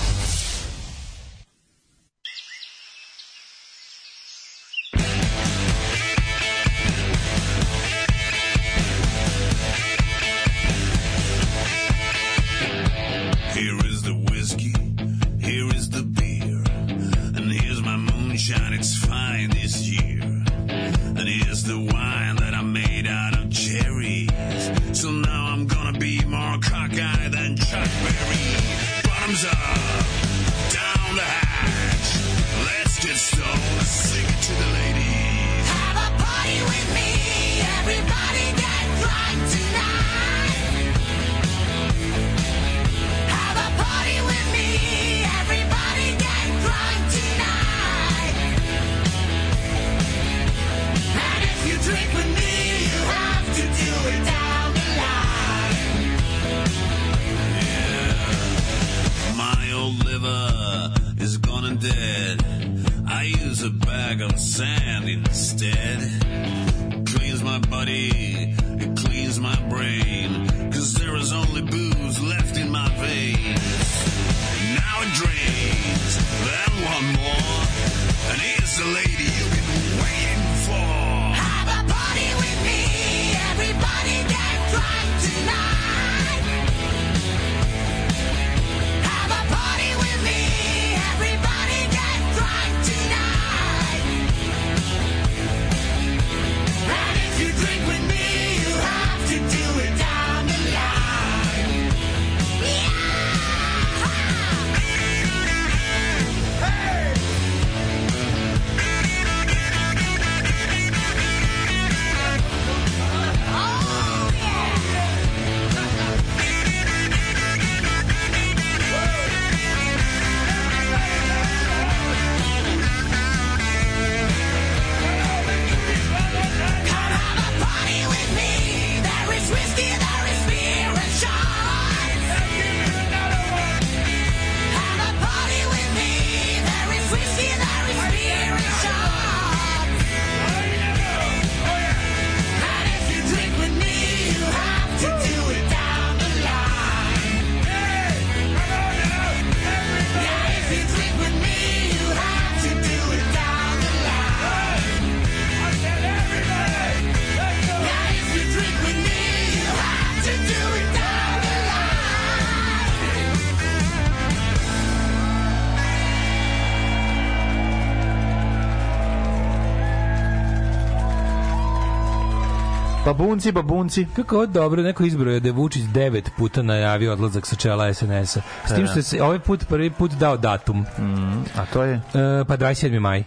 Babunci, babunci. Kako je dobro, neko izbroje da je Vučić devet puta najavio odlazak sa čela SNS-a. S tim pa što da. se ovaj put prvi put dao datum. Mm, a to je? E, pa 27. maj.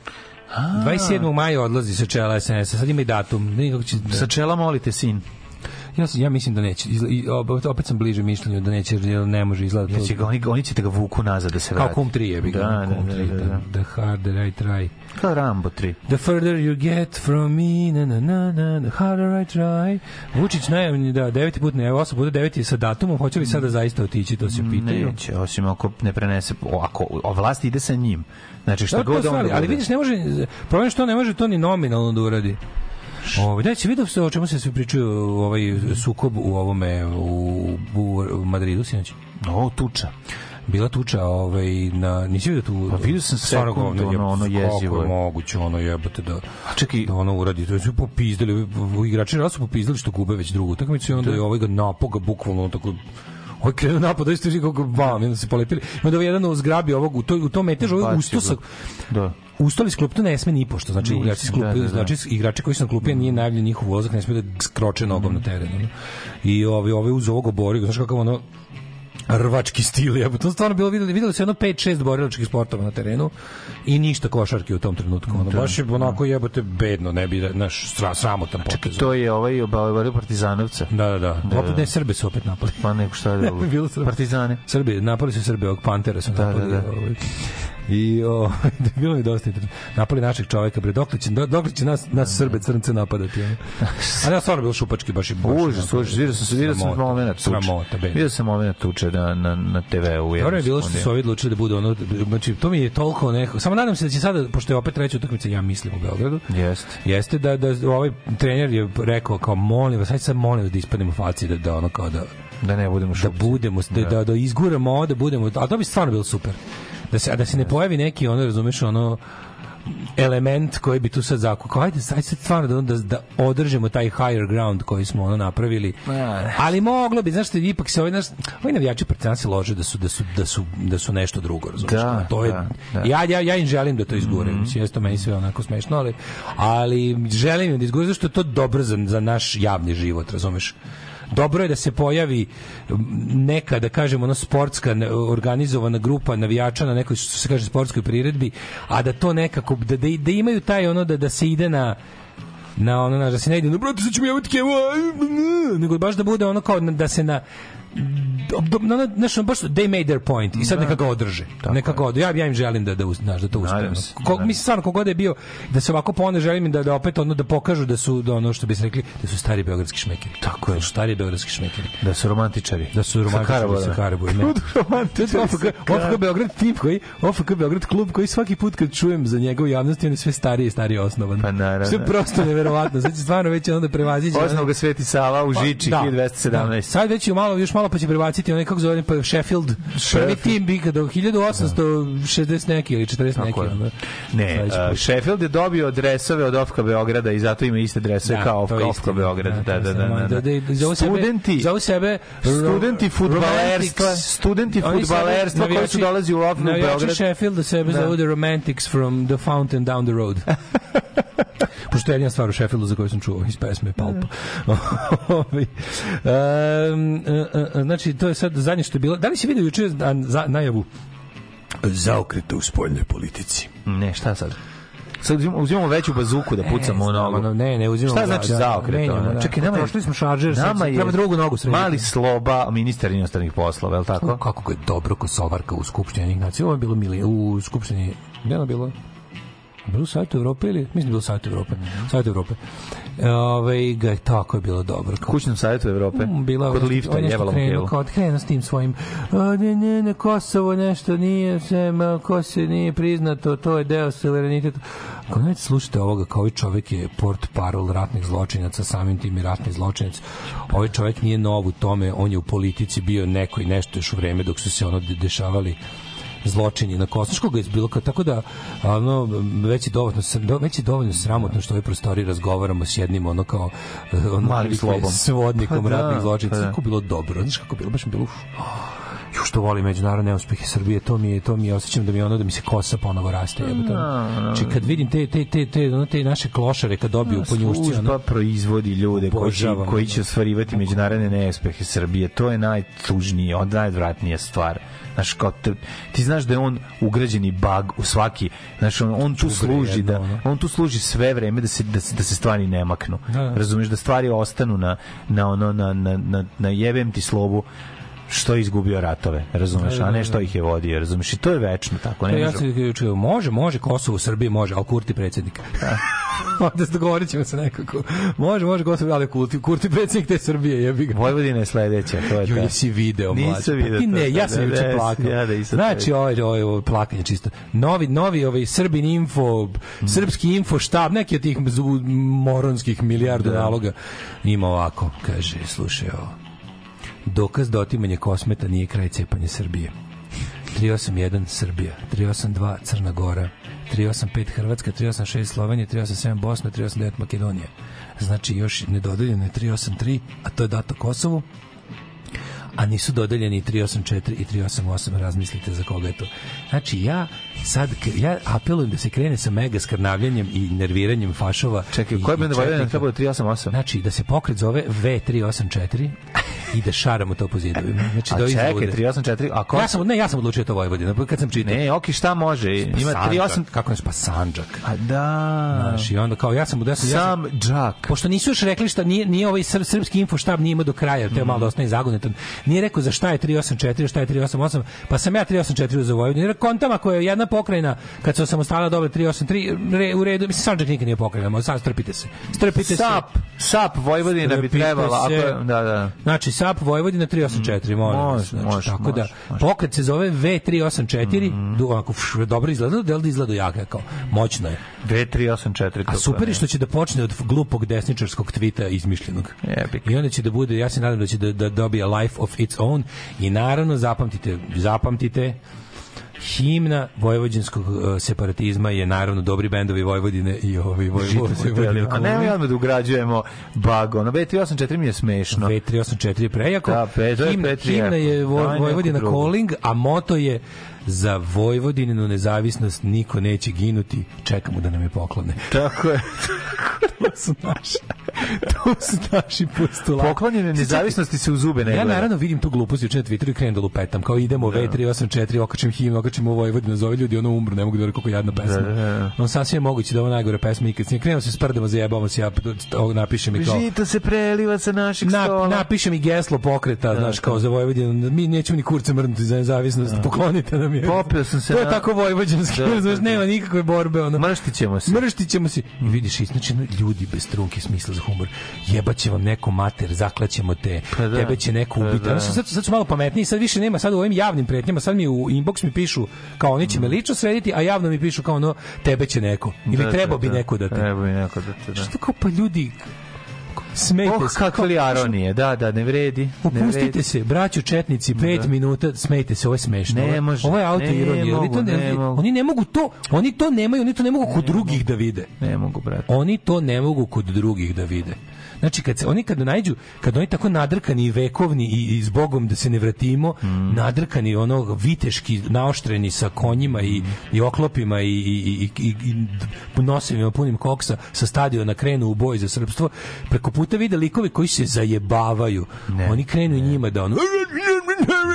A. 27. maja odlazi sa čela SNS-a. Sad ima i datum. Nikako će... Sa čela molite sin. Ja, ja mislim da neće. I, opet sam bliže mišljenju da neće, jer ne može izgledati. Ja će ga, oni, oni će te da ga vuku nazad da se vrati. Kao Kum 3 je. Da, da, da, da, da. The harder I try. Kao Rambo 3. The further you get from me, na na na na, the harder I try. Vučić najavni da deveti put, ne, osam puta deveti sa datumom, hoće li sada zaista otići, to se pitaju. Neće, osim ako ne prenese, ako vlast ide sa njim. Znači šta da, god on... Da ali vidiš, ne može, problem što ne može to ni nominalno da uradi. Ovaj da se vidio se o čemu se sve pričaju ovaj sukob u ovome u, u Madridu sinoć. No, tuča bila tuča ovaj na nisi video tu pa vidio sam stvarno govno ono, ono, ono jezivo je moguće ono jebote da a čekaj da ono uradi to su popizdali igrači rasu popizdali što gube već drugu utakmicu i onda da. je ovaj ga napoga bukvalno tako Ovo je krenuo napad, isto je kako bam, jedan se polepili. Ima da ovaj jedan zgrabi ovog, u, to, u tom metežu, ovaj usto da. da. Ustali sklop, to ne sme ni pošto, znači Nis, igrači, sklup, da, da, da. znači igrači koji su na klupi nije najavljen njihov ulazak, ne sme da skroče nogom mm. na terenu. I ovi, ovaj, ovi ovaj uz ovog oborio, znači kakav ono, rvački stil. je, to stvarno bilo videli, videli se jedno 5-6 borilačkih sportova na terenu i ništa košarke u tom trenutku. Ono, da. baš je onako jebote bedno, ne bi naš sra, sramotan potez. Čekaj, to je ovaj obalavali Partizanovca. Da, da, da. da. Opet da, da. ne Srbe su opet napali. Pa nego šta je bilo. bilo Partizane. Srbi, napali su Srbe, ovog Pantera su da, Da, da. Ovaj. I o, da bilo mi dosta Napali našeg čoveka, bre, dokle će, dokle će nas, nas Srbe crnce napadati. Ja. a ja stvarno bio šupački, baš i boš. Užas, užas, vidio sam, vidio sam mene tuče. Sramota, bre. Vidio sam mene tuče na, na, na TV-u. Dobro je bilo što su ovi odlučili da bude ono, znači, to mi je tolko neko, samo nadam se da će sada, pošto je opet treća utakmica, ja mislim u Beogradu, jeste, jeste da, da ovaj trener je rekao kao, molim vas, sad sad molim da ispadnemo faci, da, da ono kao da, da ne budemo šupci. Da budemo, da-, da, da, da izguramo da budemo, a to bi stvarno bilo super da se, da se ne pojavi neki, ono, razumeš, ono, element koji bi tu sad zakukao. Ajde, sad stvarno da, da, da održimo taj higher ground koji smo ono napravili. Pa, ali moglo bi, znaš, ipak se ovaj naš ovaj navijači Partizana se lože da su da su da su da su nešto drugo, razumiješ? Da, to je da, da. ja ja ja im želim da to izgure. Mm -hmm. Jeste meni sve onako smešno, ali ali želim im da izgure zato što je to dobro za za naš javni život, razumeš? dobro je da se pojavi neka, da kažem, ono sportska organizovana grupa navijača na nekoj, što se kaže, sportskoj priredbi, a da to nekako, da, da, da imaju taj ono da, da se ide na na ono, na, da se ne ide, no brate, sad ćemo jevati kevo, nego baš da bude ono kao da se na, na na znaš, baš they made their point i sad da. nekako ga održe. Tako neka Ja, ja im želim da, da, znaš, da to uspe kog mi stvarno, kogod je bio, da se ovako pone želim da, da opet ono, da pokažu da su, da ono što bi se rekli, da su stari beogradski šmekeri. Tako je. Da stari beogradski šmekeri. Da su romantičari. Da su romantičari sa Karaboja. Da su romantičari OFK Beograd tip koji, OFK Beograd klub koji svaki put kad čujem za njega u javnosti, on je sve stariji stariji osnovan. Pa Sve prosto neverovatno. Sad će stvarno već onda prevaziđe Osnov ga Sveti Sava u pa, Žiči, 1217. Da, sad već malo, još malo malo pa će prebaciti onaj kako zove pa Sheffield. Prvi tim bi kada 1860 neki ili 40 neki. Onda. Ne, uh, Sheffield je dobio dresove od Ofka Beograda i zato ima iste dresove da, kao Ofka, Ofka Beograda. Da da da, da, da, da. da, da, da. studenti, za sebe studenti fudbalerstva, studenti fudbalerstva koji su dolazi u Ofku Beograd. Sheffield Sheffielda sebe da. zovu The Romantics from the fountain down the road. Pošto je jedina stvar u Sheffieldu za koju sam čuo iz pesme Palpa. um, uh, znači, to je sad zadnje što je bilo. Da li si vidio juče za, najavu zaokreta u spoljnoj politici? Ne, šta sad? sad uzimamo, uzimamo veću bazuku da e, pucamo e, nogu. Ono, ne, ne, uzimamo. Šta znači da, da zaokret? Da, ono? da, Čekaj, nama je, prošli smo šaržer, nama je, drugu nogu srediti. Mali sloba ministar inostranih poslova, je li tako? Kako kako je dobro Kosovarka u skupštini Ignacija. Ovo je bilo mili, u skupštini, gde je bilo? Bilo sajt Evrope ili? Mislim da je bilo Savjet Evrope. Mm -hmm. Evrope. E, ovaj, ga, tako je bilo dobro. Kako, Kućnom Savjetu Evrope? Mm, bila, kod lifta, jevalo mu tijelo. Kod krenu s tim svojim. A, ne, ne, ne, Kosovo nešto nije, sem, Kosovo nije priznato, to je deo suvereniteta. Ako ne slušate ovoga, kao ovaj čovek je port parol ratnih zločinaca, samim tim i ratni zločinac, ovaj čovek nije nov u tome, on je u politici bio neko i nešto još u vreme dok su se ono dešavali zločini na Kosničkog je bilo tako da ono već je dovoljno već je dovoljno sramotno što u ovoj prostoriji razgovaramo s jednim ono kao ono, malim slobom svodnikom pa, da, ratnih zločinaca pa, da. kako bilo dobro znači kako bilo baš bilo ju što voli međunarodne uspehe Srbije, to mi je, to mi je, osjećam da mi ono da mi se kosa ponovo raste. Jebote. Mm, no, no. Znači, kad vidim te, te, te, te, ono, te naše klošare kad dobiju no, po njušci. pa proizvodi ljude koji koji će ostvarivati međunarodne neuspehe Srbije. To je najtužnije, od najodvratnija stvar. Znaš, kao te, ti znaš da je on ugrađeni bug u svaki, znaš, on, on tu služi da on tu služi sve vreme da se da se, da se stvari ne maknu. Da, da. Razumeš da stvari ostanu na na ono na na na, na jebem ti slovu što je izgubio ratove, razumeš, a da, da, ne da. što ih je vodio, razumeš, i to je večno tako. Ne e, ja se juče, može, može, Kosovo, u Srbiji može, ali Kurti predsednik. Onda se dogovorit ćemo se nekako. Može, može, Kosovo, ali Kurti, Kurti predsednik te Srbije, jebi ga. Vojvodina je sledeća, to je to. Jo, si video, mlađe. Nisam video pa, ne, ja sam juče plakao. Ja da znači, ovaj, ovaj, ovaj, plakanje čisto. Novi, novi, ovaj, Srbin info, mm. srpski info štab, neki od tih moronskih milijarda da. naloga ima ovako, kaže, slušaj ovo Dokaz da otimanje kosmeta nije kraj cepanja Srbije. 381 Srbija, 382 Crna Gora, 385 Hrvatska, 386 Slovenija, 387 Bosna, 389 Makedonija. Znači još nedodeljeno je 383, a to je dato Kosovu, a nisu dodeljeni 384 i 388, razmislite za koga je to. Znači, ja sad, ja apelujem da se krene sa mega skrnavljanjem i nerviranjem fašova. Čekaj, koje bi dodeljeni trebalo 388? Znači, da se pokret zove V384 i da šaramo to po zidu. Znači, a da čekaj, izvode. 384, a ko? Ja sam, ne, ja sam odlučio to Vojvodina, pa kad sam čitao. Ne, ok, šta može? Pa ima 38... Kako neš, pa Sanđak. A da. Znaš, i onda kao, ja sam u desu... Sam sam, Džak. Pošto nisu još rekli šta, nije, nije ovaj srpski info štab nije ima do kraja, to je malo da ostane zagunetan Nije rekao za šta je 384, šta je 388, pa sam ja 384 za Vojvodinu. Jer kontama koja je jedna pokrajina, kad se samostala dobila 383, re, u redu, mislim, Sanđak nikad nije pokrajina, sad strpite se. Strpite sap, se. Sap Vojvodina strpite bi trebala. Se. Ako, da, da. Znači, Sap Vojvodina 384, mm, molim. Može, znači, može, tako da, može, da, može. pokret se zove V384, mm -hmm. ako fš, dobro izgleda, del da izgleda jaka, kao, moćno je. V384. A super je što će da počne od glupog desničarskog tvita izmišljenog. Jebik. I onda će da bude, ja se nadam da će da, da dobije Life of its own i naravno zapamtite, zapamtite himna vojvođanskog e, separatizma je naravno dobri bendovi Vojvodine i ovi Vojvodine. A ne, mi odmah da ugrađujemo bago. Na B384 mi je smešno. B384 je prejako. Da, P, himna, himna je Vojvodina Calling, a moto je za Vojvodininu nezavisnost niko neće ginuti, čekamo da nam je poklone. Tako je. to su naši, to su naši postulati. Poklonjene nezavisnosti se u zube ne gleda. Ja naravno vidim tu glupost juče na Twitteru i krenem da lupetam, kao idemo da. V384, okačim himnu, okačim ovo Vojvodinu, da zove ljudi, ono umru, ne mogu da vore koliko jadna da, pesma. Da, da, da. sasvim je moguće da ovo najgore pesma ikad snije. Znači, Krenemo se sprdemo, zajebamo se, ja napišem i to. Žito se preliva sa našeg na, stola. Napišem i geslo pokreta, da, znaš, kao za Vojvodinu, mi nećemo ni kurce mrnuti za nezavisnost, da. poklonite nam mi je. Popio sam se. To je na... tako vojvođanski, da, da znaš, da. nema nikakve borbe. Ono. Mrštićemo se. Mrštićemo se. I vidiš, znači, ljudi bez trunke smisla za humor. Jebaće vam neko mater, zaklaćemo te, pa da. tebe će neko ubiti. Pa da. sad, sad su malo pametniji, sad više nema, sad u ovim javnim pretnjama, sad mi u inbox mi pišu kao oni će me lično srediti, a javno mi pišu kao ono, tebe će neko. Ili da, treba da, bi neko da te. Treba bi neko da te, da. Što kao pa ljudi, Smejte oh, se. kakve li aronije, da, da, ne vredi. Opustite ne vredi. se, braću četnici, pet da. minuta, smejte se, ovo je smešno. Ne može. Ovo je auto ironija. Oni, to ne, ne oni ne mogu to, oni to nemaju, oni to ne mogu ne kod ne drugih mogu. da vide. Ne mogu, brate. Oni to ne mogu kod drugih da vide. Znači, kad se, oni kad najđu, kad oni tako nadrkani i vekovni i, i s Bogom da se ne vratimo, mm. nadrkani, ono, viteški, naoštreni sa konjima i, i oklopima i, i, i, i, i nosevima punim koksa sa stadiona krenu u boj za srpstvo, preko puta vide likovi koji se zajebavaju. Ne, oni krenu ne. njima da ono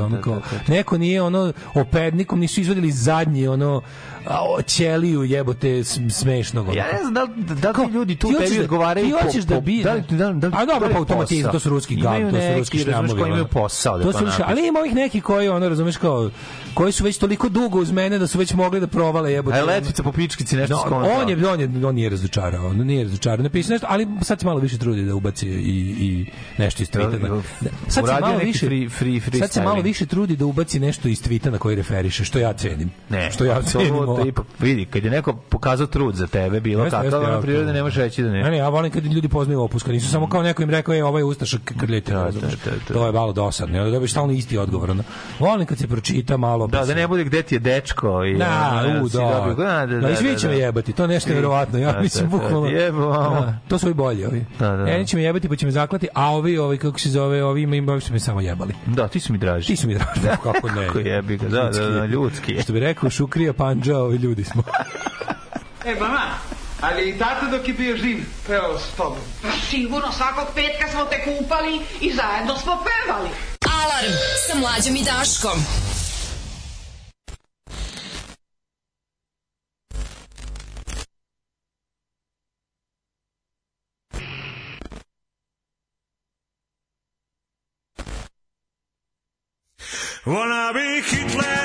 ono, da, kao, da, da, neko nije ono, opednikom nisu izvadili zadnji ono a, ćeliju jebote smešnog. Ja ne znam da da, da li ljudi tu tebi da- odgovaraju. Ti hoćeš da bi da li da da, A dobro pa automatizam to su ruski gad, da. to su ruski šljamovi. Koji imaju posao to su, ali ima ovih neki koji ono razumeš kao koji su već toliko dugo uz mene da su već mogli da provale jebote. Aj letvica po pičkici nešto no, on je on je on nije razočarao, on nije razočarao. Napisao nešto, ali sad se malo više trudi da ubaci i i nešto iz Twittera. Sad se malo više free, free, free sad se malo više trudi da ubaci nešto iz Twittera na koji referiše, što ja cenim. Ne, što ja cenim to i vidi, kad je neko pokazao trud za tebe, bilo jeste, kakav, ono prirode ne može reći da ne. Ne, ne, ja volim kad ljudi poznaju opuska, nisu samo kao neko im rekao, ej, ovaj ustašak krljete, da da, da, da, to je malo dosadno, da bi stalno isti odgovor. Onda. Volim kad se pročita malo. Da, da ne bude gde ti je dečko. I, da, da u, da, da, da, da, i svi jebati, to nešto verovatno. ja mislim, bukvalno. To su i bolji ovi. Da, da. Eni će me jebati, pa će me zaklati, a ovi, ovi, kako se zove, ovi ima im, su me samo jebali. Da, ti su mi draži. Ti su mi draži, kako ne. kako jebi ga, da, da, da, ljudski. Što bi rekao, šukrija panđao, ovaj, ljudi smo. e, mama, ali i tata dok je bio živ, pevao s tobom. Pa sigurno, svakog petka smo te kupali i zajedno smo pevali. Alarm sa mlađom i Daškom. Wanna be Hitler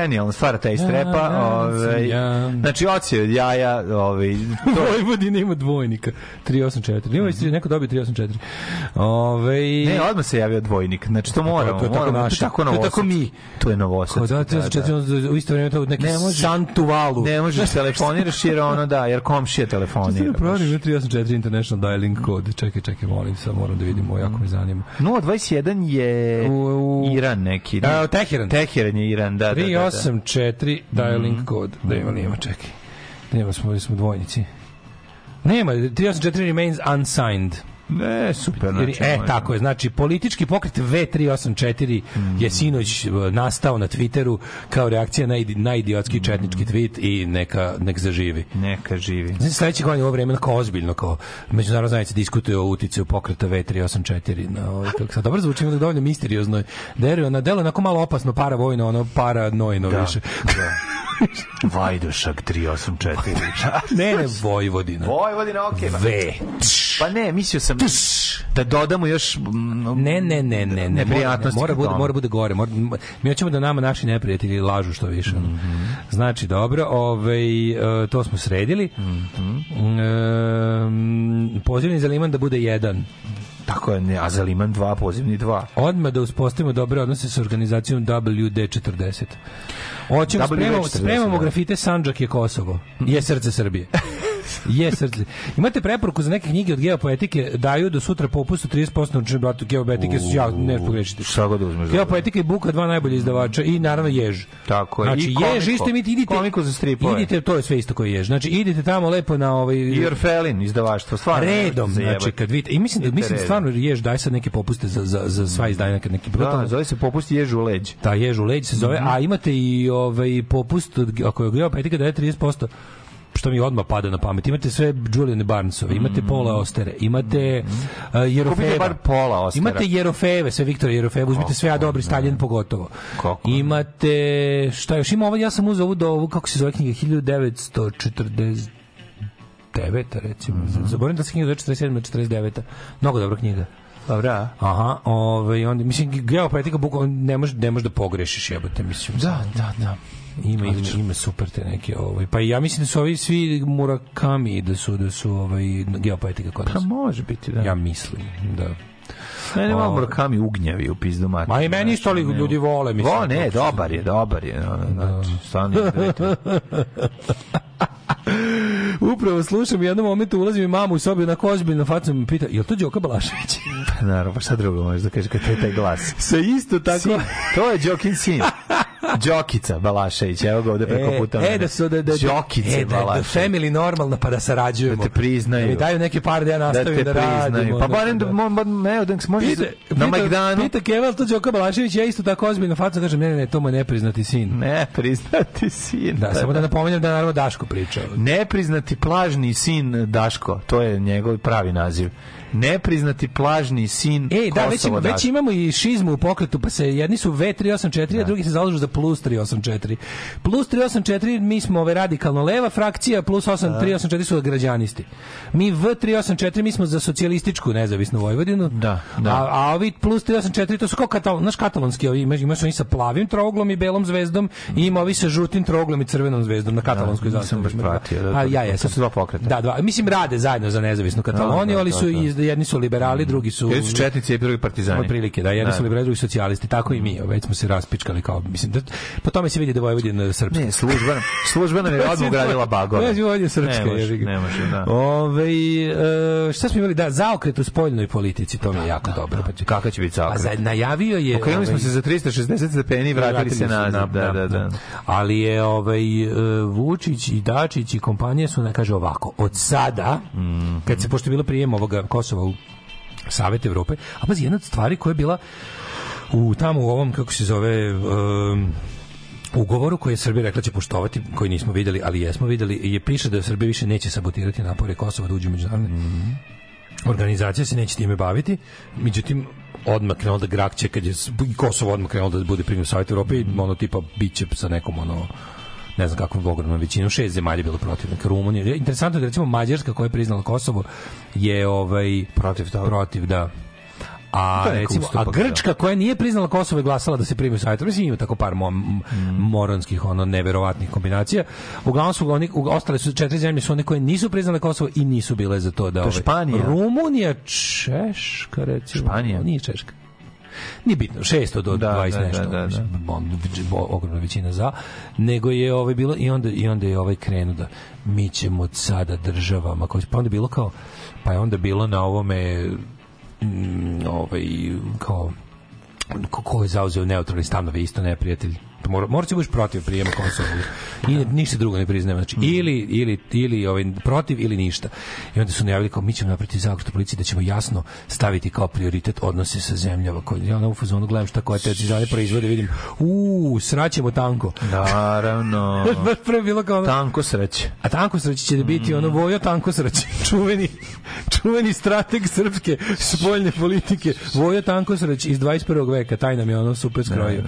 genijalna stvar taj strepa. Ja, ovaj, Znači, oci od jaja... Ovaj, to... Vojvodina ima dvojnika. 384. Ima mm -hmm. neko dobio 384. Ove... Ne, odmah se javio dvojnik. Znači to mora. To je tako moramo, naše. To je tako, to je tako mi. To je novosadsko. Da, da, da. U isto vrijeme to neki ne možeš, santuvalu. Ne možeš telefoniraš jer ono da, jer komšije telefonira. Čekaj, proverim 384 international dialing Code. Čekaj, čekaj, molim, sad moram da vidim, jako me zanima. 021 je u, Iran neki. Ne? A, Teheran. Teheran je Iran, da, da, da. 384 da. dialing Code. Mhm. Da ima, nema, čekaj. Nema, smo, smo dvojnici. Nema, 384 remains unsigned. Ne, super. Znači, e, moj. tako je. Znači, politički pokret V384 mm. je sinoć e, nastao na Twitteru kao reakcija na, na idiotski četnički mm. tweet i neka, nek zaživi. Neka živi. Znači, sledeće godine ovo vremena kao ozbiljno, kao međunarodna zajednica diskutuje o uticaju pokreta V384 na ovaj, tako, sad, dobro zvuči, onda dovoljno misteriozno. Deruje na delo, onako malo opasno, para vojno, ono, para nojno da. više. Da. Vajdušak 384. ne, ne, Vojvodina. Vojvodina, okej. Okay, pa- ve. Pa ne, mislio sam da dodamo još ne, ne, ne, ne, ne, mora, mora bude, mora bude gore. Mora, mi hoćemo da nama naši neprijatelji lažu što više. Mm -hmm. Znači, dobro, ovaj, to smo sredili. Mm -hmm. e, pozivni za liman da bude jedan. Tako je, ne, a 2, pozivni 2. Odmah da uspostavimo dobre odnose sa organizacijom WD40. Hoćemo, spremamo, da. spremamo grafite Sanđak je Kosovo, je srce Srbije. Je srce. Imate preporuku za neke knjige od geopoetike, daju do sutra popustu 30% na učinu blatu geopoetike, su ja ne pogrešite. Šta god uzmeš. Geopoetika i Buka, dva najbolje izdavača i naravno Jež. Tako je. Znači, I komiko, Jež, isto mi idite, komiko za stripove. Idite, to je sve isto koji Jež. Znači, idite tamo lepo na ovaj... I Orfelin izdavaštvo, stvarno. Redom, znači, kad vidite, i mislim, da, mislim da stvarno Jež daje sad neke popuste za, za, za sva izdanja, nekad neki brutalno. Da, zove se popust Jež u leđ. Da, Jež u leđ se zove, mm -hmm. a imate i ovaj popust, ako je geopoetika daje 30%, što mi odmah pada na pamet. Imate sve Julian Barnesove, imate mm. Paula Ostere, imate mm. uh, Jerofeva. bar Pola Ostera. Imate Jerofeve, sve Viktor Jerofeve, uzmite sve, a dobri Stalin pogotovo. Kako? Imate, šta još ima ovo, ja sam uzao ovu do ovu, kako se zove knjiga, 1940 49 recimo. Mm -hmm. Zaboravim da se knjiga 47 49 Mnogo dobra knjiga. Dobra. Aha, ovaj onda mislim geopolitika bukvalno ne može ne može da pogrešiš jebote mislim. Da, da, da. Ima, ima, ima super te neke ovaj. Pa ja mislim da su ovi svi Murakami da su da su ovaj geopolitika kod pa nas. Pa može biti, da. Ja mislim, da. Mene malo ovaj. Murakami ugnjevi u pizdu mati. Ma i meni isto ali ljudi vole. Mislim, Vo, ne, dobar je, dobar je. Da. Znači, stani, upravo slušam u jednom momentu ulazim i mamu u sobi na na facu mi pita, je li to Đoka Balašević? Pa naravno, pa šta drugo možeš da kažeš kad je taj glas? Sa isto tako... Sin. To je Đokin sin. Đokica Balašević, evo ga ovde preko e, puta. E, e da su da, da da Đokice e, da, da, da family normalna pa da sarađujemo. Da te priznaju. Da mi daju neke par da ja da nastavim da, te radim. Pa barem da mom bad ne, da može pita, na Magdanu. Pita Keval to Đoka Balašević, ja isto tako ozbiljno faca kažem, ne, ne, ne, to mu nepriznati sin. Ne, priznati sin. Da, da samo da napomenem da naravno Daško pričao. Nepriznati plažni sin Daško, to je njegov pravi naziv nepriznati plažni sin e, da, već, ima, već imamo i šizmu u pokretu, pa se jedni su V384, da. a drugi se zalažu za plus 384. Plus 384 mi smo ove radikalno leva frakcija, plus 8, 384 da. su građanisti. Mi V384 mi smo za socijalističku nezavisnu Vojvodinu, da, da. A, a ovi plus 384 to su kao katalon, naš katalonski, ovi, imaš, imaš oni sa plavim troglom i belom zvezdom i ima ovi sa žutim troglom i crvenom zvezdom na da, katalonskoj da, zastavi. Da, a, ja jesam. To su dva pokreta. Da, dva. Mislim, rade zajedno za nezavisnu da, Kataloniju, ali su iz jedni su liberali, mm. drugi su Jedni su četnici, i drugi partizani. Otprilike, da, jedni su da. liberali, drugi socijalisti, tako i mi, već smo se raspičkali kao mislim da po tome se vidi da Vojvodina srpska. Ne, služba, služba nam je odmah gradila bagove. Ne, Vojvodina srpska, ne može, da. Ove, e, šta smo imali da zaokret u spoljnoj politici, to mi je jako da, dobro. Da. da. Kakav će biti pa zaokret? A za, najavio je Okrenuli smo ovaj, se za 360 stepeni i vratili, vratili se nazad, da, da, da, da. Ali je ovaj e, Vučić i Dačić i kompanije su na kaže ovako, od sada mm -hmm. kad se pošto je bilo prijem ovoga Kosova u Savet Evrope. A pazi, jedna od stvari koja je bila u tamo u ovom kako se zove um, ugovoru koji je Srbija rekla da će poštovati, koji nismo videli, ali jesmo videli, je piše da Srbija više neće sabotirati napore Kosova da uđe međunarne. mm -hmm. organizacije, se neće time baviti. Međutim, odmah krenuo da će, kad je Kosovo odmah krenuo da bude primio Savjet Evrope i ono tipa biće sa nekom ono ne znam kakvom ogromnom većinom, šest zemalja bilo protivnika. Rumunije. interesantno je da recimo Mađarska koja je priznala Kosovo je ovaj protiv da. Protiv, da. A, recimo, ustupak, a Grčka da. koja nije priznala Kosovo je glasala da se primi u savjet. Mislim, ima tako par mo mm. moronskih, ono, neverovatnih kombinacija. Uglavnom su oni, ostale su četiri zemlje su one koje nisu priznale Kosovo i nisu bile za to da... To ovaj, Španija. Rumunija, Češka, recimo. Španija. Nije Češka. Ni bitno, 600 do da, 20 da, nešto. Da, da, da. On, ogromna većina za. Nego je ovaj bilo i onda i onda je ovaj krenuo da mi ćemo od sada državama koji pa onda bilo kao pa je onda bilo na ovome m, mm, ovaj kao ko, ko je zauzeo neutralni stav, isto neprijatelj to mora, moraš budeš protiv prijema Kosova. I da. ništa drugo ne priznajem. Znači, mm. ili, ili, ili ovaj, protiv ili ništa. I onda su najavili kao mi ćemo napraviti zakon policiji da ćemo jasno staviti kao prioritet odnose sa zemljama. Koje, ja na ufuzonu gledam šta koja te žale proizvode, vidim, u sraćemo tanko. Naravno. Baš bilo kao ono, Tanko sreće. A tanko sreće će da biti mm. ono Vojo tanko sreće. Čuveni, čuveni strateg srpske spoljne politike. Vojo tanko sreće iz 21. veka. Taj nam je ono super skrojio.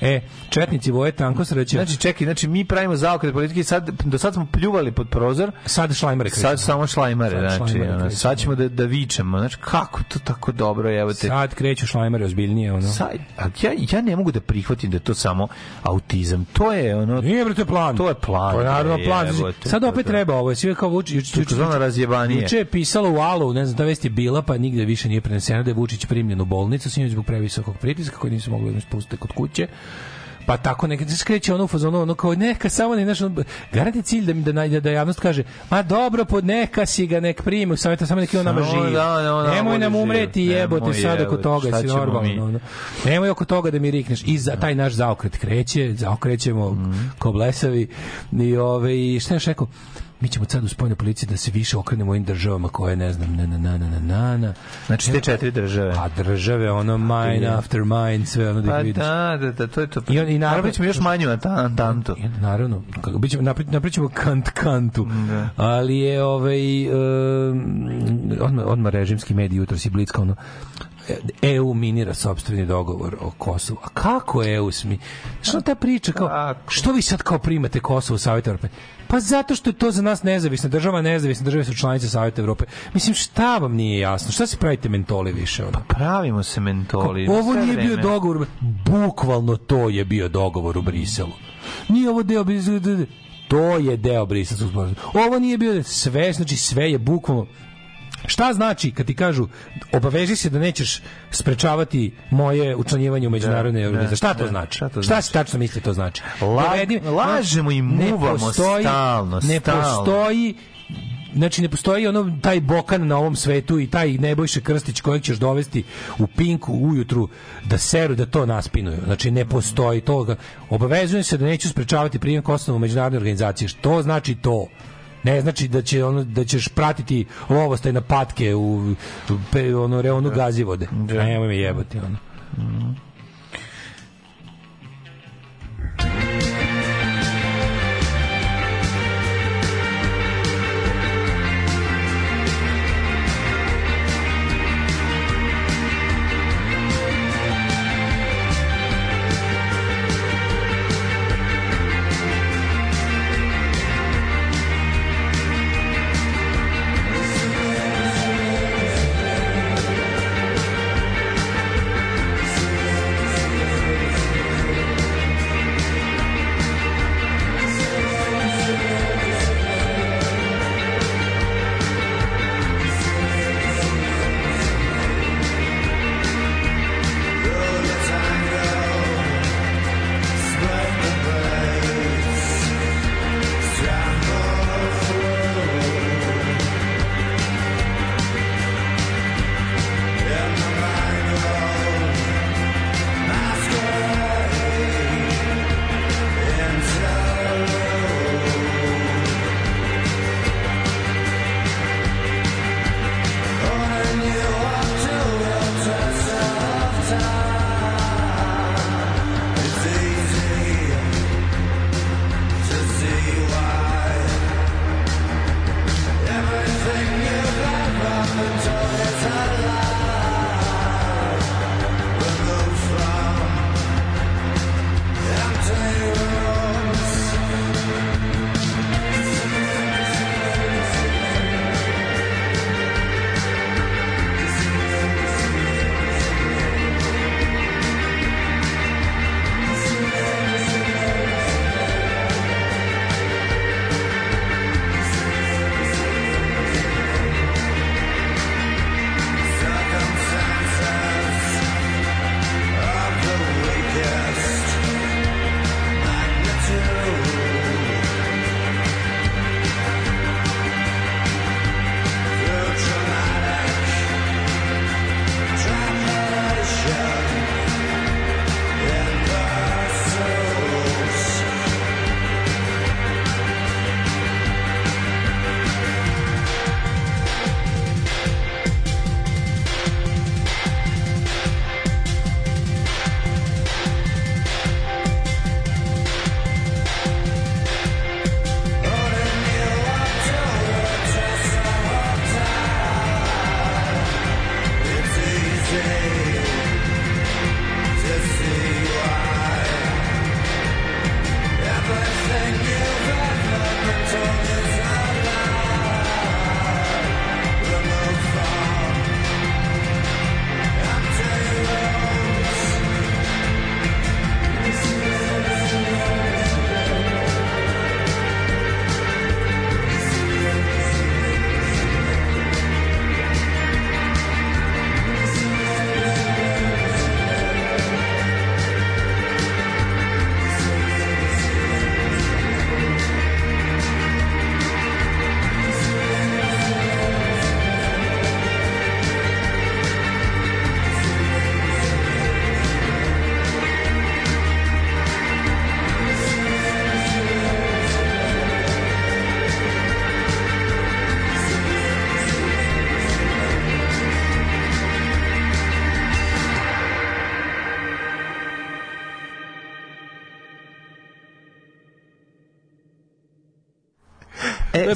E, četnik ratnici Voje Tanko sreće. Znači čekaj, znači mi pravimo zaokret politike sad do sad smo pljuvali pod prozor, sad šlajmare. Sad samo šlajmare, sad znači šlajmare ono, sad ćemo da da vičemo, znači kako to tako dobro, evo te. Sad kreću šlajmare ozbiljnije ono. Sad, a ja ja ne mogu da prihvatim da je to samo autizam. To je ono Nije bre to plan. To je plan. To je naravno plan. Znači, Jebo, to, sad opet da. treba ovo, sve kao Vučić juče juče razjebanije. Juče je pisalo u Alu, ne znam, da vest je bila, pa nigde više nije preneseno da je Vučić primljen u bolnicu sinoć zbog previsokog pritiska koji nisu mogli da spustiti kod kuće. Pa tako nek se kreće ono u fazonu, ono kao neka samo ne znaš, garanti cilj da mi da, najde da, javnost kaže, ma dobro, pod neka si ga nek primi, samo to samo neki on nama živi. Da, da, da, nemoj nam umreti jebote sad oko toga, si normalno. Ono. Nemoj oko toga da mi rikneš. I za da. taj naš zaokret kreće, zaokrećemo mm. ko blesavi. I, ove, i šta je rekao? mi ćemo sad u spoljnoj policiji da se više okrenemo ovim državama koje, ne znam, na, na, na, na, na, na. Znači, te četiri države. A pa, države, ono, mine after mine, sve ono da pa vidiš. Da, da, da, to je to. I, on, i naravno, ćemo još manju tantu Naravno, kako, bićemo, napričamo kant kantu. Da. Ali je, ovaj, um, odma odmah režimski mediji jutros i blicka, ono, EU minira sobstveni dogovor o Kosovu. A kako EU smi? Što ta priča kao, što vi sad kao primate Kosovo u Savjet Evrope? Pa zato što je to za nas nezavisna država, nezavisna država su članice Saveta Evrope. Mislim, šta vam nije jasno? Šta se pravite mentoli više? Ono? Pa pravimo se mentoli. Kako, ovo nije vreme. bio dogovor, bukvalno to je bio dogovor u Briselu. Nije ovo deo To je deo briselskog sporazuma. Ovo nije bio sve, znači sve je bukvalno Šta znači kad ti kažu obaveži se da nećeš sprečavati moje učlanjivanje u međunarodne da, da organizacije? Šta, to da, znači? šta to znači? Šta se tačno misli to znači? La, Dovedi, da lažemo i muvamo ne postoji, stalno, Ne postoji znači ne postoji ono taj bokan na ovom svetu i taj Nebojša Krstić kojeg ćeš dovesti u pinku ujutru da seru da to naspinuju. Znači ne postoji toga. Obavezujem se da neću sprečavati prijem Kosova u međunarodne organizacije. Što znači to? Ne znači da će ono da ćeš pratiti lovostaj na patke u, u ono reonu gazivode. Da. da. Nemoj me jebati ono. Mm.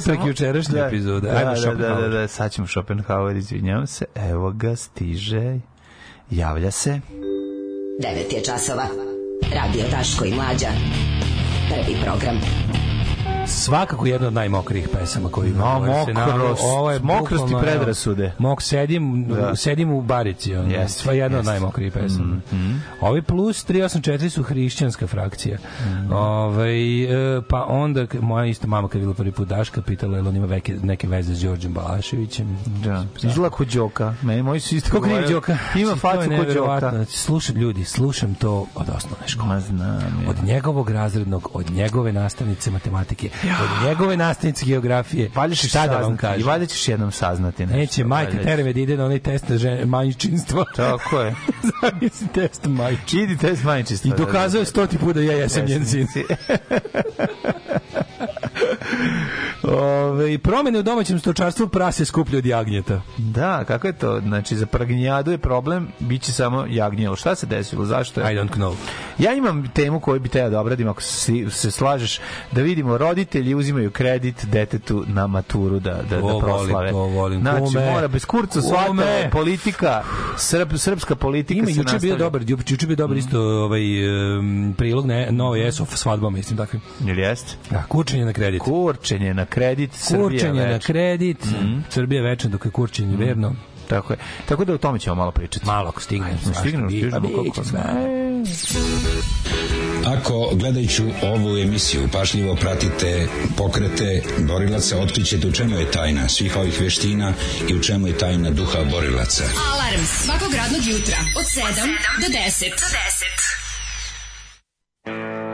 Čak jučerašnja da, epizoda. Da, Ajmo da, da, da, da, sad ćemo Schopenhauer, izvinjavam se. Evo ga, stiže, javlja se. 9 je časova. Radio Taško i Mlađa. Prvi program svakako jedna od najmokrijih pesama koju ima. No, mokrost, ovo je mokrost i predrasude. Mok, sedim, da. sedim u barici, on, yes, sva jedna yes. od najmokrijih pesama. Mm, mm. Ovi plus 384 su hrišćanska frakcija. Mm. Ove, ovaj, pa onda, moja isto mama kad je bila prvi put Daška, pitala je li on ima veke, neke veze s Đorđem Balaševićem. Da. Izgleda ko Đoka. Me, moji su isto Kako Đoka? Ima znači, facu ko Đoka. Slušam ljudi, slušam to od osnovne škole. Ma znam, ja. Od njegovog razrednog, od njegove nastavnice matematike, ja. od njegove nastavnice geografije. Valješ šta da vam kažem? I valjda ćeš jednom saznati nešto. Neće, majka tere da ide na onaj test manjičinstvo. Tako je. Zavisi test majči. Idi test majči. I da, da, da. dokazao je stoti puta ja jesam njen sin. Ove, promene u domaćem stočarstvu prase skuplje od jagnjeta. Da, kako je to? Znači, za pragnjadu je problem, bit će samo jagnjelo. Šta se desilo? Zašto je? I don't know. Ja imam temu koju bi teo da obradim, ako si, se slažeš, da vidimo roditelji uzimaju kredit detetu na maturu da, da, da proslave. Volim, volim. Znači, ume, mora bez kurca svata politika, srp, srpska politika Ima, se juče bio dobar, juče bio dobar isto ovaj, prilog ne, nove SOF svadba, mislim takvim. Ili jest? Da, kurčenje na kredit. Kurčenje na kredit, Srbija Kurčenje več. na kredit, mm Srbija večna dok je kurčenje mm verno. Tako je. Tako da o tome ćemo malo pričati. Malo ako stignemo. Stignemo, stignemo. Pa kako, kako, Ako gledajući ovu emisiju pašljivo pratite pokrete borilaca, otkrićete u čemu je tajna svih ovih veština i u čemu je tajna duha borilaca. Alarm svakog radnog jutra od 7 do 10. Do 10.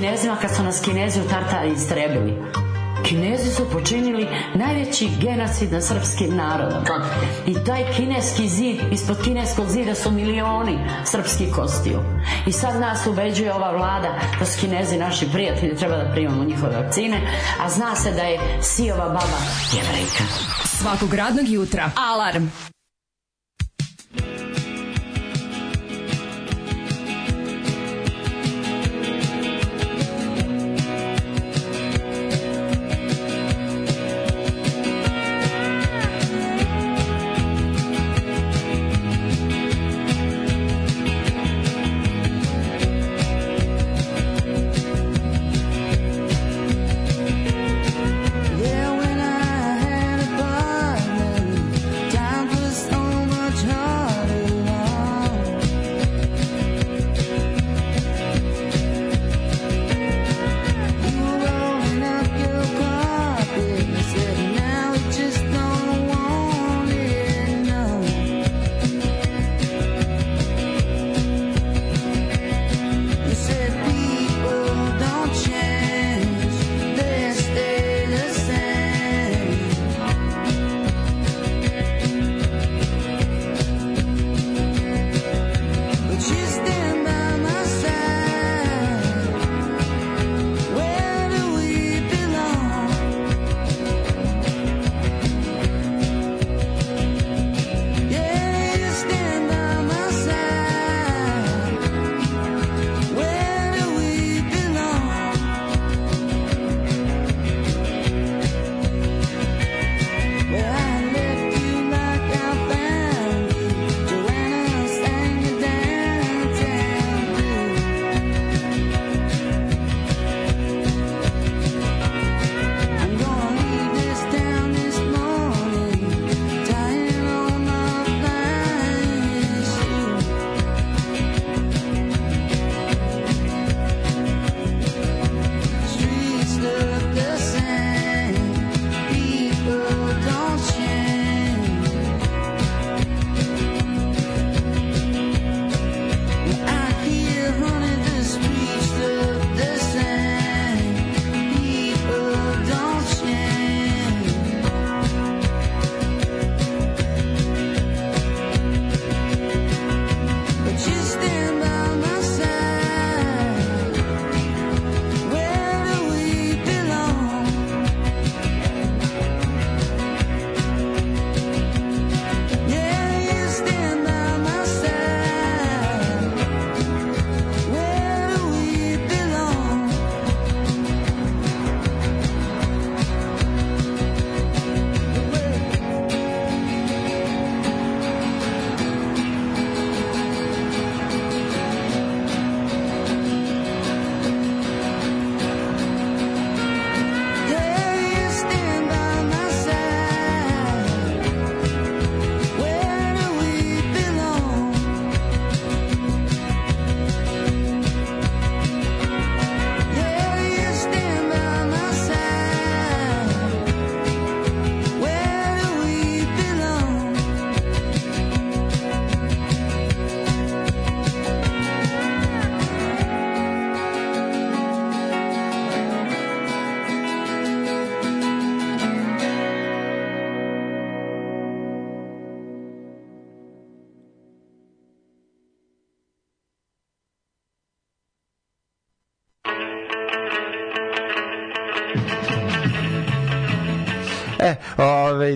kinezima kad su nas kinezi u Tartari istrebili. Kinezi su počinili najveći genocid na srpskim narodom. I taj kineski zid, ispod kineskog zida su milioni srpskih kostiju. I sad nas ubeđuje ova vlada da su kinezi naši prijatelji, treba da primamo njihove vakcine, a zna se da je Sijova baba jevrejka. Svakog radnog jutra. Alarm!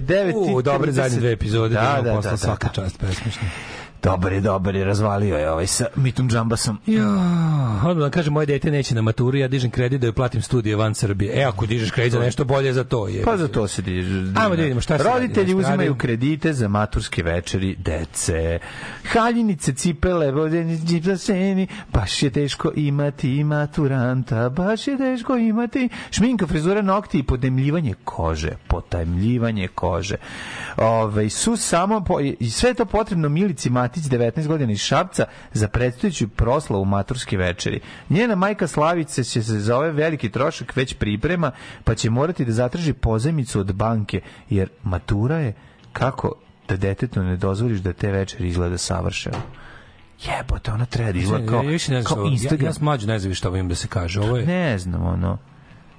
9 u, dobre zadnje dve epizode. Da, da, da, da, svaka čast, presmišno. Dobre, dobre, razvalio je ovaj sa Mitum Džambasom. Ja, onda da kažem, moje dete neće na maturu, ja dižem kredit da joj platim studije van Srbije. E, ako dižeš kredit za nešto bolje za to je. Pa za to se diže. Ajmo da vidimo šta se Roditelji radi, uzimaju kredite za maturske večeri dece. Haljinice, cipele, vodeni, džipsa, seni, Baš je teško imati maturanta, baš je teško imati šminka, frizura, nokti i podemljivanje kože, potajmljivanje kože. Ove, ovaj, su samo po, i sve to potrebno Milici Matić 19 godina iz Šapca za predstojeću proslavu maturske večeri. Njena majka Slavice će se za ovaj veliki trošak već priprema, pa će morati da zatraži pozemicu od banke, jer matura je kako da detetu ne dozvoliš da te večeri izgleda savršeno jebote, ona treba da izgleda kao, kao Instagram. Ja, ja sam ne znam šta ovo im da se kaže. Ovo je... Ne znam, ono.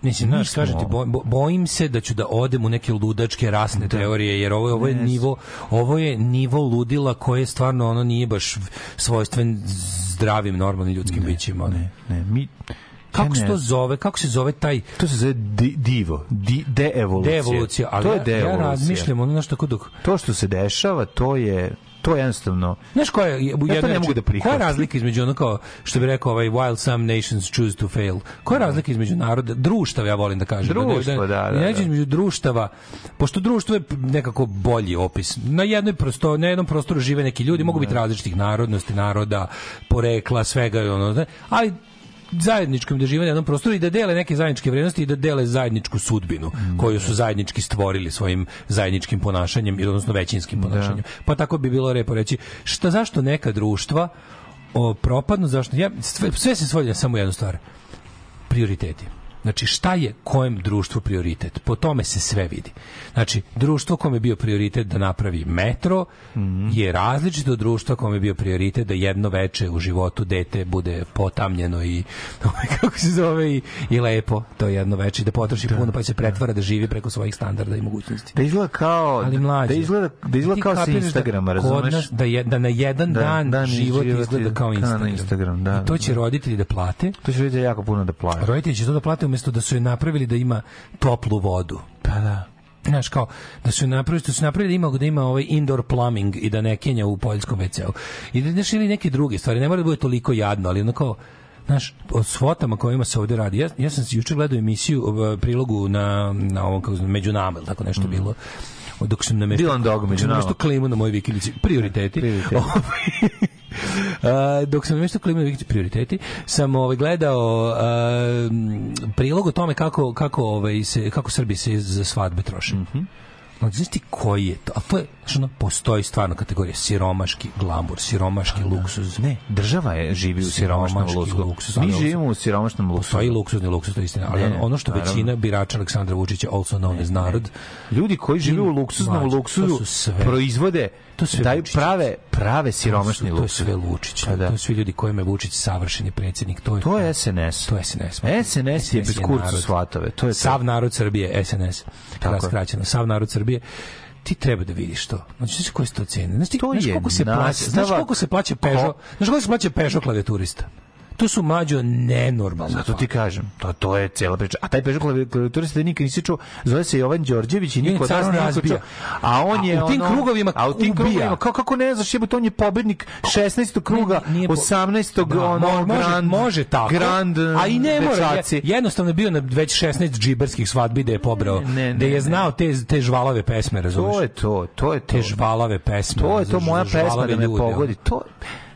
Mislim, znaš, kažem ti, bo, bojim se da ću da odem u neke ludačke rasne da. teorije, jer ovo, ovo, je nivo, ovo je nivo ludila koje je stvarno ono nije baš svojstven zdravim, normalnim ljudskim ne, bićima. Ne, ne, mi, kako se to zove? Kako se zove taj To se zove di, divo, di, deevolucija. Deevolucija, ali to je ja, ja razmišljam ono nešto kod dok To što se dešava, to je to jednostavno. Znaš koja je jedna ja ne mogu znači, da prihvatim. Koja je razlika između onako kao što bi rekao ovaj while some nations choose to fail. Koja je da. razlika između naroda, društava ja volim da kažem. Da društvo, da, da, da, da. između društava. Pošto društvo je nekako bolji opis. Na jednoj prosto, na jednom prostoru žive neki ljudi, mogu biti da. različitih narodnosti, naroda, porekla, svega i ono, ali zajedničkom doživljanju jednom prostoru i da dele neke zajedničke vrednosti i da dele zajedničku sudbinu mm, koju su zajednički stvorili svojim zajedničkim ponašanjem ili odnosno većinskim da. ponašanjem. Da. Pa tako bi bilo repo reći šta zašto neka društva o, propadnu zašto ja sve, sve se svodi na samo jednu stvar prioriteti. Znači, šta je kojem društvu prioritet? Po tome se sve vidi. Znači, društvo kome je bio prioritet da napravi metro mm je različito društvo društva je bio prioritet da jedno veče u životu dete bude potamljeno i ovaj, kako se zove i, i lepo to jedno veče da potroši da, puno pa se da. pretvara da živi preko svojih standarda i mogućnosti. Da izgleda kao Ali da- da mlađe, da izgleda da izgleda kao sa Instagrama, razumeš? Nas, da je, da na jedan da, dan, dan život, život izgleda kao Instagram. Instagram da, I to će da. roditelji da plate. To će roditelji jako puno da plate. Roditelji će to da plate umesto da su je napravili da ima toplu vodu. Pa da znaš kao da su napravili što su napravili da ima da ima ovaj indoor plumbing i da ne kenja u poljskom WC-u. I da znaš, ili neke druge stvari, ne mora da bude toliko jadno, ali onako znaš, o svotama kojima se ovde radi. Ja, ja sam se juče gledao emisiju, prilogu na, na ovom, kako znam, među nama, ili tako nešto mm. bilo dok sam na mestu Dylan Dog među nama. klimu na mojoj vikilici. Prioriteti. Prioriteti. Ovaj, dok sam nešto klimu na vikilici prioriteti, sam ovaj gledao uh, prilog o tome kako kako ovaj se kako Srbi se za svadbe troše. Mhm. Mm -hmm. Znaš ti koji je to? A to je, Znaš, ono, postoji stvarno kategorija siromaški glamur, siromaški A, da, da. luksuz. Ne, država je živi u siromašnom luksuzu. luksuz. Mi živimo u siromašnom luksuzu. Postoji luksuzni luksuz, to je istina. Ali ne, ono što naravno. većina birača Aleksandra Vučića, also known as narod, ljudi koji žive u luksuznom mlađe, luksuzu sve, proizvode to sve daju prave prave siromašni luksuz. To je sve Vučić. Pa da. To su svi ljudi kojima je Vučić savršeni predsjednik. To je, to je SNS. To je SNS. SNS, SNS je bez kurcu svatove. To je sav narod Srbije, SNS. Tako. Skraćeno, sav narod Srbije ti treba da vidiš to. Znači, znaš koje su to cene? Znači, to znaš, koliko se plaća, znači, koliko se plaća Peugeot, znači, koliko se plaća Peugeot klavijaturista? To su mlađo nenormalno. Zato ti kažem, to, to je cela priča. A taj Peugeot klavijatura ste nikad nisi čuo, zove se Jovan Đorđević i niko od nije razbija. A on a je u tim ono, krugovima a u tim ubija. krugovima, kako, kako ne znaš, jebote, on je pobednik 16. kruga, nije, nije 18. Da, ono, može, grand, može tako, grand, a i ne mora, je, jednostavno je bio na već 16 džiberskih svadbi da je pobrao, ne, ne, da je znao te, te žvalave pesme, razumiješ? To je to, to je to. Te žvalave pesme. To je to moja pesma da me pogodi. To,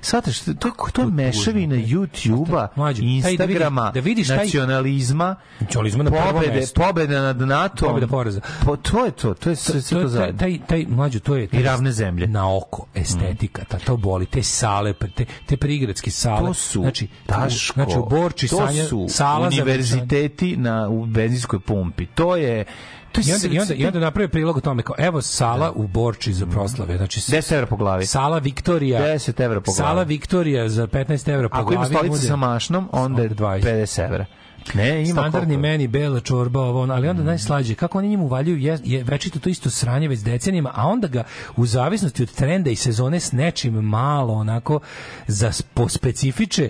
Sataš, to, to, to je mešavina YouTube-a, da Instagrama, da vidiš, nacionalizma, nacionalizma na pobede, pobede nad NATO, pobeda poreza. Po, to je to, to je sve to, to, taj, taj, taj mlađo, to je taj, i ravne zemlje. Na oko, estetika, ta, to boli, te sale, te, te prigradske sale. To su, znači, Daško, znači, u Borči, to sanja, su sala univerziteti na, u benzinskoj pumpi. To je To I onda, i onda, i onda napravi prilog o tome kao evo sala da. u Borči za mm. proslave. Znači 10 evra po glavi. Sala Viktorija. 10 evra po glavi. Sala Viktorija za 15 evra po Ako glavi. Ako ima stolica sa mašnom, onda, onda 20. 50 evra. Ne, ima standardni koliko. meni bela čorba ovo, ali onda mm. najslađe kako oni njemu valjaju je, je večito to isto sranje već decenijama, a onda ga u zavisnosti od trenda i sezone s nečim malo onako za po specifiče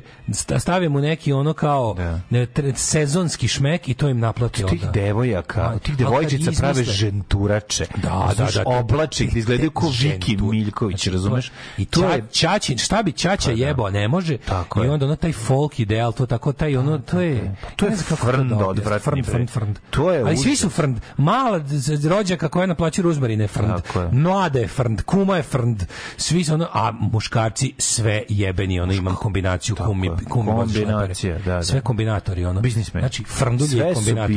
stave mu neki ono kao da. ne, tre, sezonski šmek i to im naplati od tih da. devojaka, od tih devojčica prave ženturače. Da, da, da, da oblači da izgledaju kao Viki Miljković, znači, razumeš? I to je Ćaćin, šta bi Ćaća pa da. jebao, ne može. I onda ono taj folk ideal, to tako taj ono pa, to je to je frnd da odvratni. Frnd, frnd, To je Ali svi su frnd. Mala rođaka koja naplaći ruzmarine je frnd. Mlada je frnd, kuma je frnd. Svi su ono, a muškarci sve jebeni, ono imam kombinaciju kumi, kumi kombinacija, da, da. Sve kombinatori, ono. Biznismen. Znači, frndulje je kombinator.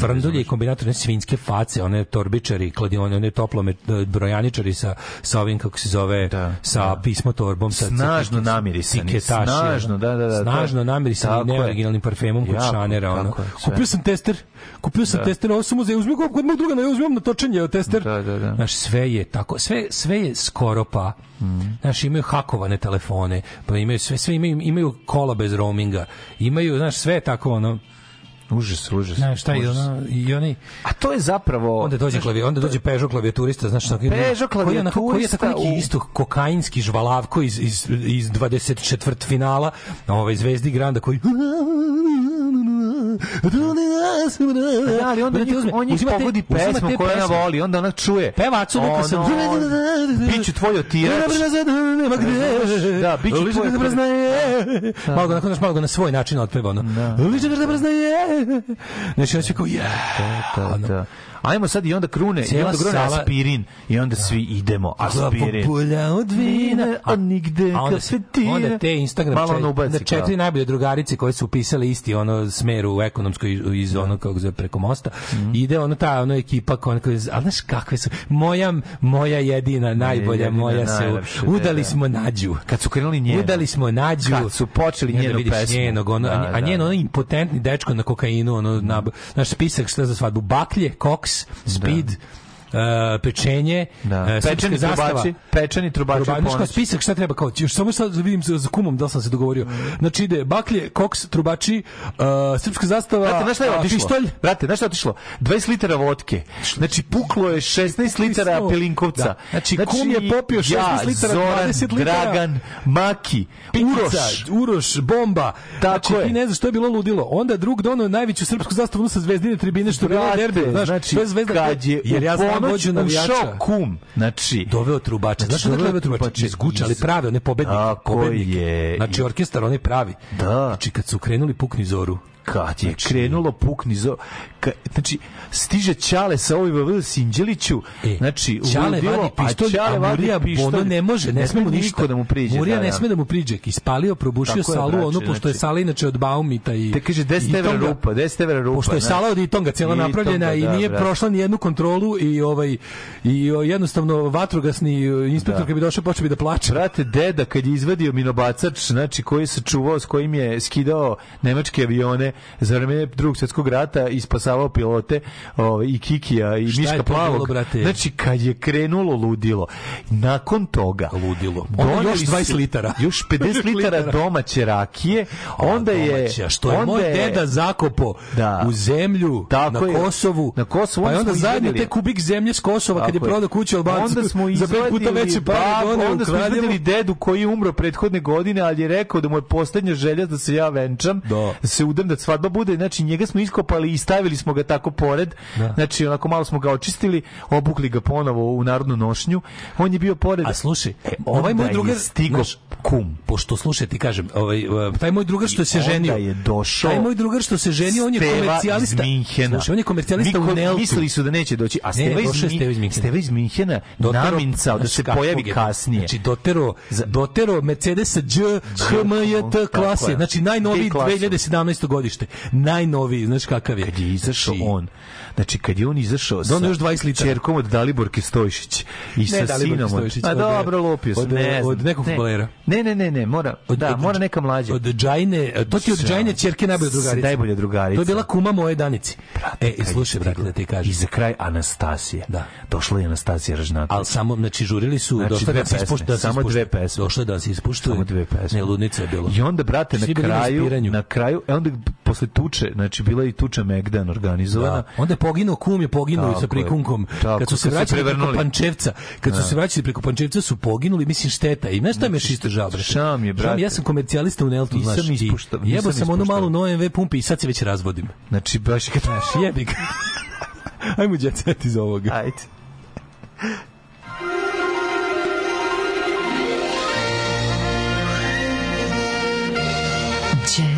Frndulje je kombinator, ne svinjske face, one torbičari, kladione, one toplome, brojaničari sa, sa ovim, kako se zove, da, sa da. pismo torbom. Sa, snažno namirisani. Snažno, da, da, da. Snažno namirisani, neoriginalnim parfemom kod šanera. Ono. Kupio sam tester, kupio sam da. tester, ovo sam uzeo, uzmi kod mog druga, ne uzmem na točenje tester. Da, da, da. Znaš, sve je tako, sve, sve je skoro pa. Mm. Znaš, imaju hakovane telefone, pa imaju sve, sve imaju, imaju kola bez roaminga, imaju, znaš, sve je tako, ono, Užas, užas. Ne, šta je ono, i oni... A to je zapravo... Onda dođe, klavi, onda dođe Peugeot klavijaturista, znaš šta... Peugeot klavijaturista... Koji je, koji je tako neki u... isto kokainski žvalavko iz, iz, iz 24. finala, ovaj, Zvezdi Granda, koji Da, ali onda ti on njih pogodi pesmu koju ona voli, onda ona čuje. Pevacu neka sam. Biću tvoj otirač. Da, biću tvoj otirač. Da. Malo ga, nakon malo ga na svoj način otpeva ono. Liče ga da brznaje. Znači, on će kao, ja. Ajmo sad i onda krune, Cijela i onda krune sala... aspirin i onda svi idemo aspirin. Glava od vina, a nigde a onda, kafetira. Onda te Instagram čet, ubaci, na četiri kao. najbolje drugarice koje su upisale isti ono smer u ekonomskoj iz da. ono kako zove preko mosta. Mm -hmm. Ide ono ta ono ekipa koja a znaš kakve su moja moja jedina najbolja jedina, moja se da, udali da. smo nađu. Kad su krenuli nje Udali smo nađu. Kad su počeli njenu pesmu. Njenog, ono, da, a njeno ono impotentni dečko na kokainu ono na mhm. naš spisak šta za svadbu baklje, koks Speed, uh, pečenje, da. uh, pečeni trubači, pečeni trubači ponoć. spisak šta treba kao, još samo sad da vidim za, za kumom da sam se dogovorio. Znači ide baklje, koks, trubači, uh, srpska zastava, Brate, znaš šta je otišlo? Pištolj? Brate, znaš šta je otišlo? 20 litera votke. Znači puklo je 16 litera pelinkovca. Da. Znači, znači, kum je popio 16 ja, litera, Zoran, 20 litera. Dragan, Maki, Pitica, Uroš, Uroš, bomba. Tako znači, je. ti ne znaš što je bilo ludilo. Onda drug donio najveću srpsku zastavu sa zvezdine tribine što je bilo derbi, znaš, znači, to je zvezda. Kad je jer ja znam noć ušao kum. Znači, doveo trubača. Znači, znači doveo trubača iz Guča, ali prave, one pobednike. Tako pobednike. je. Znači, orkestar, oni pravi. Da. Znači, kad su krenuli pukni zoru, kad je znači, krenulo pukni zo ka, znači stiže Ćale sa ovim VV Sinđeliću e, znači Ćale vadi pištolj a Murija Bono ne može ne, ne sme mu ništa da mu priđe Murija da, ne da. sme da mu priđe ispalio probušio Tako salu je, brače, ono pošto je znači. sala inače od Baumita i te kaže 10 evra rupa 10 evra rupa pošto je sala od Itonga cela napravljena i nije da, prošla ni jednu kontrolu i ovaj i jednostavno vatrogasni e, inspektor da. kad bi došao počeo bi da plače brate deda kad je izvadio minobacač znači koji se čuvao s kojim je skidao nemačke avione za vreme drugog svjetskog rata i spasavao pilote o, i Kikija i Šta Miška Plavog. Bilo, znači, kad je krenulo ludilo, nakon toga... Ludilo. Onda još 20 litara. Još 50 litara domaće rakije, onda A, domaća, je... Što je onda moj je, deda zakopo da, u zemlju, tako na Kosovu. Na Kosovu. Pa onda, onda zajedno te kubik zemlje s Kosova, kad je prodao kuću Albancu onda smo za pet puta veće pare dole Onda smo izvadili dedu koji je umro prethodne godine, ali je rekao da mu je poslednja želja da se ja venčam, da, da se udam da svadba bude, znači njega smo iskopali i stavili smo ga tako pored. Da. Znači onako malo smo ga očistili, obukli ga ponovo u narodnu nošnju. On je bio pored. A slušaj, e, ovaj moj drugar stigo naš, kum. Pošto slušaj, ti kažem, ovaj taj moj drugar što I se ženio, je došao. Taj moj drugar što se ženio, on je komercijalista. Slušaj, on je komercijalista Niko, u Neltu. Mislili su da neće doći, a Steva ne, iz, došao, Steva iz Minhena, Steva iz Minhena namincao da znači, se pojavi kasnije. Znači dotero, dotero Mercedes G HMJT klase, znači najnoviji 2017. godište najnoviji, znaš kakav je. Kad je izašao znači, on, Znači, kad je on izašao da, sa još 20 litara. čerkom od Daliborke Stojišić i ne, sa Daliborke sinom. Stojšić, od, a pa dobro, lopio Od, ne znam, od nekog ne, Ne, ne, ne, ne, mora, od, da, od, mora neka mlađa. Od Džajne, to pa ti od Džajne čerke najbolja drugarica. Najbolja drugarica. To je bila kuma moje Danici. Brate, e, slušaj, brate, da ti kažem. I za kraj Anastasije Da. Došla je Anastasija Ražnatović Al samo, znači, žurili su, znači, došla da, da se ispušta. Samo dve pesme. Došla da se ispušta. Samo dve pesme. Ne, ludnica je bilo. I onda, brate, na kraju, na kraju, e onda posle tuče, znači, bila i tuča Megdan organizovana. Da. Onda poginuo kum je poginuo sa prikunkom. Tako, kad su se vraćali preko Pančevca, kad su da. se vraćali preko Pančevca su poginuli, mislim šteta. I znaš šta me šisto žabre? Šam je, znači, brate. Šam, ja sam komercijalista u Neltu, nisam znaš. Nisam ispuštav, nisam Jebo sam onu malu NoMV pumpi i sad se već razvodim. Znači, baš kad pa, znaš, jebi ga. Ajmo jet set iz ovoga. Ajde. Jet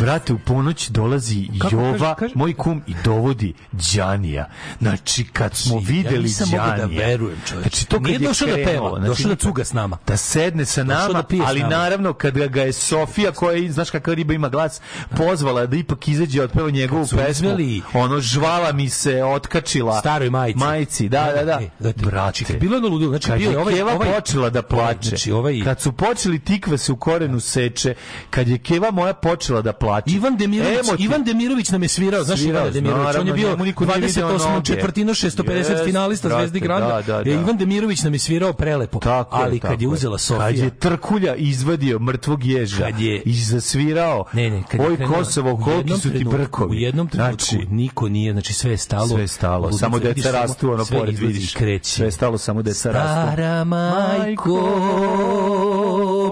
brate, u ponoć dolazi Kako, Jova, kaže, kaže? moj kum, i dovodi Đanija. Znači, kad smo znači, videli ja da Đanija... da verujem, čovječ. Znači, to Nije došao da peva, znači, došao da cuga s nama. Da sedne sa da nama, da ali nama. naravno, kad ga je Sofija, koja, je, znaš kakva riba ima glas, pozvala da ipak izađe od peva njegovu pesmu, izveli... ono, žvala mi se, otkačila. Staroj majici. Majici, da, da, da. da. E, te, brate. Znači, bilo je ono ludilo. Znači, kad je ovaj, Keva ovaj, počela da plače, znači, ovaj... kad su počeli tikve se u korenu seče, kad je Keva moja počela da plače, plaći. Ivan Demirović, Ivan Demirović nam je svirao, znaš Ivan Demirović, naravno, on je bio 28. četvrtino 650 yes, finalista brate, Zvezdi Granda. Da, da, e, da. Ivan Demirović nam je svirao prelepo, tako ali je, kad je uzela Sofija. Kad je Trkulja izvadio mrtvog ježa kad je, i zasvirao, ne, ne, kad oj Kosovo, koliki su ti brkovi. U jednom trenutku znači, niko nije, znači sve je stalo. Sve je stalo, samo deca rastu, ono pored vidiš. Sve je stalo, samo deca rastu. Stara majko,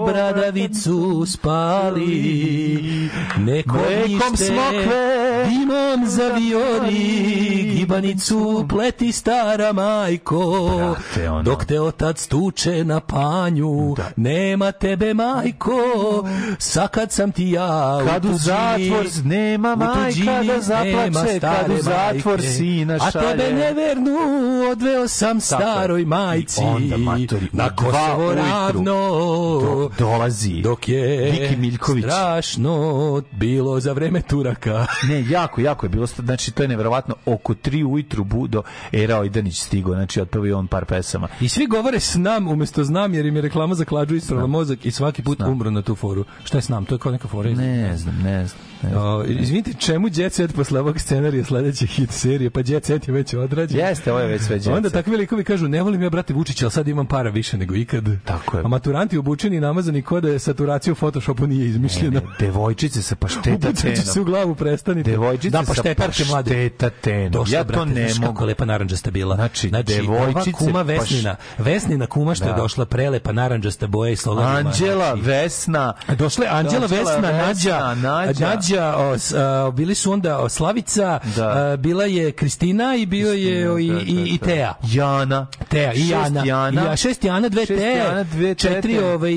bradavicu spali, nekom Mekom smokve, dimom zaviori, gibanicu pleti stara majko, Brate, dok te otac tuče na panju, da. nema tebe majko, sakad sam ti ja kad u, u zatvor nema majka da zaplače, kad u zatvor majke, sina šalje. A tebe nevernu odveo sam staroj majci, onda, matori, na Kosovo ravno, dolazi. Dok je Viki Miljković. strašno bilo za vreme Turaka. ne, jako, jako je bilo. Znači, to je nevjerovatno. Oko tri ujutru budo Era Ojdanić stigo. Znači, otpevio on par pesama. I svi govore s nam umesto znam, jer im je reklama za klađu istrala mozak i svaki put znam. umro na tu foru. Šta je s nam? To je kao neka fora. Ne znam, ne znam. Ne znam. O, izvinite, čemu Jet Set posle ovog scenarija sledeće hit serije? Pa Jet Set je već odrađen. Jeste, ovo je već sve Jet Set. Onda takvi likovi kažu, ne volim ja, brate Vučića, ali sad imam para više nego ikad. Tako je. A maturanti obučeni nama namazani ko da saturacija u Photoshopu nije izmišljena. Ne, ne, devojčice sa pašteta tenom. se u glavu, prestanite. Devojčice da, paštetarke sa pašteta tenom. Došla, ja brate, to ne mogu. Kako lepa narandžasta bila. Znači, znači devojčice... kuma Vesnina. Paš... Vesnina kuma što da. je došla prelepa narandžasta boja i sloganima. Anđela, znači. Vesna. Došle Anđela, Vesna, Vesna Nađa. Nađa, Nađa os, a, bili su onda o, Slavica, da. a, bila je Kristina i bio je da, da, i, i, da. i Teja. Jana. Teja i Jana. Jana. I, ja, šest Jana, dve Teja. Četiri ovaj,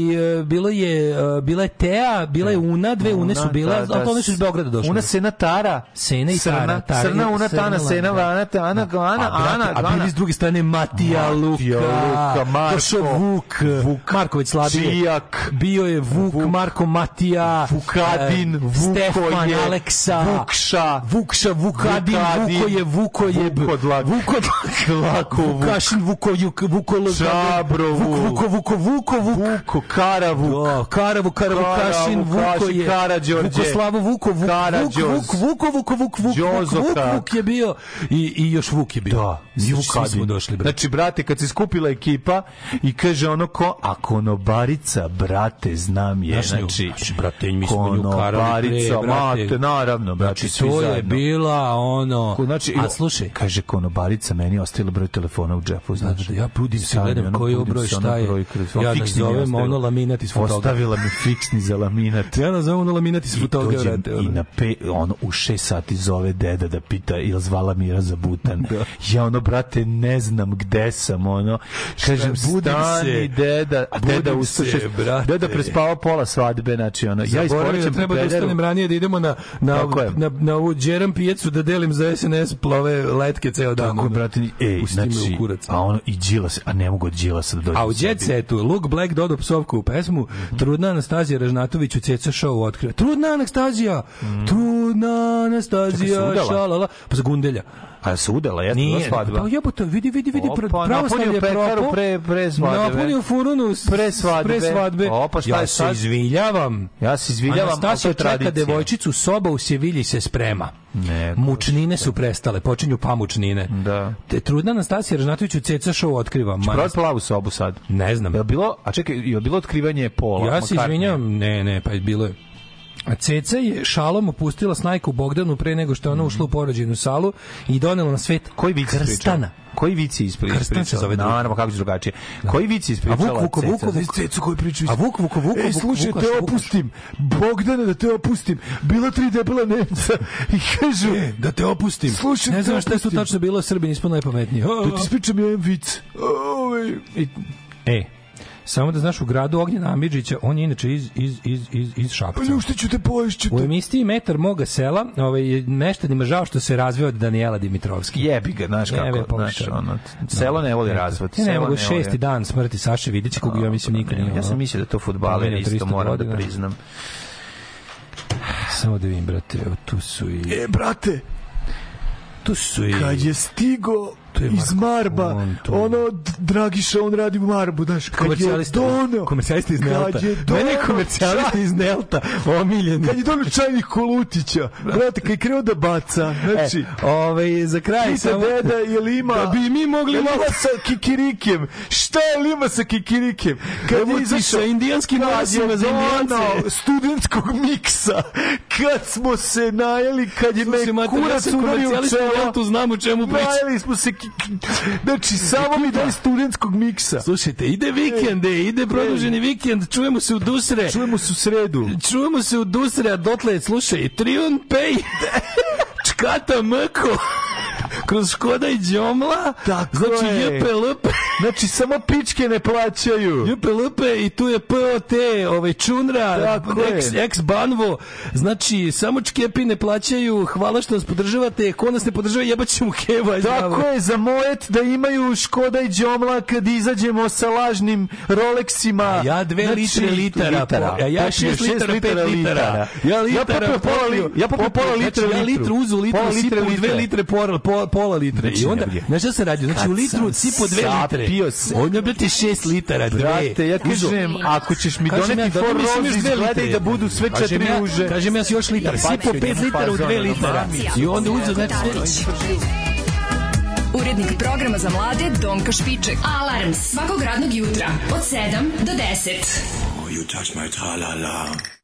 bilo je, e, bila je Tea, bila je da. Una, dve Une su bila, da, da, a to da, one su iz Beograda došle. Una Sena Tara. Sena i Tara. Tara Srna, Una Tana, Sena Vana, Tana, Ana, da. Ana, A bili s druge strane Matija, Luka, Luka Marko, Vuk, Vuk, Marković Slavije, Čijak, bio je Vuk, Marko Matija, Vukadin, e, Stefan, Aleksa, Vukša, Vukša, Vukadin, Vukoje, Vukojeb, Vukodlakovu, Vukašin, Vukojuk, Vukolog, Čabrovu, Vuko, Vuko, Vuko, Vuko, Vuko, Karavu. Do, Karavu, Karavu, Kašin, Vuko je. Karađorđe. Vukoslavu Vuko, Vuk, Vuk, Vuk, Vuk, Vuk, Vuk, Vuk, Vuk, Vuk je bio i, i još Vuk je bio. Da, i Vuk smo došli, brate. Znači, brate, kad se skupila ekipa i kaže ono ko, a konobarica, brate, znam je. Znači, brate, mi smo nju Konobarica, mate, naravno, brate, znači, to je bila ono... znači, a slušaj. Kaže, konobarica, meni je ostalo broj telefona u džepu, znači. ja budim se, gledam koji je broj, šta da je. Ja nazovem ono lamin laminat iz fotoga. Ostavila mi fiksni za laminat. ja nazovem ono laminat iz fotoga. I, I na pe, ono, u šest sati zove deda da pita ili zvala Mira za butan. Da. Ja ono, brate, ne znam gde sam, ono. Kažem, stani, deda. A deda ustaše. Deda prespava pola svadbe, znači, ono. Ja da isporučam treba da ustanem ranije da idemo na, na, na, na, ovu Džeram pijecu da delim za SNS plove letke ceo dan. Tako, brate, ej, znači, a ono, i Đila se, a ne mogu od Đila se da dođe. A u Jet Setu, Luke Black dodo psovku u pesmu, pesmu Trudna Anastazija Ražnatović u Ceca show otkrio. Trudna Anastazija! Mm. Trudna Anastazija! Čekaj, šalala. Pa za Gundelja. A se udala, jeste Nije, bila svadba. Pa jebote, vidi, vidi, vidi, pred pravoslavlje propo. Pre, pre svadbe. Napunio furunu s, pre svadbe. Pre svadbe. Opa, šta ja je sad? Ja se izviljavam. Ja se izviljavam. Anastasija čeka devojčicu, soba u Sevilji se sprema. Ne, Mučnine su prestale, počinju pamučnine. Da. Te trudna Anastasija Ražnatović u Ceca show otkriva. Će pravi plavu sobu sad? Ne znam. Je bilo, a čekaj, je bilo otkrivanje pola? Ja se izvinjam, ne, ne, pa je bilo je A Ceca je šalom opustila snajku Bogdanu pre nego što je ona ušla u porođenu salu i donela na svet koji vic krstana. Koji vic je ispričala? Krstan se zove. Naravno, kako će drugačije. Da. Koji vic je ispričala? A Vuk Vuk Vuk Vuk Cecu koji priča. A Vuk Vuk Vuk e, vuk, slušaj, te opustim. Bogdana da te opustim. Bila tri debela Nemca i kažu e, da te opustim. Slušaj, ne da znam šta je tu tačno bilo, Srbi nismo najpametniji. Da ti ispričam jedan vic. Ovaj i E, Samo da znaš, u gradu Ognjena Amidžića, on je inače iz, iz, iz, iz, iz Šapca. Pljuštiću te, poješću te. U emisiji Metar moga sela, ovaj, meštanima žao što se razveo od Danijela Dimitrovski. Jebi ga, znaš kako. Jebe, znaš, ono, selo ne voli razvod. Ne, ne mogu šesti dan smrti Saše Vidića, koga ja mislim nikad nije. Ja sam mislio da to futbaler isto moram da priznam. Samo da vidim, brate, evo tu su i... E, brate! Tu su i... Kad je stigo iz Marba, on, to... ono, Dragiša, on radi u Marbu, znaš, kad je dono... Komercijalista iz Nelta. Kad je dono, Meni je komercijalista iz Nelta, omiljen. Kad je dono čajnih kolutića, brate, kad je kreo da baca, znači... E, ovaj, za kraj samo... deda, je lima... Da bi mi mogli jel ima sa kikirikem. Šta je lima sa kikirikem? Kad je izašao... Sa indijanskim nasima za indijance. studentskog miksa. Kad smo se najeli, kad je me kurac udario u čelo. Znamo čemu pričamo. Najeli smo se Znači, samo mi daj studentskog miksa. Slušajte, ide vikend, e, e, ide produženi e. vikend, čujemo se u Dusre. Čujemo se u sredu. Čujemo se u Dusre, a dotle, slušaj, Trion Pay. Kata Mko kroz Škoda i džomla Tako znači, je. JPLP. Znači, samo pičke ne plaćaju. JPLP i tu je POT, ovaj, Čunra, ex, ex, Banvo. Znači, samo čkepi ne plaćaju. Hvala što nas podržavate. Ko nas ne podržava, jebaće mu keva. Tako je, za mojet da imaju Škoda i džomla kad izađemo sa lažnim Rolexima. A ja dve znači, litre litara. litara. Po, a ja šest, šest litara, pet litara. litara. Ja litara. Ja popio pola, li, ja popio pola litra. Znači, ja litru uzu litru litru pola litre, litre. dve litre, pola, pola, pola litre. Znači, I onda, znaš se radi? Znači, u litru sipo dve litre. Sapio se. Onda bi ti šest litara, dve. Brate, ja kažem, ako ćeš mi doneti ja, for rozi, gledaj da budu sve četiri uže. Kažem, ja si još litar. Sipo pet litara u dve litara. I onda uzeo, znači, Urednik programa za mlade Donka Špiček. Alarms svakog radnog jutra od 7 do 10. Oh, you touch my tra-la-la.